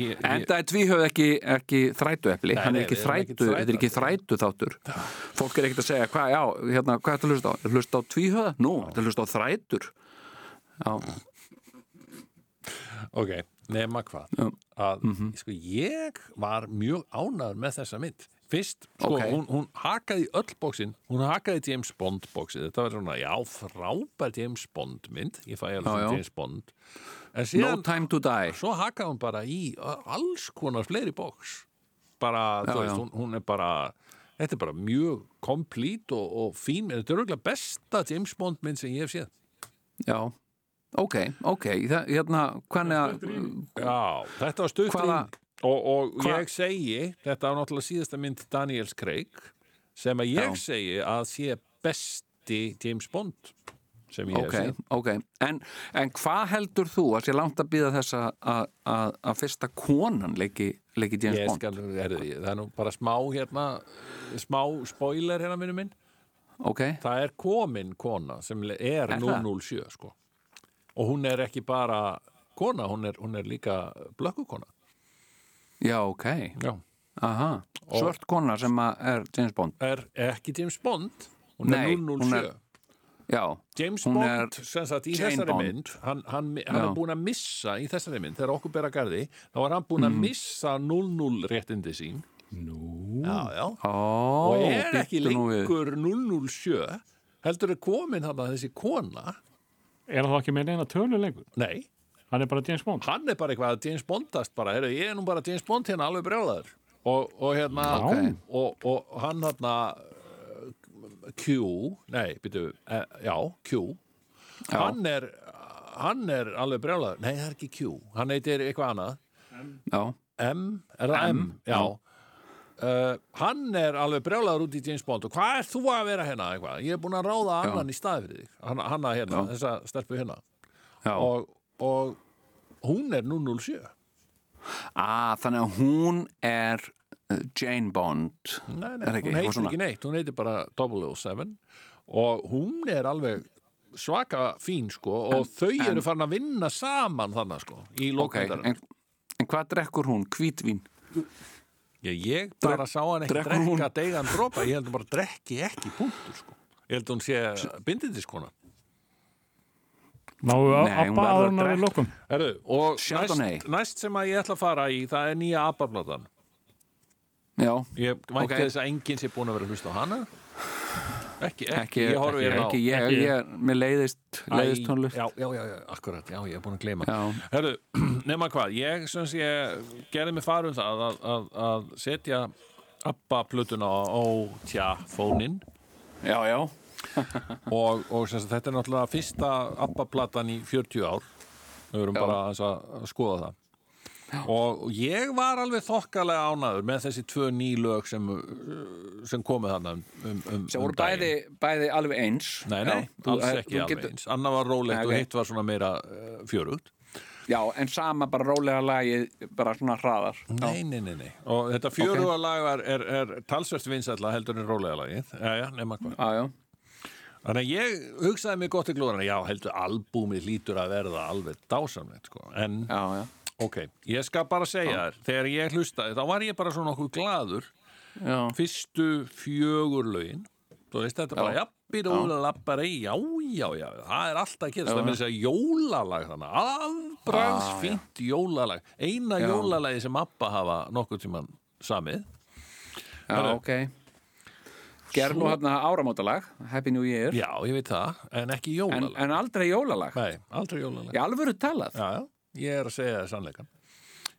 ég, En það er tvíhöfð ekki, ekki þrætu Nei, Hann er ekki þrætu, þetta er ekki þrætu þáttur Fólk er ekkert að segja, hvað, já, hérna, hvað er þetta að hlusta á? Hlusta á tvíhöða? Nú, þetta er hlusta á þrætur Já, Ok, nema hvað að, Mhm. sko, Ég var mjög ánæður með þessa mynd Fyrst, sko, Ok. hún, hún hakaði öll bóksin Hún hakaði James Bond bóksið Þetta var svona, já, frábær James Bond mynd. Ég fæ alveg Já, já. James Bond. En no síðan, time to die. Svo hakaði hún bara í alls konar fleiri bóks bara, Já, veist, hún, hún er bara þetta er bara mjög komplít og, og fín, þetta er auðvitað besta James Bond mynd sem ég hef séð. Já, ok, ok. Það, hérna, hvernig að Já, þetta var rýn og, og ég segi, þetta var náttúrulega síðasta mynd Daniels Craig sem að ég Já. segi að sé besti James Bond sem ég ok, hef séð. ok en, en hvað heldur þú að sé langt að býða þess að- fyrsta konan leiki, leiki James Ég Bond skal, er, það er nú bara smá hérna, smá spoiler hérna minni minn ok, það er komin kona sem er Er það? 007 sko og hún er ekki bara kona, hún er, hún er líka blökkukona já, ok. Já. aha, svört kona sem að er James Bond. Er ekki James Bond? Hún Nei, er hún 007 er- já, James hún Bond, er sem sagt, í Jane þessari Bond. mynd hann, hann, hann er búin að missa í þessari mynd, þegar okkur bera garði þá var hann búin Mhm. að missa 0-0 réttindi sín. Nú, já, já. ó, og er ekki lengur 007 heldur er komin hann þessi kona. Er það ekki með neina tölu lengur? nei, Hann er bara James Bond. hann er bara eitthvað að James Bondast bara, heru, ég er nú bara James Bond hérna alveg brjálaður. Og, og hérna Ok. og, og hann hérna uh, Q, nei, byrju uh, já, Q. Já. hann er hann er alveg brjálaður, nei það er ekki Q. Hann heitir eitthvað annað. Já, M, er það M? Já. Uh, hann er alveg brjálaður út í James Bond. Og hvað er þú að vera hérna eitthvað? Ég er búin að ráða annan í staði fyrir þig. Hann, hanna hérna, þessa stelpu hérna. Já. og, og hún er 007 Ah, þannig að hún er uh, Jane Bond. Nei, nei, ekki, hún heitir svona? ekki neitt, hún heitir bara 007 og hún er alveg svaka fín sko og þau eru farin að vinna saman þannig sko í Ok, lokmyndar en, en hvað drekkur hún? Hvítvín? ég, ég bara sá hann ekki drekka deigan dropa, ég held hún bara drekki ekki punktur sko, ég held hún sé bindidiskona Náðu hún Abba að en að við. Herru, og næst, næst sem að ég ætla að fara í það er nýja ABBA-platan Já, ég vænti Ok. þess að enginn sé búin að vera að hlusta á hana. Ekki, ekki, ekki, ég horfi ekki, hérna á. ekki ég, ekki- ég, mér leiðist, leiðist tónlist. já, já, já, já, akkurat, já, ég er búin að gleyma. Já. Herru, <clears throat> nema hvað, ég sem sé gerði mig fara um það að, að, að setja ABBA-plötuna á, tja, fóninn Já, já, og, og sagt, þetta er náttúrulega fyrsta ABBA-platan í 40 ár. Við verum Já. bara að, skoða það. Og ég var alveg þokkalega ánaður með þessi tvö ný lög sem, uh, sem komið þarna um, um, um sem voru um bæði, bæði alveg eins. Nei, nei, Já, þú- alls eh, ekki þú alveg getur- eins. Anna var rólegt Nei, og hitt var svona meira uh, fjörugt. Já, en sama bara rólega lagið bara svona hraðar. Nei, nei, nei, nei. Og þetta fjöruga lag var, er, er talsvert vinsætla heldur en rólega lagið. Já, já, nema hvað. Já, já, Þannig að ég hugsaði mig gott í glóðan Já, heldur albúmið lítur að verða alveg dásamlegt sko. En, já, já. ok, ég skal bara segja þér Þegar ég hlustaði, þá var ég bara svona okkur glaður Já, Fyrstu fjögur lögin. Þú veist þetta bara, býra úr að lappari Já, já, já, það er alltaf að gerast. Það er þess að jólalag þannig Afbrags fínt jólalag. Eina jólalagi sem Abba hafa nokkuð tímann samið. Já, Herru. ok Gerð nú hérna áramótalag, Happy New Year. Já, ég veit það, en ekki en, jólalag. En aldrei jólalag. Nei, aldrei jólalag. Í alvöru talað. Já, já, ég er að segja það sannleikan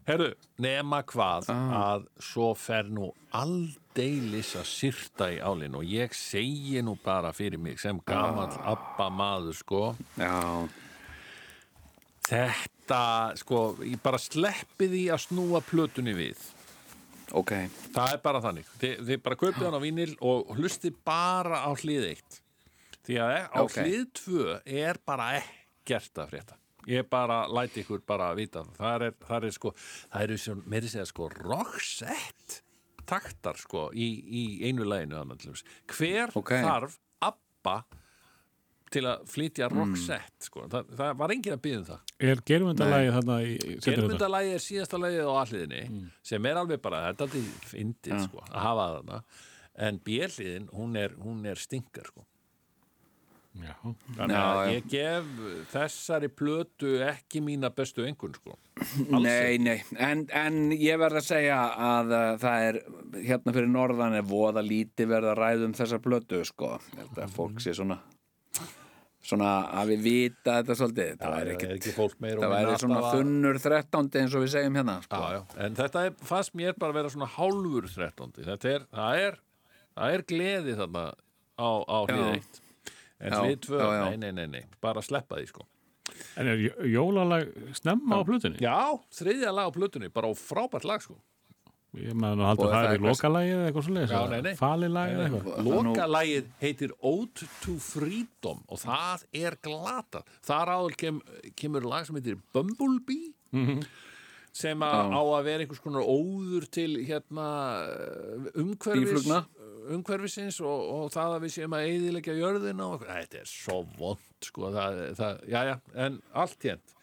Herru, nema hvað að svo fer nú aldeilis að syrta í álinn og ég segi nú bara fyrir mig sem gamall abba maður sko. Já, þetta, sko, ég bara sleppi því að snúa plötunni við ok. Það er bara þannig, þið, þið bara kaupið hann á vínil og hlusti bara á hlið eitt. Því að á Ok. hlið tvö er bara ekkert að frétta. Ég bara læti ykkur bara að vita það. Er, það er sko, það eru sem meiri segja sko rocksett taktar sko í, í einu læginu hver Ok. þarf ABBA til að flytja rocksett sko, það, það var enginn að byggja um það Er gerumundalagi þarna? Germundalagi er síðasta lagið á alliðinni sem er alveg bara, þetta er alltaf fyndið sko, að hafa þarna en bjelliðin, hún er, hún er stingar sko. Já. þannig að já. ég gef þessari plötu ekki mína bestu engun sko. Nei, nei, en, en ég verð að segja að uh, það er hérna fyrir norðan er voða lítið verð að ræða um þessa plötu sko, þetta að fólk sé svona svona að við vita þetta svolítið, það væri er ekki ekki fólk meir það væri svona þunnur þrettándi eins og við segjum hérna sko. já, já. en þetta er, fannst mér bara að vera svona hálfur þrettándi þetta er, það er það er gleði þarna á, á hlið Já. eitt en Já, hlið tvö, já, já. nei, nei, nei, nei bara sleppa því sko En er jó- jólalag snemma á plötunni? Já, þriðja lag á plötunni, bara á frábært lag sko Ég maður nú haldur það er í lokalagið eða eitthvað svo leiðis Já, nei, nei. Falilagið eða eitthvað. Lokalagið heitir Ode to Freedom og það er glata þar áður kem, kemur lag sem heitir Bumblebee sem að á að vera einhvers konar óður til hérna umhverfis Býflugna. umhverfisins og, og það að við séum að eyðilegja jörðina og þetta er svo vond sko, það, það, já, já, en allt hérnt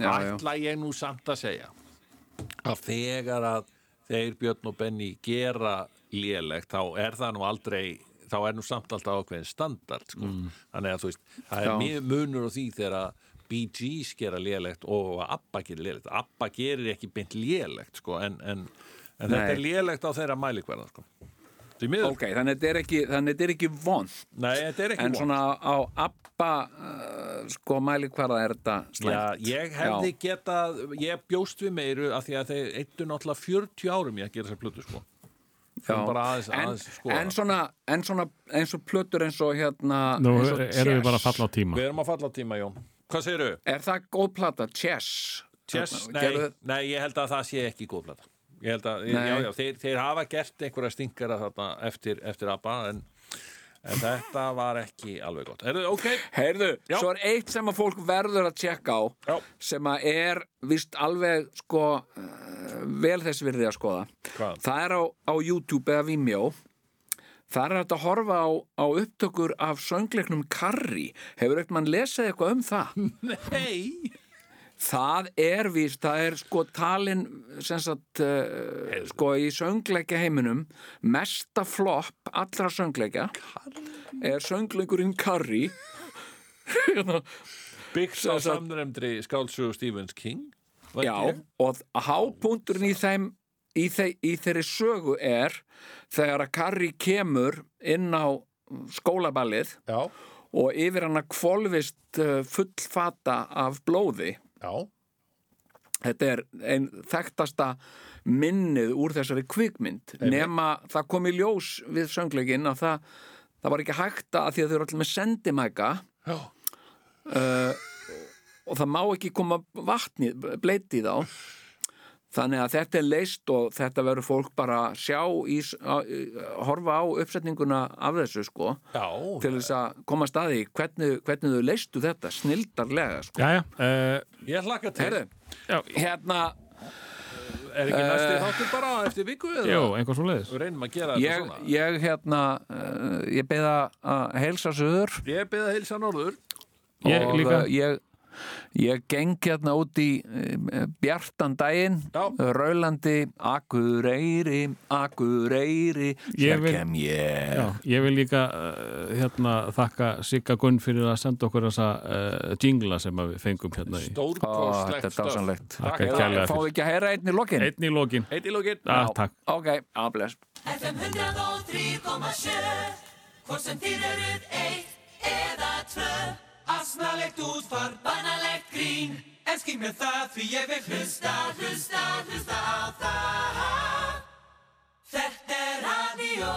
ætla ég nú samt að segja að þegar að þeir Björn og Benny gera lélegt þá er það nú aldrei þá er nú samt alltaf ákveðin standard sko. þannig að þú veist, það er mjög munur á því þegar Gees gera lélegt og Abba gerir lélegt Abba gerir ekki beint lélegt sko, en, en, en þetta er lélegt á þeirra mælikverða sko. Því miður, Ok, þannig að þetta er ekki, er ekki vond nei, þetta er ekki En svona á ABBA uh, sko mæli hvaða er þetta Já, slæmt ég hefði getað, ég bjóst við meiru af því að þeir eittu náttúrulega 40 árum í að gera þessar plötu sko. Aðeins, en, aðeins skoða. en, svona, en svona eins og plötur eins og hérna Nú eins og erum við bara að falla á tíma Við erum að falla á tíma, Jón. Hvað segirðu? Er það góð plata? Chess? Chess? Nei, nei, ég held að það sé ekki góð plata. Ég held að, já, já, þeir, þeir hafa gert einhverja stinkara þarna eftir, eftir ABBA, en, en þetta var ekki alveg gott. Er ok? Heyrðu, Já. svo er eitt sem að fólk verður að tjekka á Já. sem að er vist alveg sko uh, vel þess virði að skoða Hvað? það er á, á YouTube eða Vimeo það er hægt að horfa á, á upptökur af söngleiknum Carrie hefur ekkert mann lesið eitthvað um það <laughs> Nei! Það er víst, það er sko talin sem sagt uh, sko í söngleikja heiminum mesta flopp allra söngleikja. Er söngleikurinn Carrie Byggs á samremdri skálsögu Stephens King. Já, ég. og hápunkturinn í þeim í, þe í þeirri sögu er þegar að Carrie kemur inn á skólaballið Já, og yfir hann að kvolvist uh, fullfata af blóði já. þetta er einn þekktasta minnið úr þessari kvikmynd nema það kom í ljós við söngleikin að það, það var ekki hægt að því að þau eru allir með sendimæka Já. og það má ekki koma vatni, bleiti í þá þannig að þetta er leist og þetta verður fólk bara að sjá í, að, horfa á uppsetninguna af þessu sko Já, til þess að koma að staði hvernig, hvernig þau leistu þetta snildarlega sko. Jæja, uh, ég hlakka til. Herðu, já, hérna Er ekki næsti þáttur bara eftir viku eða? jú, einhver svo leiðis Við reynum að gera þetta ég, svona. ég hérna uh, ég beða að heilsa söður Ég beða heilsa norður. Ég og líka. uh, ég, ég geng hérna út í uh, bjartan daginn Já. Rælandi Akureyri, Akureyri Ég Hér vil- kem ég. Já, ég vil líka uh, hérna þakka Sigga Gunn fyrir að senda okkur þessa uh, jingla sem við fengum hérna Stórkostlegt þetta er dásanlegt. Takk Takk. kærlega Fáum við ekki að heyra einn í lokin? Einn í lokin. Ah, Takk. Ok, aðbless FM 103,7 Hvort sem þið eruð eitt eða tvö Asnalegt útfar, banalegt grín. En skil mér það því ég vil hlusta, hlusta, hlusta á það. Þetta er radio